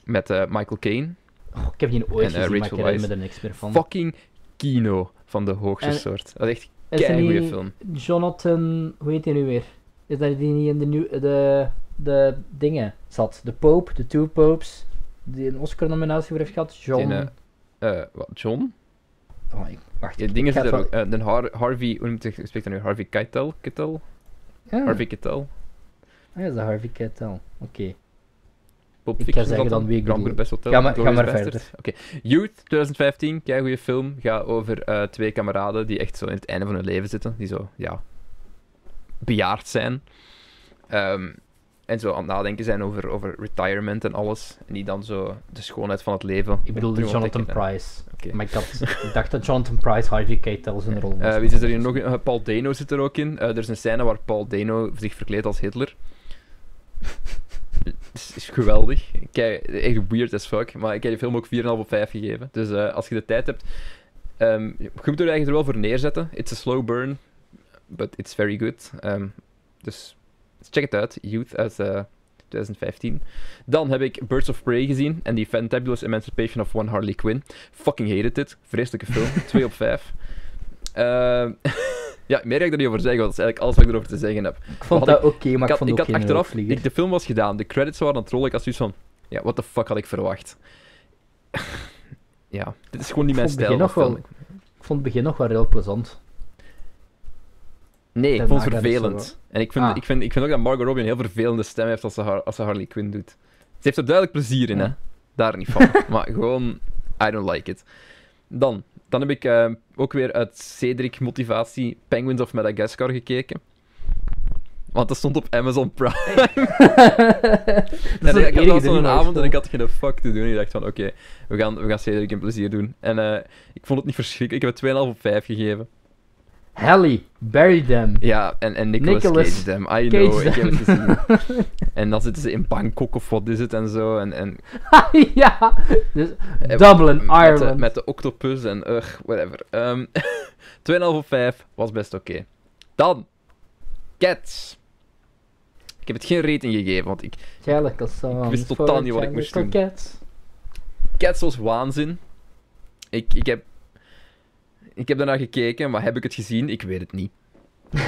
Met eh, Michael Caine. Oh, ik heb die ooit En, eh, gezien, maar ik Rachel me er niks meer van. Fucking kino van de hoogste En- soort. Dat is echt een goede film. Jonathan, hoe heet hij nu weer? Is dat die niet in de, nieuw, de, de dingen zat? De Pope, de Two Popes, die een Oscar-nominatie voor heeft gehad? John. Eh, wat, John? Oh, ik, wacht. Ja, dingen zitten er ook. Eh, de Har- Harvey, hoe noemt spreekt nu? Harvey Keitel? Keitel? Ah, Harvey Keitel? ah, dat is Harvey Keitel. Oké. Pulp Ik ga zeggen dan wie Grand. Budapest Hotel. Ga maar- ga maar Basterds. Oké. Youth 2015, kei goede film. Gaat over eh, twee kameraden die echt zo in het einde van hun leven zitten. Die zo, ja, bejaard zijn. Ehm, en zo aan het nadenken zijn over, over retirement en alles. En die dan zo de schoonheid van het leven. Ik bedoel Jonathan. Price. Oké. Maar ik, had, ik dacht dat Jonathan Price Harvey Keitel zijn rol was. Eh, wie zit er hier nog in? Eh, Paul Dano zit er ook in. Eh, er is een scène waar Paul Dano zich verkleedt als Hitler. is, is geweldig. Kijk, echt weird as fuck. Maar ik heb die film ook 4,5 op 5 gegeven. Dus als je de tijd hebt... ehm, je moet er eigenlijk er wel voor neerzetten. It's a slow burn. But it's very good. Ehm, dus check it out. Youth uit eh, 2015. Dan heb ik Birds of Prey gezien. En die Fantabulous Emancipation of One Harley Quinn. Fucking hated it. Vreselijke film. 2 op 5. Ehm, ja, meer ga ik er niet over zeggen, want dat is eigenlijk alles wat ik erover te zeggen heb. ik vond dat oké, maar ik, had, vond ik het had achteraf, ik, de film was gedaan, de credits waren aan het rollen, ik had zoiets van, ja, what the fuck had ik verwacht? ja, dit is gewoon niet Ik mijn het stijl. nog film. Ik vond het begin nog wel heel plezant. Nee, ik vond het vervelend. En ik vind, Ah. ik, vind, ik vind ook dat Margot Robbie een heel vervelende stem heeft als ze, als ze Harley Quinn doet. Ze heeft er duidelijk plezier in, Ja. hè. Daar niet van. maar gewoon, I don't like it. Dan, dan heb ik eh, ook weer uit Cedric motivatie Penguins of Madagascar gekeken. Want dat stond op Amazon Prime. ik had wel zo'n avond en ik had geen fuck te doen. Ik dacht van, oké, we, gaan, we gaan Cedric een plezier doen. En eh, ik vond het niet verschrikkelijk. Ik heb het 2,5 op 5 gegeven. Halle, bury them. Ja, en, en Nicolas, Nicolas Cage them. I know, ik heb het gezien. en dan zitten ze in Bangkok of wat is het en zo. En, en ja, dus eh, Dublin, met Ireland. met de octopus en ugh, whatever. Ehm 2,5 op 5 was best oké. Dan, Cats. Ik heb het geen rating gegeven, want ik, Jellicle Ik wist totaal niet wat ik moest doen. Cats. Cats was waanzin. Ik, ik, heb, ik heb daarna gekeken, maar heb ik het gezien? Ik weet het niet.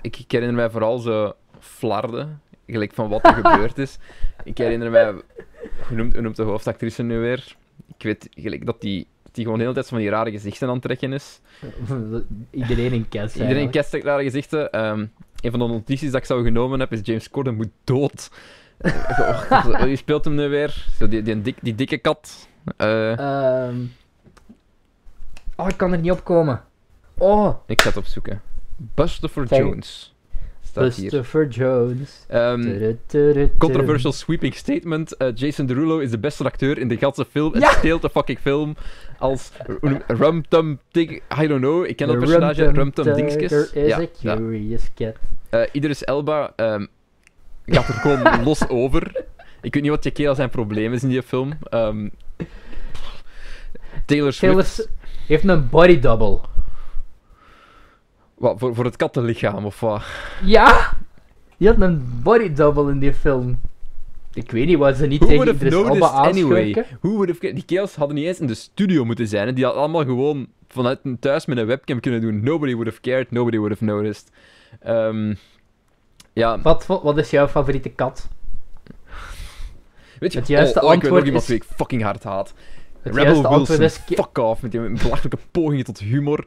Ik, ik herinner mij vooral zo flarden, gelijk van wat er gebeurd is. Ik herinner mij, hoe noemt, hoe noemt de hoofdactrice nu weer? Ik weet gelijk dat die, die gewoon de hele tijd van die rare gezichten aan het trekken is. Iedereen in Cats. Iedereen eigenlijk. kent rare gezichten. Ehm, een van de notities dat ik zou genomen heb is James Corden moet dood. Eh, Wie speelt hem nu weer? Zo die, die, die dikke kat. Eh, Ehm. Oh, ik kan er niet op komen. Oh, ik ga het opzoeken. Thank- Jones. Christopher Jones. Ehm, Tudutudutu. controversial sweeping statement. Eh, Jason Derulo is de beste acteur in de ganse film en Ja! steelt de fucking film als hoe noem- Rum Tum Dig... I don't know. Ik ken dat personage. Rum Rum Tum Tum Dingskes. There is Ja, a ja. Eh, Idris Elba ehm, gaat er gewoon los over. Ik weet niet wat Jakela zijn probleem is in die film. Ehm, Taylor Swift. Heeft een body double. Wat, voor, voor het kattenlichaam of wat? Ja! Die had een body double in die film. Ik weet niet wat ze niet Who tegen Idris Elba anyway? Who would have... Die kerels hadden niet eens in de studio moeten zijn. hè. Die hadden allemaal gewoon vanuit een thuis met een webcam kunnen doen. Nobody would have cared. Nobody would have noticed. Ehm, ja, Wat, wat is jouw favoriete kat? weet je... het juiste oh, oh, ik weet nog antwoord iemand is- wie ik fucking hard haat. Het Rebel Wilson, is... fuck off met die belachelijke pogingen tot humor.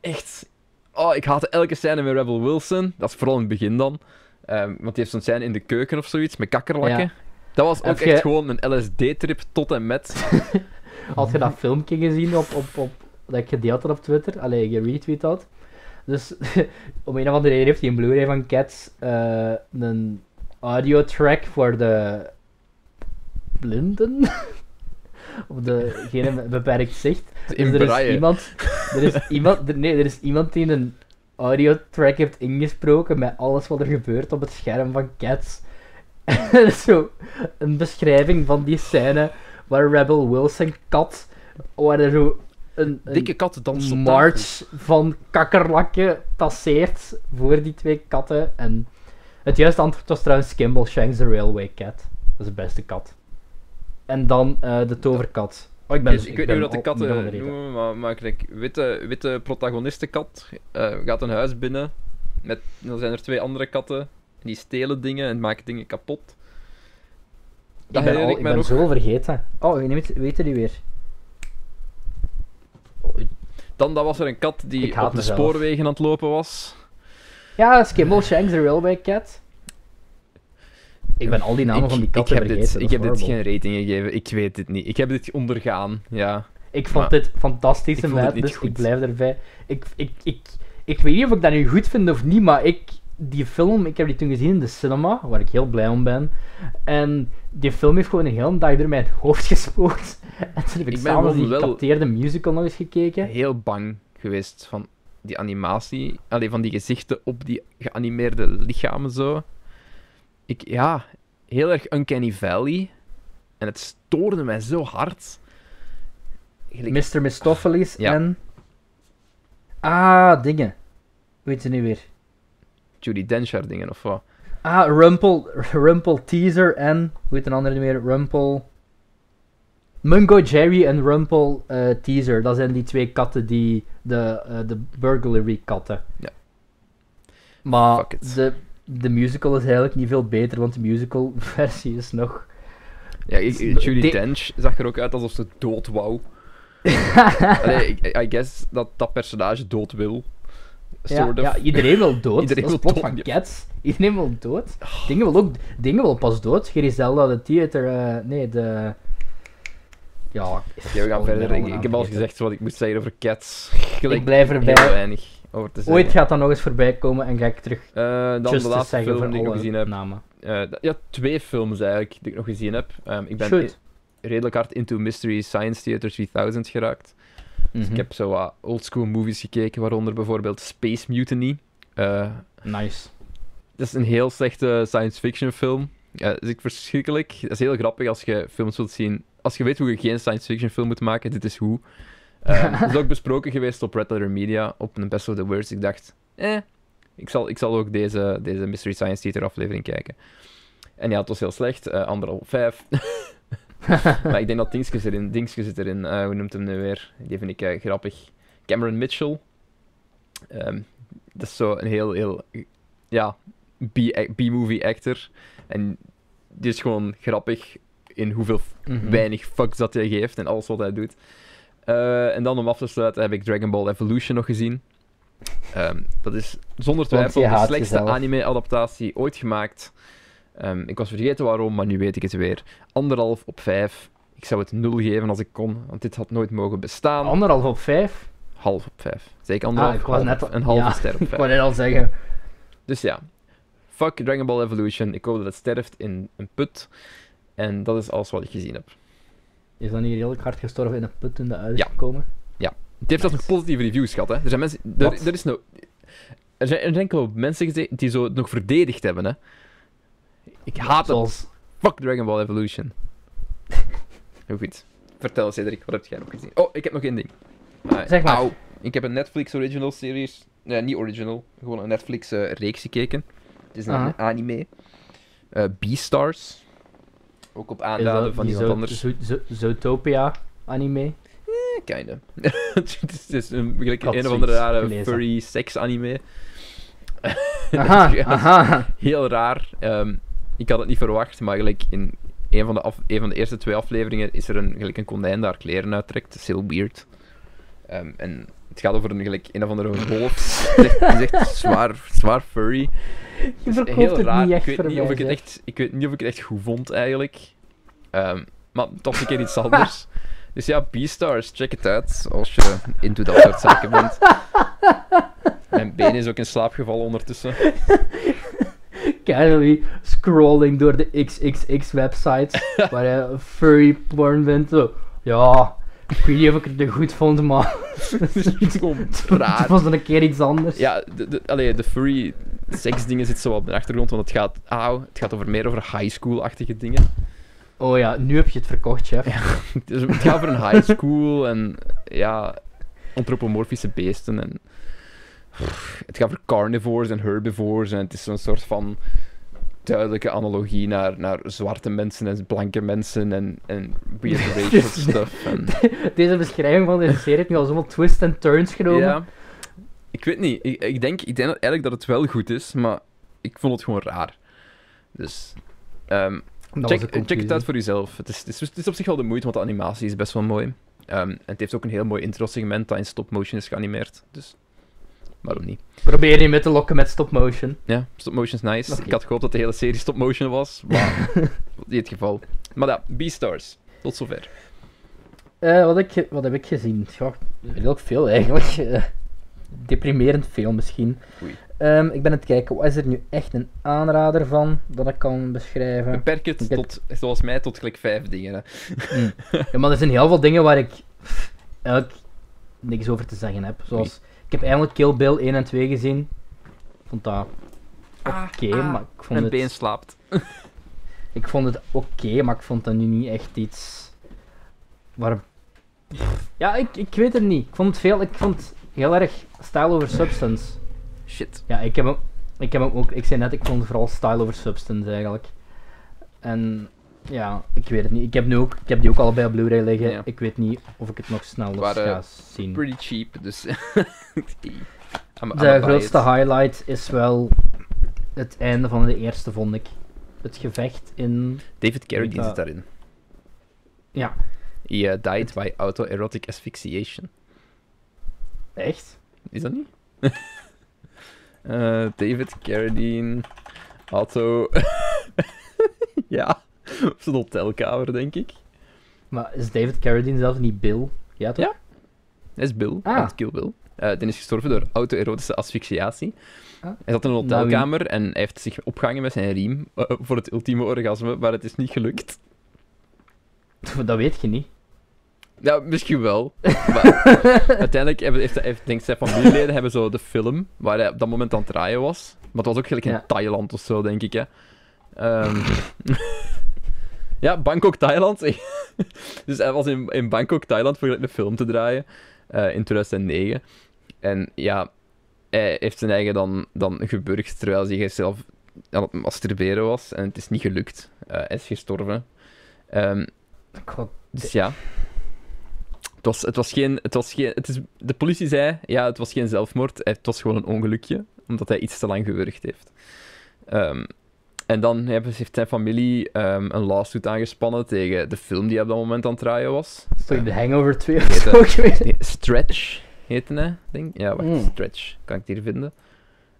Echt. Oh, ik haatte elke scène met Rebel Wilson. Dat is vooral in het begin dan. Ehm, want die heeft zo'n scène in de keuken of zoiets, met kakkerlakken. Ja. Dat was ook echt je- gewoon een LSD-trip tot en met. Had je dat filmpje gezien op, op, op, dat ik gedeeld had op Twitter? Allee, geretweet had. Dus om een of andere reden heeft hij een Blu-ray van Cats eh, een audio-track voor de blinden. of degene met beperkt zicht. Dus er is iemand, er is iemand, nee, er is iemand die een audio-track heeft ingesproken met alles wat er gebeurt op het scherm van Cats. En is zo een beschrijving van die scène waar Rebel Wilson kat, waar er zo een, een Dikke katten dansen op march van kakkerlakken passeert voor die twee katten. En het juiste antwoord was trouwens Kimball Shanks the Railway Cat. Dat is de beste kat. En dan eh, de toverkat. Oh, ik ben, Dus ik, weet niet hoe dat de katten noemen, maar, maar kijk, witte, witte protagonistenkat eh, gaat een huis binnen. Met, dan zijn er twee andere katten. En die stelen dingen en maken dingen kapot. Dat ik ben, al, ik ben nog. zo vergeten. Oh, je weet, weet die weer? Dan dat was er een kat die op de mezelf. spoorwegen aan het lopen was. Ja, Kimball Shanks the Railway Cat. Ik ben al die namen ik, van die katten ik heb vergeten. dit, ik heb dit geen rating gegeven. Ik weet het niet. Ik heb dit ondergaan. Ja. Ik vond dit fantastisch en vond dus goed. ik blijf erbij. Ik, ik, ik, ik weet niet of ik dat nu goed vind of niet, maar ik die film, ik heb die toen gezien in de cinema, waar ik heel blij om ben. En die film heeft gewoon een hele dag door mijn hoofd gespoord. En toen heb ik, Ik ben s'avonds die gecapteerde musical nog eens gekeken. Heel bang geweest van die animatie. Allee, van die gezichten op die geanimeerde lichamen zo. Ik, ja, heel erg Uncanny Valley. En het stoorde mij zo hard. Gelijk- Mr. Mistopheles Ja. en... Ah, dingen. Hoe heet ze nu weer? Judy Dench dingen of wat. Ah, Rumpel, Rumpel Teaser en... Hoe heet een andere nu weer? Rumpel... Mungo Jerry en Rumpel eh, Teaser. Dat zijn die twee katten die... De, eh, de burglary katten. Ja. Maar Fuck it. de, de musical is eigenlijk niet veel beter, want de musical versie is nog... Ja, ik, Judy de- Dench zag er ook uit alsof ze dood wou. Allee, I guess dat dat personage dood wil. Ja, iedereen wil dood. Iedereen dat wil dood, van. Cats. Iedereen wil dood. Dingen wil ook... Dingen wil pas dood. Griselda, de theater... eh, nee, de... Ja... We gaan verder. Ik, ik heb al gezegd wat ik moest zeggen over Cats. Ik blijf Heel erbij. weinig over te zeggen. Ooit gaat dat nog eens voorbij komen en ga ik terug Eh, dan de laatste film die ik nog gezien heb. namen. Eh, ja, twee films eigenlijk die ik nog gezien heb. Ehm, ik ben redelijk hard into Mystery Science Theater 3000 geraakt. Dus Mhm. ik heb zo wat oldschool movies gekeken, waaronder bijvoorbeeld Space Mutiny. Eh, Nice. dat is een heel slechte science fiction film. Ja, dat is ik verschrikkelijk. Dat is heel grappig als je films wilt zien. Als je weet hoe je geen science fiction film moet maken, dit is hoe. Dat is ook besproken geweest op Red Letter Media, op een Best of the Worst. Ik dacht, eh, ik zal, ik zal ook deze, deze Mystery Science Theater aflevering kijken. En ja, het was heel slecht. eh anderhalf, vijf. maar ik denk dat Dingske erin, Dingske zit erin. eh, hoe noemt hem nu weer? Die vind ik eh, grappig. Cameron Mitchell. Ehm, dat is zo een heel, heel, ja, B-movie actor. En die is gewoon grappig in hoeveel Mhm. weinig fucks dat hij geeft en alles wat hij doet. Eh, en dan om af te sluiten heb ik Dragon Ball Evolution nog gezien. Ehm, dat is zonder twijfel de slechtste anime-adaptatie ooit gemaakt. Ehm, ik was vergeten waarom, maar nu weet ik het weer. Anderhalf op vijf. Ik zou het nul geven als ik kon, want dit had nooit mogen bestaan. Anderhalf op vijf. half op vijf. Zeker anderhalf, Ah, ik was half net een halve ja, ster op Ik vijf. wou net al zeggen. Dus ja, fuck Dragon Ball Evolution. Ik hoop dat het sterft in een put. En dat is alles wat ik gezien heb. Is dan hier heel hard gestorven in een put toen de uit Ja. gekomen? Het heeft zelfs nog positieve reviews gehad, hè. Er zijn mensen... Er, er is nou... Er zijn, er zijn enkele mensen die zo het nog verdedigd hebben, hè. Ik haat het. Zoals... Fuck Dragon Ball Evolution. Heel goed. Vertel, Cedric, wat heb jij nog gezien? Oh, ik heb nog één ding. Eh, Zeg maar. Ik heb een Netflix original series... Nee, niet original. Gewoon een Netflix eh, reeks gekeken. Het is een Aha. anime. Eh Beastars. Ook op aanraden van die iemand anders. Zo- Zo- Zootopia anime? Eh, Kinda. het is, een, een of andere rare furry sex anime. Aha. Heel raar. Ehm, ik had het niet verwacht, maar gelijk in een van, de af, een van de eerste twee afleveringen is er een, gelijk een konijn daar kleren uittrekt. Dat is heel weird. Ehm, en het gaat over een, gelijk, een of andere wolf. Het is echt zwaar, zwaar furry. Je verkoopt niet echt ik, weet niet of ik, het echt, ik weet niet of ik het echt goed vond, eigenlijk. Ehm, maar toch een keer iets anders. Dus ja, Beastars, check het uit als je into dat soort zaken bent. Mijn been is ook in slaap gevallen ondertussen. Casually scrolling door de XXX-websites waar je furry porn vindt. Zo. Ja, ik weet niet of ik het goed vond, maar Het is gewoon het raar. was dan een keer iets anders. Ja, de, de, allee, de furry seksdingen zitten zo op de achtergrond, want het gaat, auw, het gaat over meer over high school-achtige dingen. Oh ja, nu heb je het verkocht, chef. Dus het gaat over een high school en ja, antropomorfische beesten. En, het gaat over carnivores en herbivores en het is zo'n soort van duidelijke analogie naar, naar zwarte mensen en blanke mensen en, en weird racial stuff. En, Deze beschrijving van deze serie heeft nu al zoveel twists en turns genomen. ja, ik weet niet. Ik, ik, denk, ik denk eigenlijk dat het wel goed is, maar ik vond het gewoon raar. Dus ehm, was check, het uit voor jezelf. Het is, het, is, het is op zich wel de moeite, want de animatie is best wel mooi. Ehm, en het heeft ook een heel mooi intro-segment dat in stop-motion is geanimeerd. Dus waarom niet? Probeer je mee te lokken met stop motion. Ja, stop-motion is nice. Ik had gehoopt dat de hele serie stop-motion was, maar niet het geval. Maar ja, Beastars. Tot zover. Eh, wat, ik, wat heb ik gezien? Ja, heel veel eigenlijk. Deprimerend veel misschien. Ehm, ik ben aan het kijken, wat is er nu echt een aanrader van dat ik kan beschrijven? Beperk het heb- tot, zoals mij, tot gelijk vijf dingen. Hè. Mm. Ja, maar er zijn heel veel dingen waar ik eigenlijk niks over te zeggen heb. Zoals, ik heb eindelijk Kill Bill 1 en 2 gezien. Ik vond dat oké, ah, maar ik vond Mijn het... been slaapt. Ik vond het oké, maar ik vond dat nu niet echt iets waar. Ja, ik, ik weet het niet. Ik vond het veel. Ik vond heel erg style over substance. Shit. Ja, ik heb hem, ik heb hem ook. Ik zei net, ik vond het vooral style over substance eigenlijk. En ja, ik weet het niet. Ik heb, nu ook, ik heb die ook allebei op Blu-ray liggen. Ja. Ik weet niet of ik het nog snel waren ga zien. Pretty cheap, dus... I'm- I'm De grootste highlight is wel het einde van de eerste, vond ik. Het gevecht in. David Carradine zit daarin. Ja, He uh, died by autoerotic asphyxiation. Echt? Is dat niet? Eh, David Carradine, auto... ja, op zijn hotelkamer, denk ik. Maar is David Carradine zelf niet Bill? Ja, toch? Ja. Dat is Bill, Ah. uit Kill Bill. Eh die is gestorven door autoerotische asphyxiatie. Ah. Hij zat in een Nou, hotelkamer en hij heeft zich opgehangen met zijn riem eh, voor het ultieme orgasme, maar het is niet gelukt. Dat weet je niet. Ja, misschien wel. Maar uiteindelijk hebben, heeft, heeft, denk ik, zijn familieleden hebben zo de film waar hij op dat moment aan het draaien was. Maar het was ook gelijk in Ja. Thailand of zo, denk ik. Hè. Ehm, ja, Bangkok, Thailand. dus hij was in, in Bangkok, Thailand voor gelijk een film te draaien eh, in 2009. En ja, hij heeft zijn eigen dan, dan geburgd terwijl hij zichzelf aan het masturberen was. En het is niet gelukt. Eh, hij is gestorven. Ehm, God, dus ja. Het was, het was geen... Het was geen het is, de politie zei, ja, het was geen zelfmoord. Het was gewoon een ongelukje, omdat hij iets te lang gewurgd heeft. Ehm, en dan hebben, heeft zijn familie ehm, een lawsuit aangespannen tegen de film die op dat moment aan het draaien was. is toch de Hangover 2 of zo? Stretch heette hij, denk. Ja, wacht, Mm. Stretch. Kan ik het hier vinden?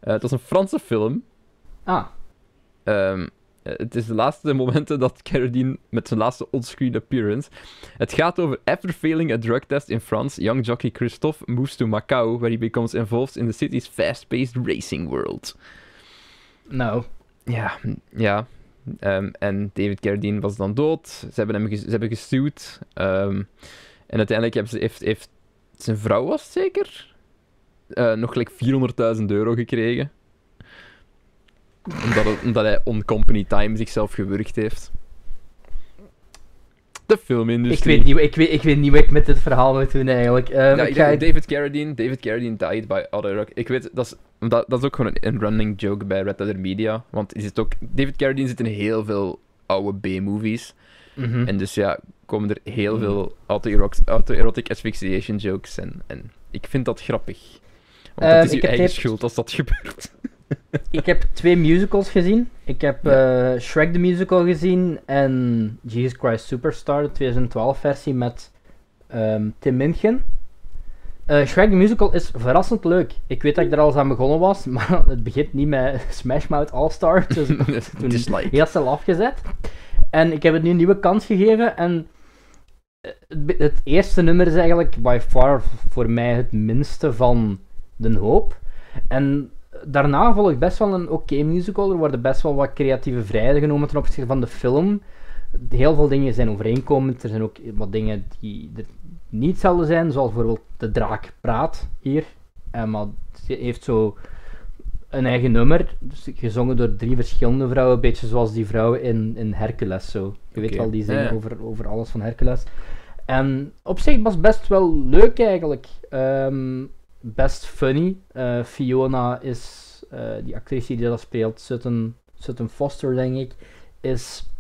Eh, het was een Franse film. Ah, Ehm, eh, het is de laatste momenten dat Carradine met zijn laatste onscreen appearance. Het gaat over after failing a drug test in France, young jockey Christophe moves to Macau, where he becomes involved in the city's fast-paced racing world. nou. Ja, hm, ja. Ehm, en David Carradine was dan dood. Ze hebben hem ze hebben gestuurd. Ehm, en uiteindelijk hebben ze, heeft, heeft zijn vrouw was zeker eh, nog gelijk 400.000 euro gekregen. Omdat, het- omdat hij on company time zichzelf gewurgd heeft. De Ik filmindustrie. weet, niet, ik, weet, ik weet niet wat ik met dit verhaal moet doen eigenlijk. Ehm, Ja, ik ik ga... David Carradine, David Carradine died by other rock. Ik weet, dat is, dat, dat is ook gewoon een, een running joke bij Red Letter Media. Want is het ook, David Carradine zit in heel veel oude B-movies. Mhm. En dus ja, komen er heel Mhm. veel auto-erotic asphyxiation jokes. En, en ik vind dat grappig. Want Ehm, het is ik je eigen schuld als dat gebeurt. Ik heb twee musicals gezien. Ik heb eh, Shrek the Musical gezien en Jesus Christ Superstar, de 2012 versie met ehm, Tim Minchin. Eh, Shrek the Musical is verrassend leuk. Ik weet dat ik er al eens aan begonnen was, maar het begint niet met Smash Mouth All-Star. Dus toen Dislike. heel snel afgezet. En ik heb het nu een nieuwe kans gegeven. En eh, het, het eerste nummer is eigenlijk by far voor mij het minste van de hoop. En daarna volgt best wel een oké musical. Er worden best wel wat creatieve vrijheden genomen ten opzichte van de film. Heel veel dingen zijn overeenkomend. Er zijn ook wat dingen die er niet hetzelfde zijn, zoals bijvoorbeeld de draak praat hier. En maar ze heeft zo een eigen nummer, dus gezongen door drie verschillende vrouwen, een beetje zoals die vrouwen in, in Hercules zo. Je weet wel, die zingen Ja, over, over alles van Hercules. En op zich was best wel leuk eigenlijk. Ehm, best funny. Eh, Fiona is, eh, die actrice die dat speelt, Sutton, Sutton Foster denk ik, is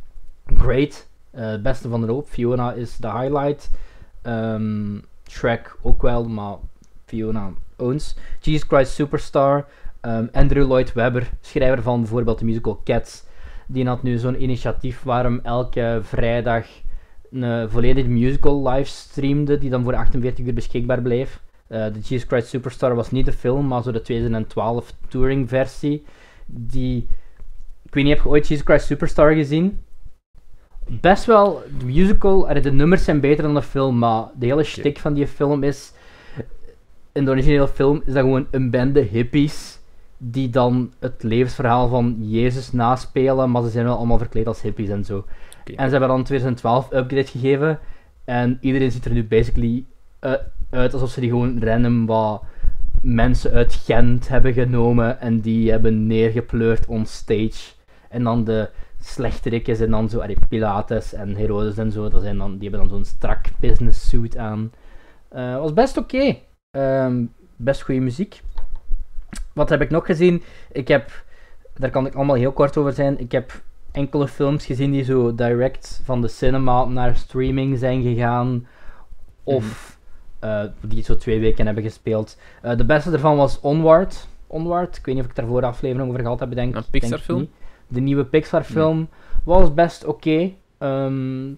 great. Eh, het beste van de hoop. Fiona is de highlight. Ehm, Shrek ook wel, maar Fiona owns. Jesus Christ Superstar. Ehm, Andrew Lloyd Webber, schrijver van bijvoorbeeld de musical Cats. Die had nu zo'n initiatief waarom elke vrijdag een eh, volledige musical livestreamde, die dan voor 48 uur beschikbaar bleef. Eh, de Jesus Christ Superstar was niet de film, maar zo de 2012 touring versie. Die... Ik weet niet, heb je ooit Jesus Christ Superstar gezien? Best wel, de musical, de nummers zijn beter dan de film, maar de hele shtick van die film is... in de originele film is dat gewoon een bende hippies die dan het levensverhaal van Jezus naspelen, maar ze zijn wel allemaal verkleed als hippies en zo. En ze hebben dan 2012 upgrade gegeven en iedereen ziet er nu basically eh, uit alsof ze die gewoon random wat mensen uit Gent hebben genomen en die hebben neergepleurd on stage. En dan de slechterikken zijn dan zo, allee, Pilates en Herodes en zo, dat zijn dan, die hebben dan zo'n strak business suit aan. Eh, was best oké. Ehm, best goede muziek. Wat heb ik nog gezien? Ik heb, daar kan ik allemaal heel kort over zijn. Ik heb enkele films gezien die zo direct van de cinema naar streaming zijn gegaan. Of eh, die zo twee weken hebben gespeeld. Eh, de beste ervan was Onward. Onward. Ik weet niet of ik daar voor de aflevering over gehad heb. Denk, Een Pixar-film? De nieuwe Pixar-film was best oké. Ehm,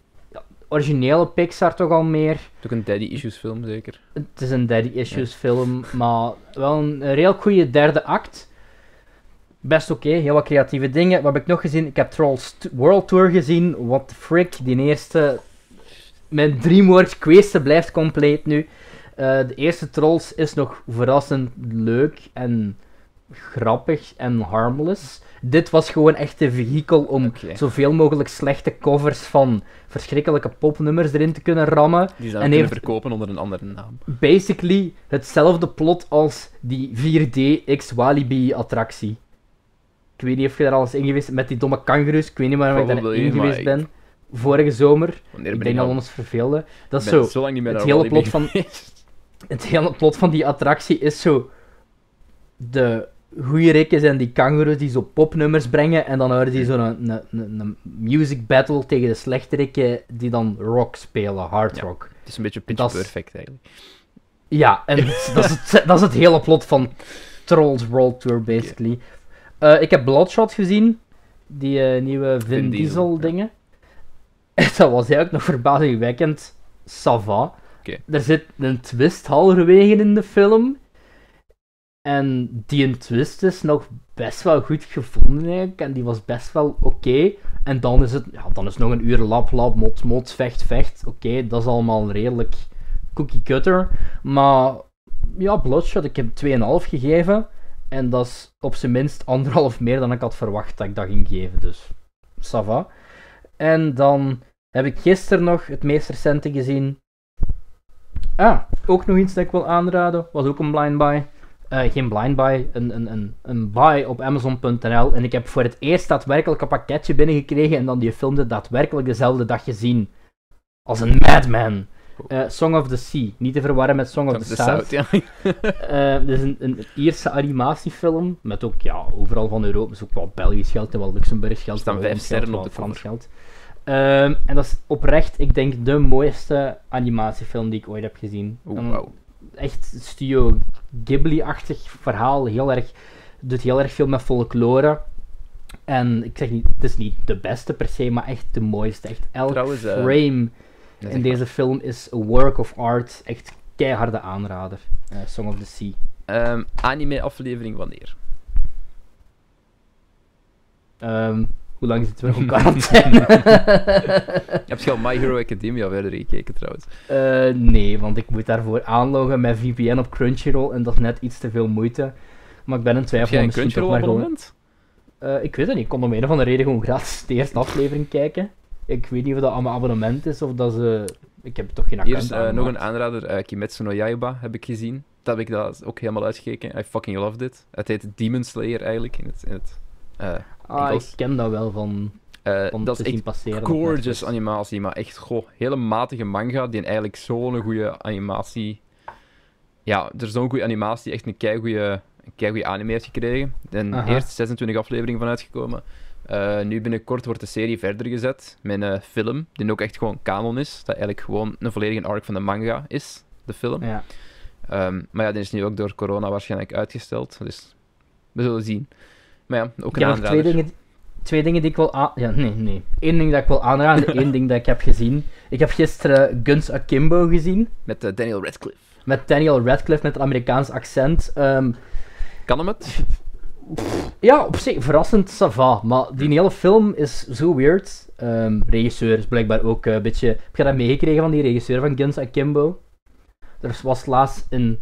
originele Pixar toch al meer. Het is ook een Daddy Issues film, zeker. Het is een daddy issues film, maar wel een, een heel goede derde act. Best oké, heel wat creatieve dingen. Wat heb ik nog gezien? Ik heb Trolls World Tour gezien. What the frick, die eerste... Mijn DreamWorks quest blijft compleet nu. Eh, de eerste Trolls is nog verrassend leuk en grappig en harmless. Dit was gewoon echt een vehikel om zoveel mogelijk slechte covers van verschrikkelijke popnummers erin te kunnen rammen Die En kunnen verkopen onder een andere naam. basically hetzelfde plot als die 4D X-Walibi attractie. Ik weet niet of je daar al eens in geweest bent met die domme kangaroos. Ik weet niet waarom ik daar in geweest ben. Vorige zomer. Wanneer Ik denk dat al- we ons verveelden. Dat is zo. zo lang niet meer het hele plot van-. Het hele plot van die attractie is zo. De goeie rikken zijn die kangaroos die zo popnummers brengen. En dan houden die zo'n een, een, een, music battle tegen de slechterikken die dan rock spelen, hard Ja. rock. Het is een beetje pitch Dat is- perfect eigenlijk. Ja, en dat is, het, dat is het hele plot van Trolls World Tour, basically. Eh, ik heb Bloodshot gezien, die eh, nieuwe Vin, Vin Diesel, dingen. dat was eigenlijk nog verbazingwekkend sava. Oké. Er zit een twist halverwege in de film. En die een twist is nog best wel goed gevonden eigenlijk. En die was best wel oké. En dan is het, ja, dan is het nog een uur lap, lap, mot, mot, vecht, vecht. Oké, dat is allemaal redelijk cookie cutter. Maar ja, Bloodshot, ik heb 2,5 gegeven. En dat is op zijn minst anderhalf meer dan ik had verwacht dat ik dat ging geven. Dus, ça va. En dan heb ik gisteren nog het meest recente gezien. Ah, ook nog iets dat ik wil aanraden. Was ook een blind buy. Eh, geen blind buy, een, een, een, een buy op Amazon.nl. En ik heb voor het eerst daadwerkelijk een pakketje binnengekregen. En dan die film de daadwerkelijk dezelfde dag gezien. Als een madman. Eh, Song of the Sea. Niet te verwarren met Song of the, de South. South, ja. Eh, dit is een, een Ierse animatiefilm. Met ook, ja, overal van Europa. Dus ook wel Belgisch geld en wel Luxemburgs geld. Er staan vijf sterren op de Frans geld. Ehm, en dat is oprecht, ik denk, de mooiste animatiefilm die ik ooit heb gezien. Een wauw. Echt Studio Ghibli-achtig verhaal. Heel erg, doet heel erg veel met folklore. En ik zeg niet, het is niet de beste per se, maar echt de mooiste. Echt elk Trouwens, eh, frame in deze film is a work of art. Echt keiharde aanrader. Eh, Song of the Sea. Ehm, anime-aflevering wanneer? Ehm, hoe lang zitten we op quarantaine? Heb je al My Hero Academia verder gekeken trouwens? Eh, nee, want ik moet daarvoor aanloggen met VPN op Crunchyroll en dat is net iets te veel moeite. Maar ik ben in Heb twijfel jij om een toch Crunchyroll maar gewoon... abonnement? Eh, ik weet het niet, ik kon om een of andere reden gewoon gratis de eerste aflevering kijken. Ik weet niet of dat aan mijn abonnement is of dat ze... Ik heb toch geen Hier account is eh, nog een aanrader, Kimetsu no Yaiba heb ik gezien. Dat heb ik dat ook helemaal uitgekeken. I fucking loved it. Het heet Demon Slayer eigenlijk in het, in het Ah, ik ken dat wel van, van dat is echt gorgeous animatie, maar echt goh, hele matige manga die eigenlijk zo'n goede animatie. Ja, er is zo'n goede animatie, echt een keigoede, anime heeft gekregen. En Aha. eerst 26 afleveringen van uitgekomen. Eh, nu binnenkort wordt de serie verder gezet met een film, die ook echt gewoon canon is. Dat eigenlijk gewoon een volledige arc van de manga is, de film. Ja. Ehm, maar ja, die is nu ook door corona waarschijnlijk uitgesteld. Dus we zullen zien. Maar ja, ook een nog twee dingen, twee dingen die ik wil aan... Ja, nee, nee. Eén ding dat ik wil aanraden, één ding dat ik heb gezien. Ik heb gisteren Guns Akimbo gezien. Met eh, Daniel Radcliffe. Met Daniel Radcliffe met een Amerikaans accent. Ehm, Kan hem het? ja, op zich verrassend, ça va. Maar die hele film is zo weird. Ehm, regisseur is blijkbaar ook eh, een beetje... Heb je dat meegekregen van die regisseur van Guns Akimbo? Er was laatst een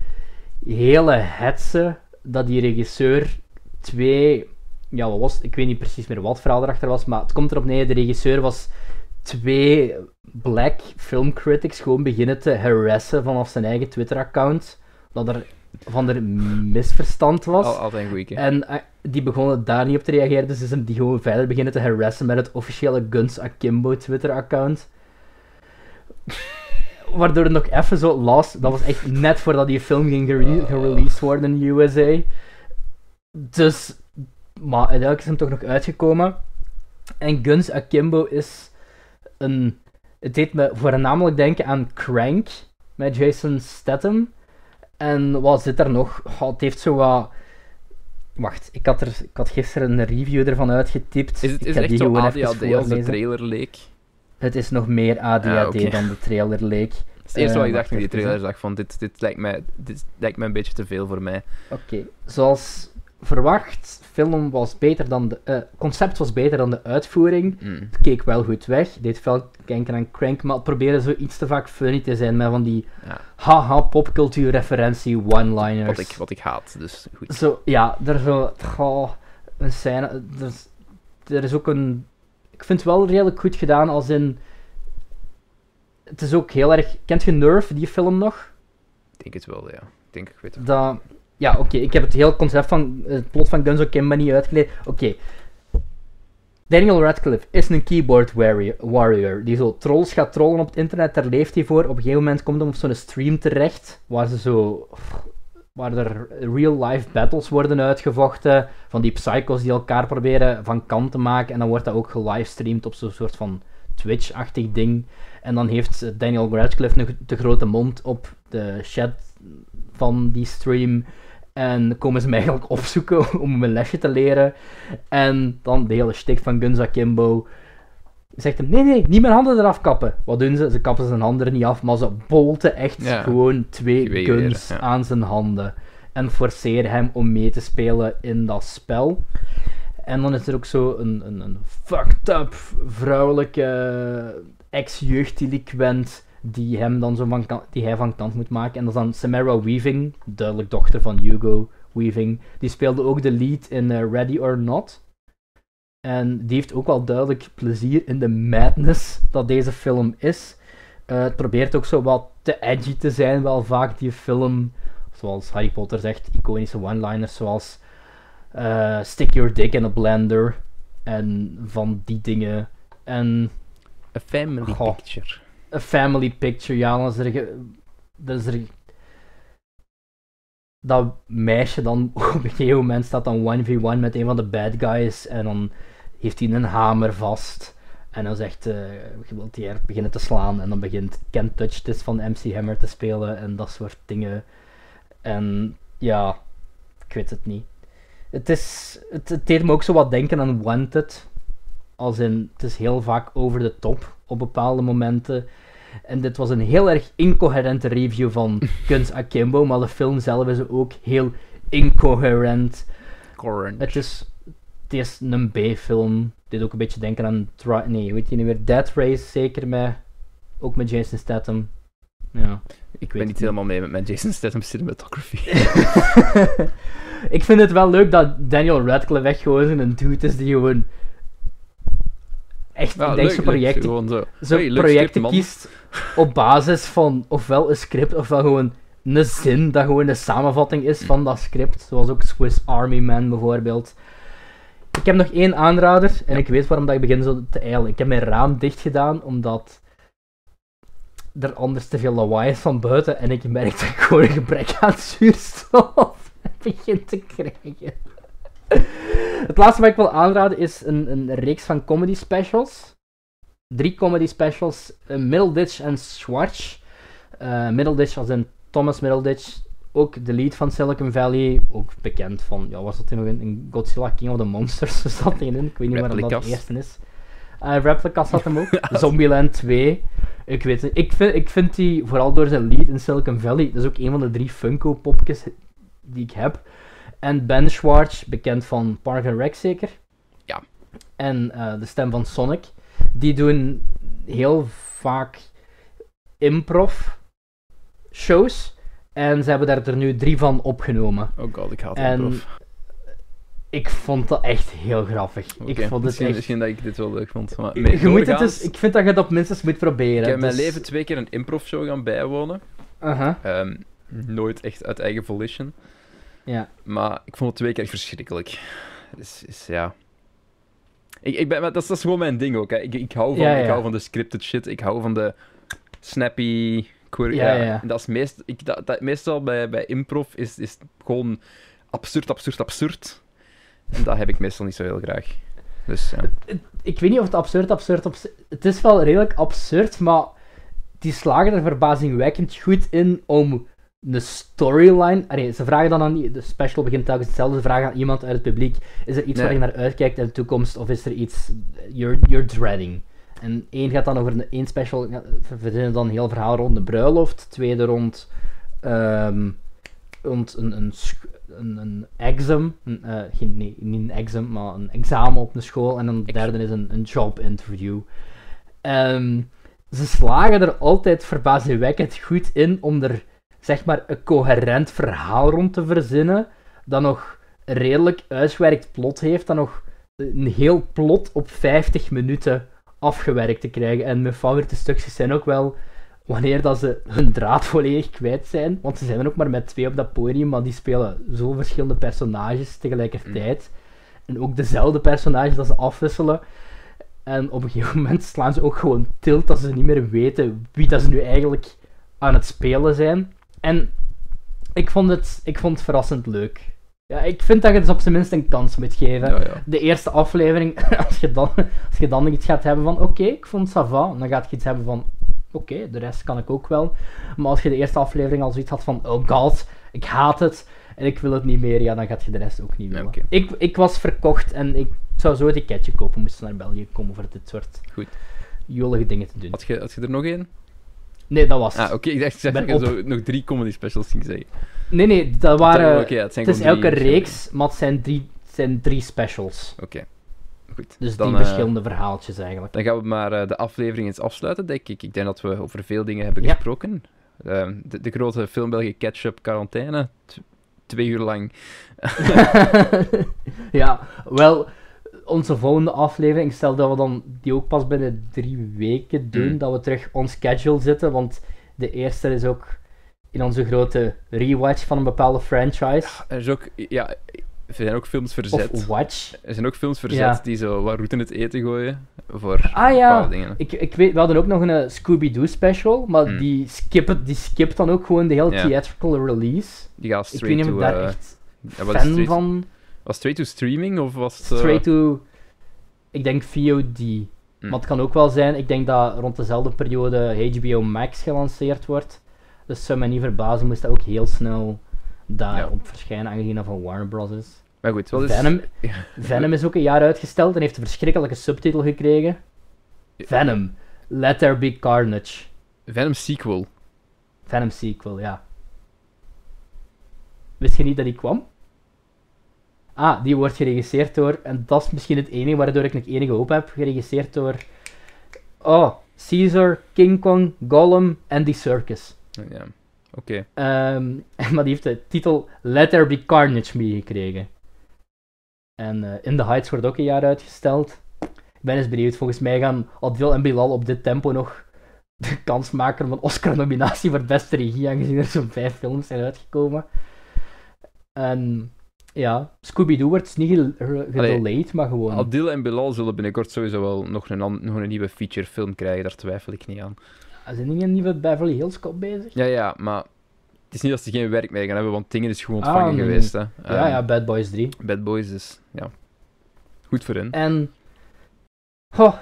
hele hetze dat die regisseur twee, ja wat was het? ik weet niet precies meer wat verhaal erachter was, maar het komt erop neer, de regisseur was twee black film critics gewoon beginnen te harassen vanaf zijn eigen Twitter-account, dat er van er misverstand was. Al, altijd een goeie. En eh, die begonnen daar niet op te reageren, dus is hem die gewoon verder beginnen te harassen met het officiële Guns Akimbo Twitter-account. Waardoor het nog even zo last, dat was echt net voordat die film ging gere- Ah. gereleased worden in de USA. Dus, maar uiteindelijk is hem toch nog uitgekomen. En Guns Akimbo is een, het deed me voornamelijk denken aan Crank met Jason Statham. En wat zit er nog? Het heeft zo wat. Wacht, ik had, er, ik had gisteren een review ervan uitgetypt. Is het ik is echt die zo ADHD als de trailer leek? Het is nog meer ADHD Ah, dan de trailer leek. Het eerste wat Eh, ik dacht toen ik wacht die trailer zag, van dit, dit, lijkt mij, dit lijkt mij een beetje te veel voor mij. Oké, zoals verwacht, film was beter dan de, eh, concept was beter dan de uitvoering. Mm. Het keek wel goed weg, deed veel denken aan Crank, maar het probeerde zo iets te vaak funny te zijn met van die Ja. haha popcultuur referentie one-liners. Wat, ik, wat ik haat, dus goed. Zo, ja, er zo, goh, een scène, er is, er is ook een, ik vind het wel redelijk goed gedaan als in, het is ook heel erg, kent je Nerve, die film nog? Ik denk het wel, ja. Ik denk, ik weet het. Dat, ja, oké, ik heb het hele concept van, het plot van Guns Akimbo niet uitgeleid. Oké. Daniel Radcliffe is een keyboard warrior, die zo trolls gaat trollen op het internet, daar leeft hij voor. Op een gegeven moment komt hij op zo'n stream terecht, waar ze zo... Waar er real-life battles worden uitgevochten, van die psychos die elkaar proberen van kant te maken. En dan wordt dat ook gelivestreamd op zo'n soort van Twitch-achtig ding. En dan heeft Daniel Radcliffe nog de grote mond op de chat van die stream. En komen ze me eigenlijk opzoeken om een lesje te leren. En dan de hele stick van Guns Akimbo. Zegt hem, nee, nee, niet mijn handen eraf kappen. Wat doen ze? Ze kappen zijn handen er niet af, maar ze bolten echt Ja. gewoon twee guns ja. aan zijn handen. En forceren hem om mee te spelen in dat spel. En dan is er ook zo een, een, een fucked up vrouwelijke ex-jeugddelinquent die hem dan zo van die hij van kant moet maken. En dat is dan Samara Weaving, duidelijk dochter van Hugo Weaving. Die speelde ook de lead in eh, Ready or Not. En die heeft ook wel duidelijk plezier in de madness dat deze film is. Eh, het probeert ook zo wat te edgy te zijn, wel vaak die film. Zoals Harry Potter zegt, iconische one-liners zoals eh, Stick your dick in a blender. En van die dingen. En A family Goh. picture. Een family picture, ja, dan is dat meisje dan op een gegeven moment staat dan 1v1 met een van de bad guys en dan heeft hij een hamer vast en dan zegt eh er beginnen te slaan en dan begint Ken Touch This van MC Hammer te spelen en dat soort dingen en ja, ik weet het niet. Het is, het, het deed me ook zo wat denken aan Wanted, als in, het is heel vaak over de top op bepaalde momenten. En dit was een heel erg incoherente review van Guns Akimbo, maar de film zelf is ook heel incoherent. Corrent. Het is, het is een B-film. Dit ook een beetje denken aan, nee, weet je niet meer, Death Race zeker met, ook met Jason Statham. Ja. ik ben niet helemaal mee met mijn Jason Statham cinematography. ik vind het wel leuk dat Daniel Radcliffe echt gewoon een dude is die gewoon echt Ja, in deze leuk, projecten zo. zo Hey, leuk projecten script, kiest op basis van ofwel een script ofwel gewoon een zin dat gewoon een samenvatting is van dat script. Zoals ook Swiss Army Man bijvoorbeeld. Ik heb nog één aanrader en ik weet waarom dat ik begin zo te eilen. Ik heb mijn raam dicht gedaan omdat er anders te veel lawaai is van buiten en ik merk dat ik gewoon een gebrek aan zuurstof begin te krijgen. Het laatste wat ik wil aanraden is een, een reeks van comedy specials drie comedy specials, uh, Middleditch en Schwartz. Uh, Middleditch als in Thomas Middleditch, ook de lead van Silicon Valley, ook bekend van, ja, was dat er nog in, Godzilla King of the Monsters zat hij in, ik weet niet waarom dat de eerste is. Uh, Replicas had hem ook, Zombieland 2, ik weet het, ik vind, ik vind die, vooral door zijn lead in Silicon Valley, dat is ook een van de drie Funko popjes die ik heb. En Ben Schwartz, bekend van Park and Rec zeker. Ja. En uh, de stem van Sonic die doen heel vaak improv shows. En ze hebben daar er nu drie van opgenomen. Oh god, ik haat En improv. Ik vond dat echt heel grappig. Ik vond het misschien, echt... misschien dat ik dit wel leuk vond. Maar Je nee, moet het doorgaans, dus, ik vind dat je dat minstens moet proberen. Ik heb in mijn Dus- leven twee keer een improv-show gaan bijwonen. Ehm, nooit echt uit eigen volition. Ja. Maar ik vond het twee keer verschrikkelijk. Dus is, ja... Ik, ik ben, maar dat, is, dat is gewoon mijn ding ook. Hè. Ik, ik, hou van, Ja, ik hou van de scripted shit. Ik hou van de snappy... quirk- Ja, ja. Dat is meest, ik, dat, dat, meestal bij, bij improv is, is het gewoon absurd, absurd, absurd. En dat heb ik meestal niet zo heel graag. Dus ja. Ik weet niet of het absurd, absurd, absurd... Het is wel redelijk absurd, maar die slagen er verbazingwekkend goed in om de storyline... Allee, ze vragen dan aan... De special begint telkens hetzelfde. Ze vragen aan iemand uit het publiek... Is er iets Nee. waar je naar uitkijkt in de toekomst? Of is er iets... You're, you're dreading. En één gaat dan over... Een, één special... verzinnen dan een heel verhaal rond de bruiloft. Tweede rond... ehm, rond een, een, een, een exam. Een, eh, geen, nee, niet een exam, maar een examen op een school. En dan de derde is een, een job interview. Ehm, ze slagen er altijd verbazingwekkend goed in om er zeg maar een coherent verhaal rond te verzinnen. Dat nog redelijk uitgewerkt plot heeft. Dat nog een heel plot op 50 minuten afgewerkt te krijgen. En mijn favoriete stukjes zijn ook wel wanneer dat ze hun draad volledig kwijt zijn. Want ze zijn er ook maar met twee op dat podium, maar die spelen zo verschillende personages tegelijkertijd. En ook dezelfde personages dat ze afwisselen. En op een gegeven moment slaan ze ook gewoon tilt dat ze niet meer weten wie dat ze nu eigenlijk aan het spelen zijn. En ik vond het, ik vond het verrassend leuk. Ja, ik vind dat je het op zijn minst een kans moet geven Ja, ja. de eerste aflevering, als je dan, als je dan iets gaat hebben van oké, ik vond va, dan gaat je iets hebben van oké, de rest kan ik ook wel. Maar als je de eerste aflevering al zoiets had van oh god, ik haat het en ik wil het niet meer, ja, dan gaat je de rest ook niet Ja, oké. ik, ik was verkocht en ik zou zo een ticketje kopen moest naar België komen voor dit soort Goed. jolige dingen te doen. Had, je, had je er nog één? Nee, dat was het. Ah, oké. Ik dacht zeg, dat op. zo nog drie comedy specials ging zeggen. Nee, nee, dat waren... Oké, ja, het zijn het is elke drie reeks, maar het zijn drie, het zijn drie specials. Oké. Goed. Dus Dan, drie eh, verschillende verhaaltjes eigenlijk. Dan gaan we maar eh, de aflevering eens afsluiten, denk ik. Ik denk dat we over veel dingen hebben Ja. gesproken. Ehm, de, de grote film België Ketchup quarantaine. T- twee uur lang. ja, wel, onze volgende aflevering, stel dat we dan die ook pas binnen drie weken doen, Mm. dat we terug on schedule zitten, want de eerste is ook in onze grote rewatch van een bepaalde franchise. Er, is ook, ja, er zijn ook films verzet. Of watch. Er zijn ook films verzet Ja. die zo wat route in het eten gooien. Voor Ah ja, bepaalde dingen. ik, ik weet, we hadden ook nog een eh, Scooby-Doo special, maar Hmm. die, skippen, die skipt dan ook gewoon de hele theatrical release. Die gaat Ik weet straight niet of ik daar eh, echt is fan straight, van... Was straight to streaming of was het... eh, Straight to, ik denk VOD. Hmm. Maar het kan ook wel zijn, ik denk dat rond dezelfde periode HBO Max gelanceerd wordt. Dus zou mij niet verbazen, moest dat ook heel snel daarop verschijnen, aangezien dat van Warner Bros. is. Maar goed, is... Venom, Venom is ook een jaar uitgesteld en heeft een verschrikkelijke subtitel gekregen. Venom, Let There Be Carnage. Venom sequel. Venom sequel, ja. Wist je niet dat die kwam? Ah, die wordt geregisseerd door, en dat is misschien het enige waardoor ik nog enige hoop heb, geregisseerd door... Oh, Caesar, King Kong, Gollum en The Circus. Ja, oké. Ehm, maar die heeft de titel Let There Be Carnage meegekregen. En eh, In the Heights wordt ook een jaar uitgesteld. Ik ben eens benieuwd. Volgens mij gaan Adil en Bilal op dit tempo nog de kans maken om een Oscar-nominatie voor beste regie, aangezien er zo'n vijf films zijn uitgekomen. En ja, Scooby-Doo wordt niet ge- ge- gedelayed, maar gewoon... Adil en Bilal zullen binnenkort sowieso wel nog een, nog een nieuwe featurefilm krijgen, daar twijfel ik niet aan. Er zijn niet een nieuwe Beverly Hills Cop bezig? Ja, ja, maar het is niet dat ze geen werk mee gaan hebben, want dingen is gewoon Ah, ontvangen nee. geweest. Hè. ja, Ehm, ja, Bad Boys 3. Bad Boys is, ja, goed voor hen. En, goh,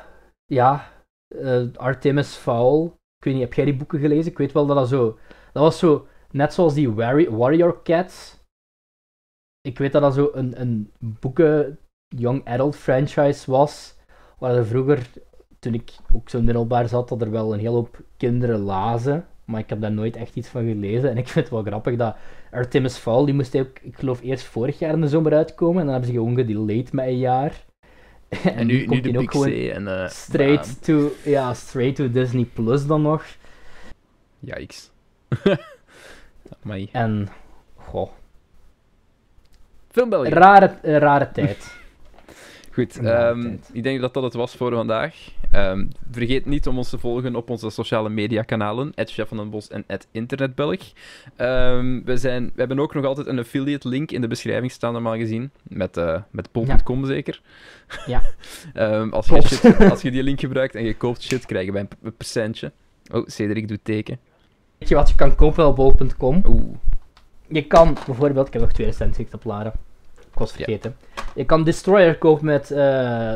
ja, eh, Artemis Fowl. Ik weet niet, heb jij die boeken gelezen? Ik weet wel dat dat zo, dat was zo, net zoals die Warri- Warrior Cats. Ik weet dat dat zo een, een boeken young adult franchise was, waar er vroeger, toen ik ook zo middelbaar zat, dat er wel een hele hoop kinderen lazen. Maar ik heb daar nooit echt iets van gelezen. En ik vind het wel grappig dat Artemis Fowl, die moest ook, ik geloof, eerst vorig jaar in de zomer uitkomen. En dan hebben ze gewoon gedelayed met een jaar. En, En nu, nu komt de die ook gewoon en... eh, straight to, ja, straight to Disney Plus dan nog. yikes. En, goh, Film België. rare, eh, rare tijd. Goed, ehm, ik denk dat dat het was voor vandaag. Ehm, vergeet niet om ons te volgen op onze sociale media kanalen, Chef van den Bos en Internetbelg. Ehm, we, zijn, we hebben ook nog altijd een affiliate link in de beschrijving staan, normaal gezien. Met, eh met bol.com zeker. Ja. Als, je shit, als je die link gebruikt en je koopt shit, krijgen wij een, percentje. Oh, Cedric doet teken. Weet je wat je kan kopen op bol.com? Oeh. Je kan bijvoorbeeld, ik heb nog twee recensies op. Ik was vergeten. Je kan Destroyer kopen met eh,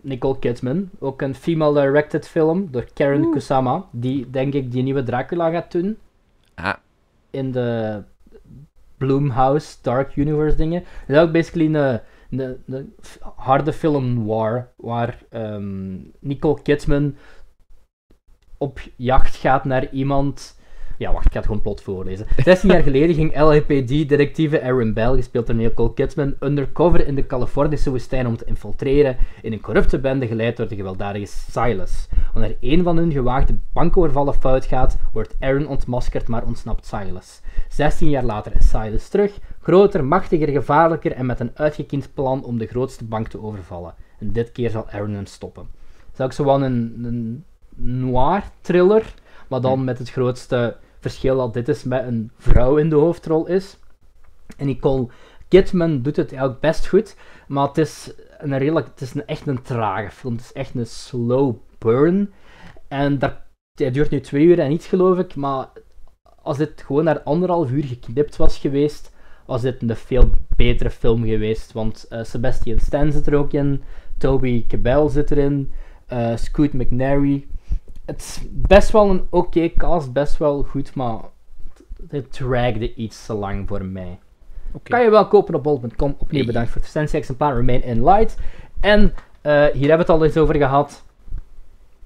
Nicole Kidman. Ook een female-directed film door Karen Kusama. Die, denk ik, die nieuwe Dracula gaat doen. Ah, In de Bloomhouse Dark Universe dingen. Dat is ook basically een, een, een harde film noir. Waar ehm, Nicole Kidman op jacht gaat naar iemand. Ja, wacht, ik ga het gewoon plot voorlezen. 16 jaar geleden ging LAPD-detectieve Aaron Bell, gespeeld door Nicole Kidman, undercover in de Californische woestijn om te infiltreren in een corrupte bende geleid door de gewelddadige Silas. Wanneer een van hun gewaagde bankovervallen fout gaat, wordt Aaron ontmaskerd, maar ontsnapt Silas. 16 jaar later is Silas terug, groter, machtiger, gevaarlijker en met een uitgekiend plan om de grootste bank te overvallen. En dit keer zal Aaron hem stoppen. Is ook zo wel een, een noir thriller, maar dan met het grootste verschil dat dit is met een vrouw in de hoofdrol is. En Nicole Kidman doet het eigenlijk best goed, maar het is een redelijk, het is een, echt een trage film. Het is echt een slow burn. En dat, duurt nu twee uur en iets geloof ik, maar als dit gewoon naar anderhalf uur geknipt was geweest, was dit een veel betere film geweest. Want eh, Sebastian Stan zit er ook in, Toby Cabell zit erin, eh Scoot McNairy. Het is best wel een oké cast, best wel goed, maar het- dragde iets te lang voor mij. Kan je wel kopen op bol.com. Opnieuw bedankt voor het recensie exemplaar. Remain in light. En eh, hier hebben we het al eens over gehad.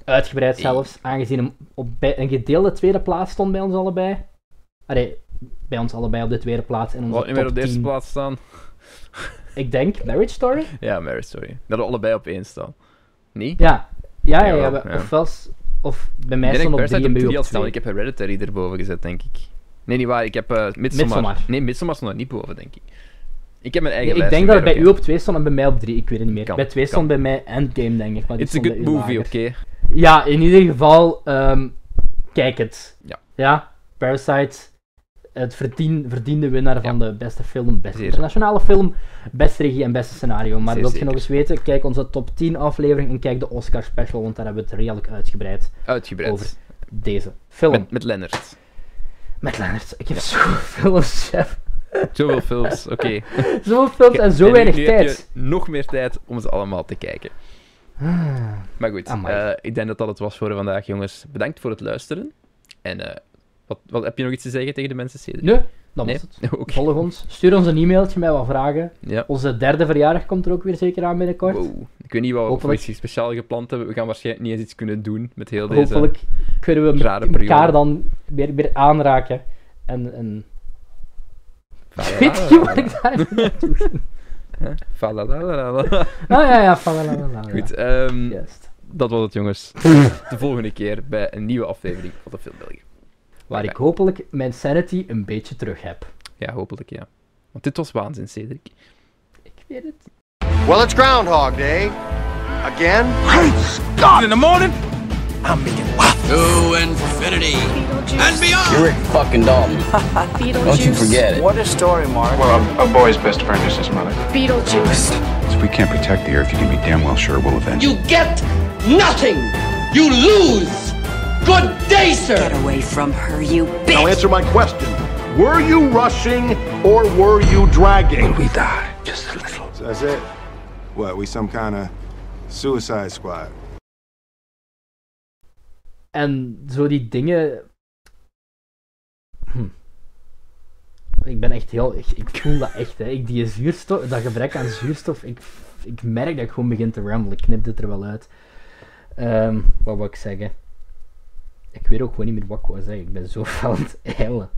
Uitgebreid zelfs. Aangezien hem op een gedeelde tweede plaats stond bij ons allebei. Allee, bij ons allebei op de tweede plaats. In onze Wat niet meer op de eerste 10. plaats staan. Ik denk Marriage Story? Ja, Mary Story. Dat we allebei op één staan. Nee? Ja. Ja, ja, Ja, ja. ja. Ofwel, of bij mij Ik stond op Parasite 3 en op bij u 3 al op staan. 2. Ik heb Hereditary erboven gezet, denk ik. Nee, niet waar. Ik heb eh Midsommar. Midsommar. Nee, Midsommar stond er niet boven, denk ik. Ik heb mijn Nee, eigen ik lijst. denk dat het bij u op 2 stond en bij mij op 3. Ik weet het niet meer. Kan, bij 2 kan. stond bij mij Endgame, denk ik. Maar It's a good movie, oké? Ja, in ieder geval, ehm, kijk het. Ja. Ja, Parasite, het verdien, verdiende winnaar van de beste film, beste Zeer. internationale film, beste regie en beste scenario. Maar wilt je nog eens weten, kijk onze top 10 aflevering en kijk de Oscar special, want daar hebben we het redelijk uitgebreid Uitgebreid. over deze film. Met, Met, met Lennart. Ik heb zoveel chef. Zoveel films, oké. Zoveel films en zo nu- weinig nu heb tijd. nog meer tijd om ze allemaal te kijken. Maar goed, eh, ik denk dat dat het was voor vandaag, jongens. Bedankt voor het luisteren. En eh, wat, wat, heb je nog iets te zeggen tegen de mensen, Cedric? Nee, dat Nee? was het. Volg ons. Stuur ons een e-mailtje met wat vragen. Ja. Onze derde verjaardag komt er ook weer zeker aan binnenkort. Wow. Ik weet niet wat we Hopelijk. voor iets speciaal gepland hebben. We gaan waarschijnlijk niet eens iets kunnen doen met heel deze... Hopelijk kunnen we elkaar periode. dan weer, weer aanraken. En, en... Ik weet niet wat ik daar naartoe ging. Hè? Falalalala. Ah ja, ja, van la, la, la, la. Goed, Juist. dat was het, jongens. De volgende keer bij een nieuwe aflevering van de Film België. Waar ik hopelijk mijn sanity een beetje terug heb. Ja, hopelijk, ja. Want dit was waanzin, Cedric. Ik weet het. Well, it's Groundhog Day. Again? In the morning, I'm making waffles. To infinity and beyond. You're Rick fucking Dalton. Don't you forget it. What a story, Mark. Well, a, a boy's best friend is his mother. Beetlejuice. If we can't protect the Earth, you can be damn well sure we'll avenge You get nothing. You lose. Good day, sir. Get away from her, you Now bitch! answer my question. Were you rushing or were you dragging? We die just a little. So that's it? What, we some kind of suicide squad? En zo die dingen. Hm. Ik ben echt heel. Ik, ik voel dat echt, hè. Ik, die zuurstof, dat gebrek aan zuurstof, ik, ik merk dat ik gewoon begin te ramblen. Ik knip dit er wel uit. Ehm, wat wou ik zeggen? Ik weet ook gewoon niet meer wat ik wou zeggen. Ik ben zo het eilen.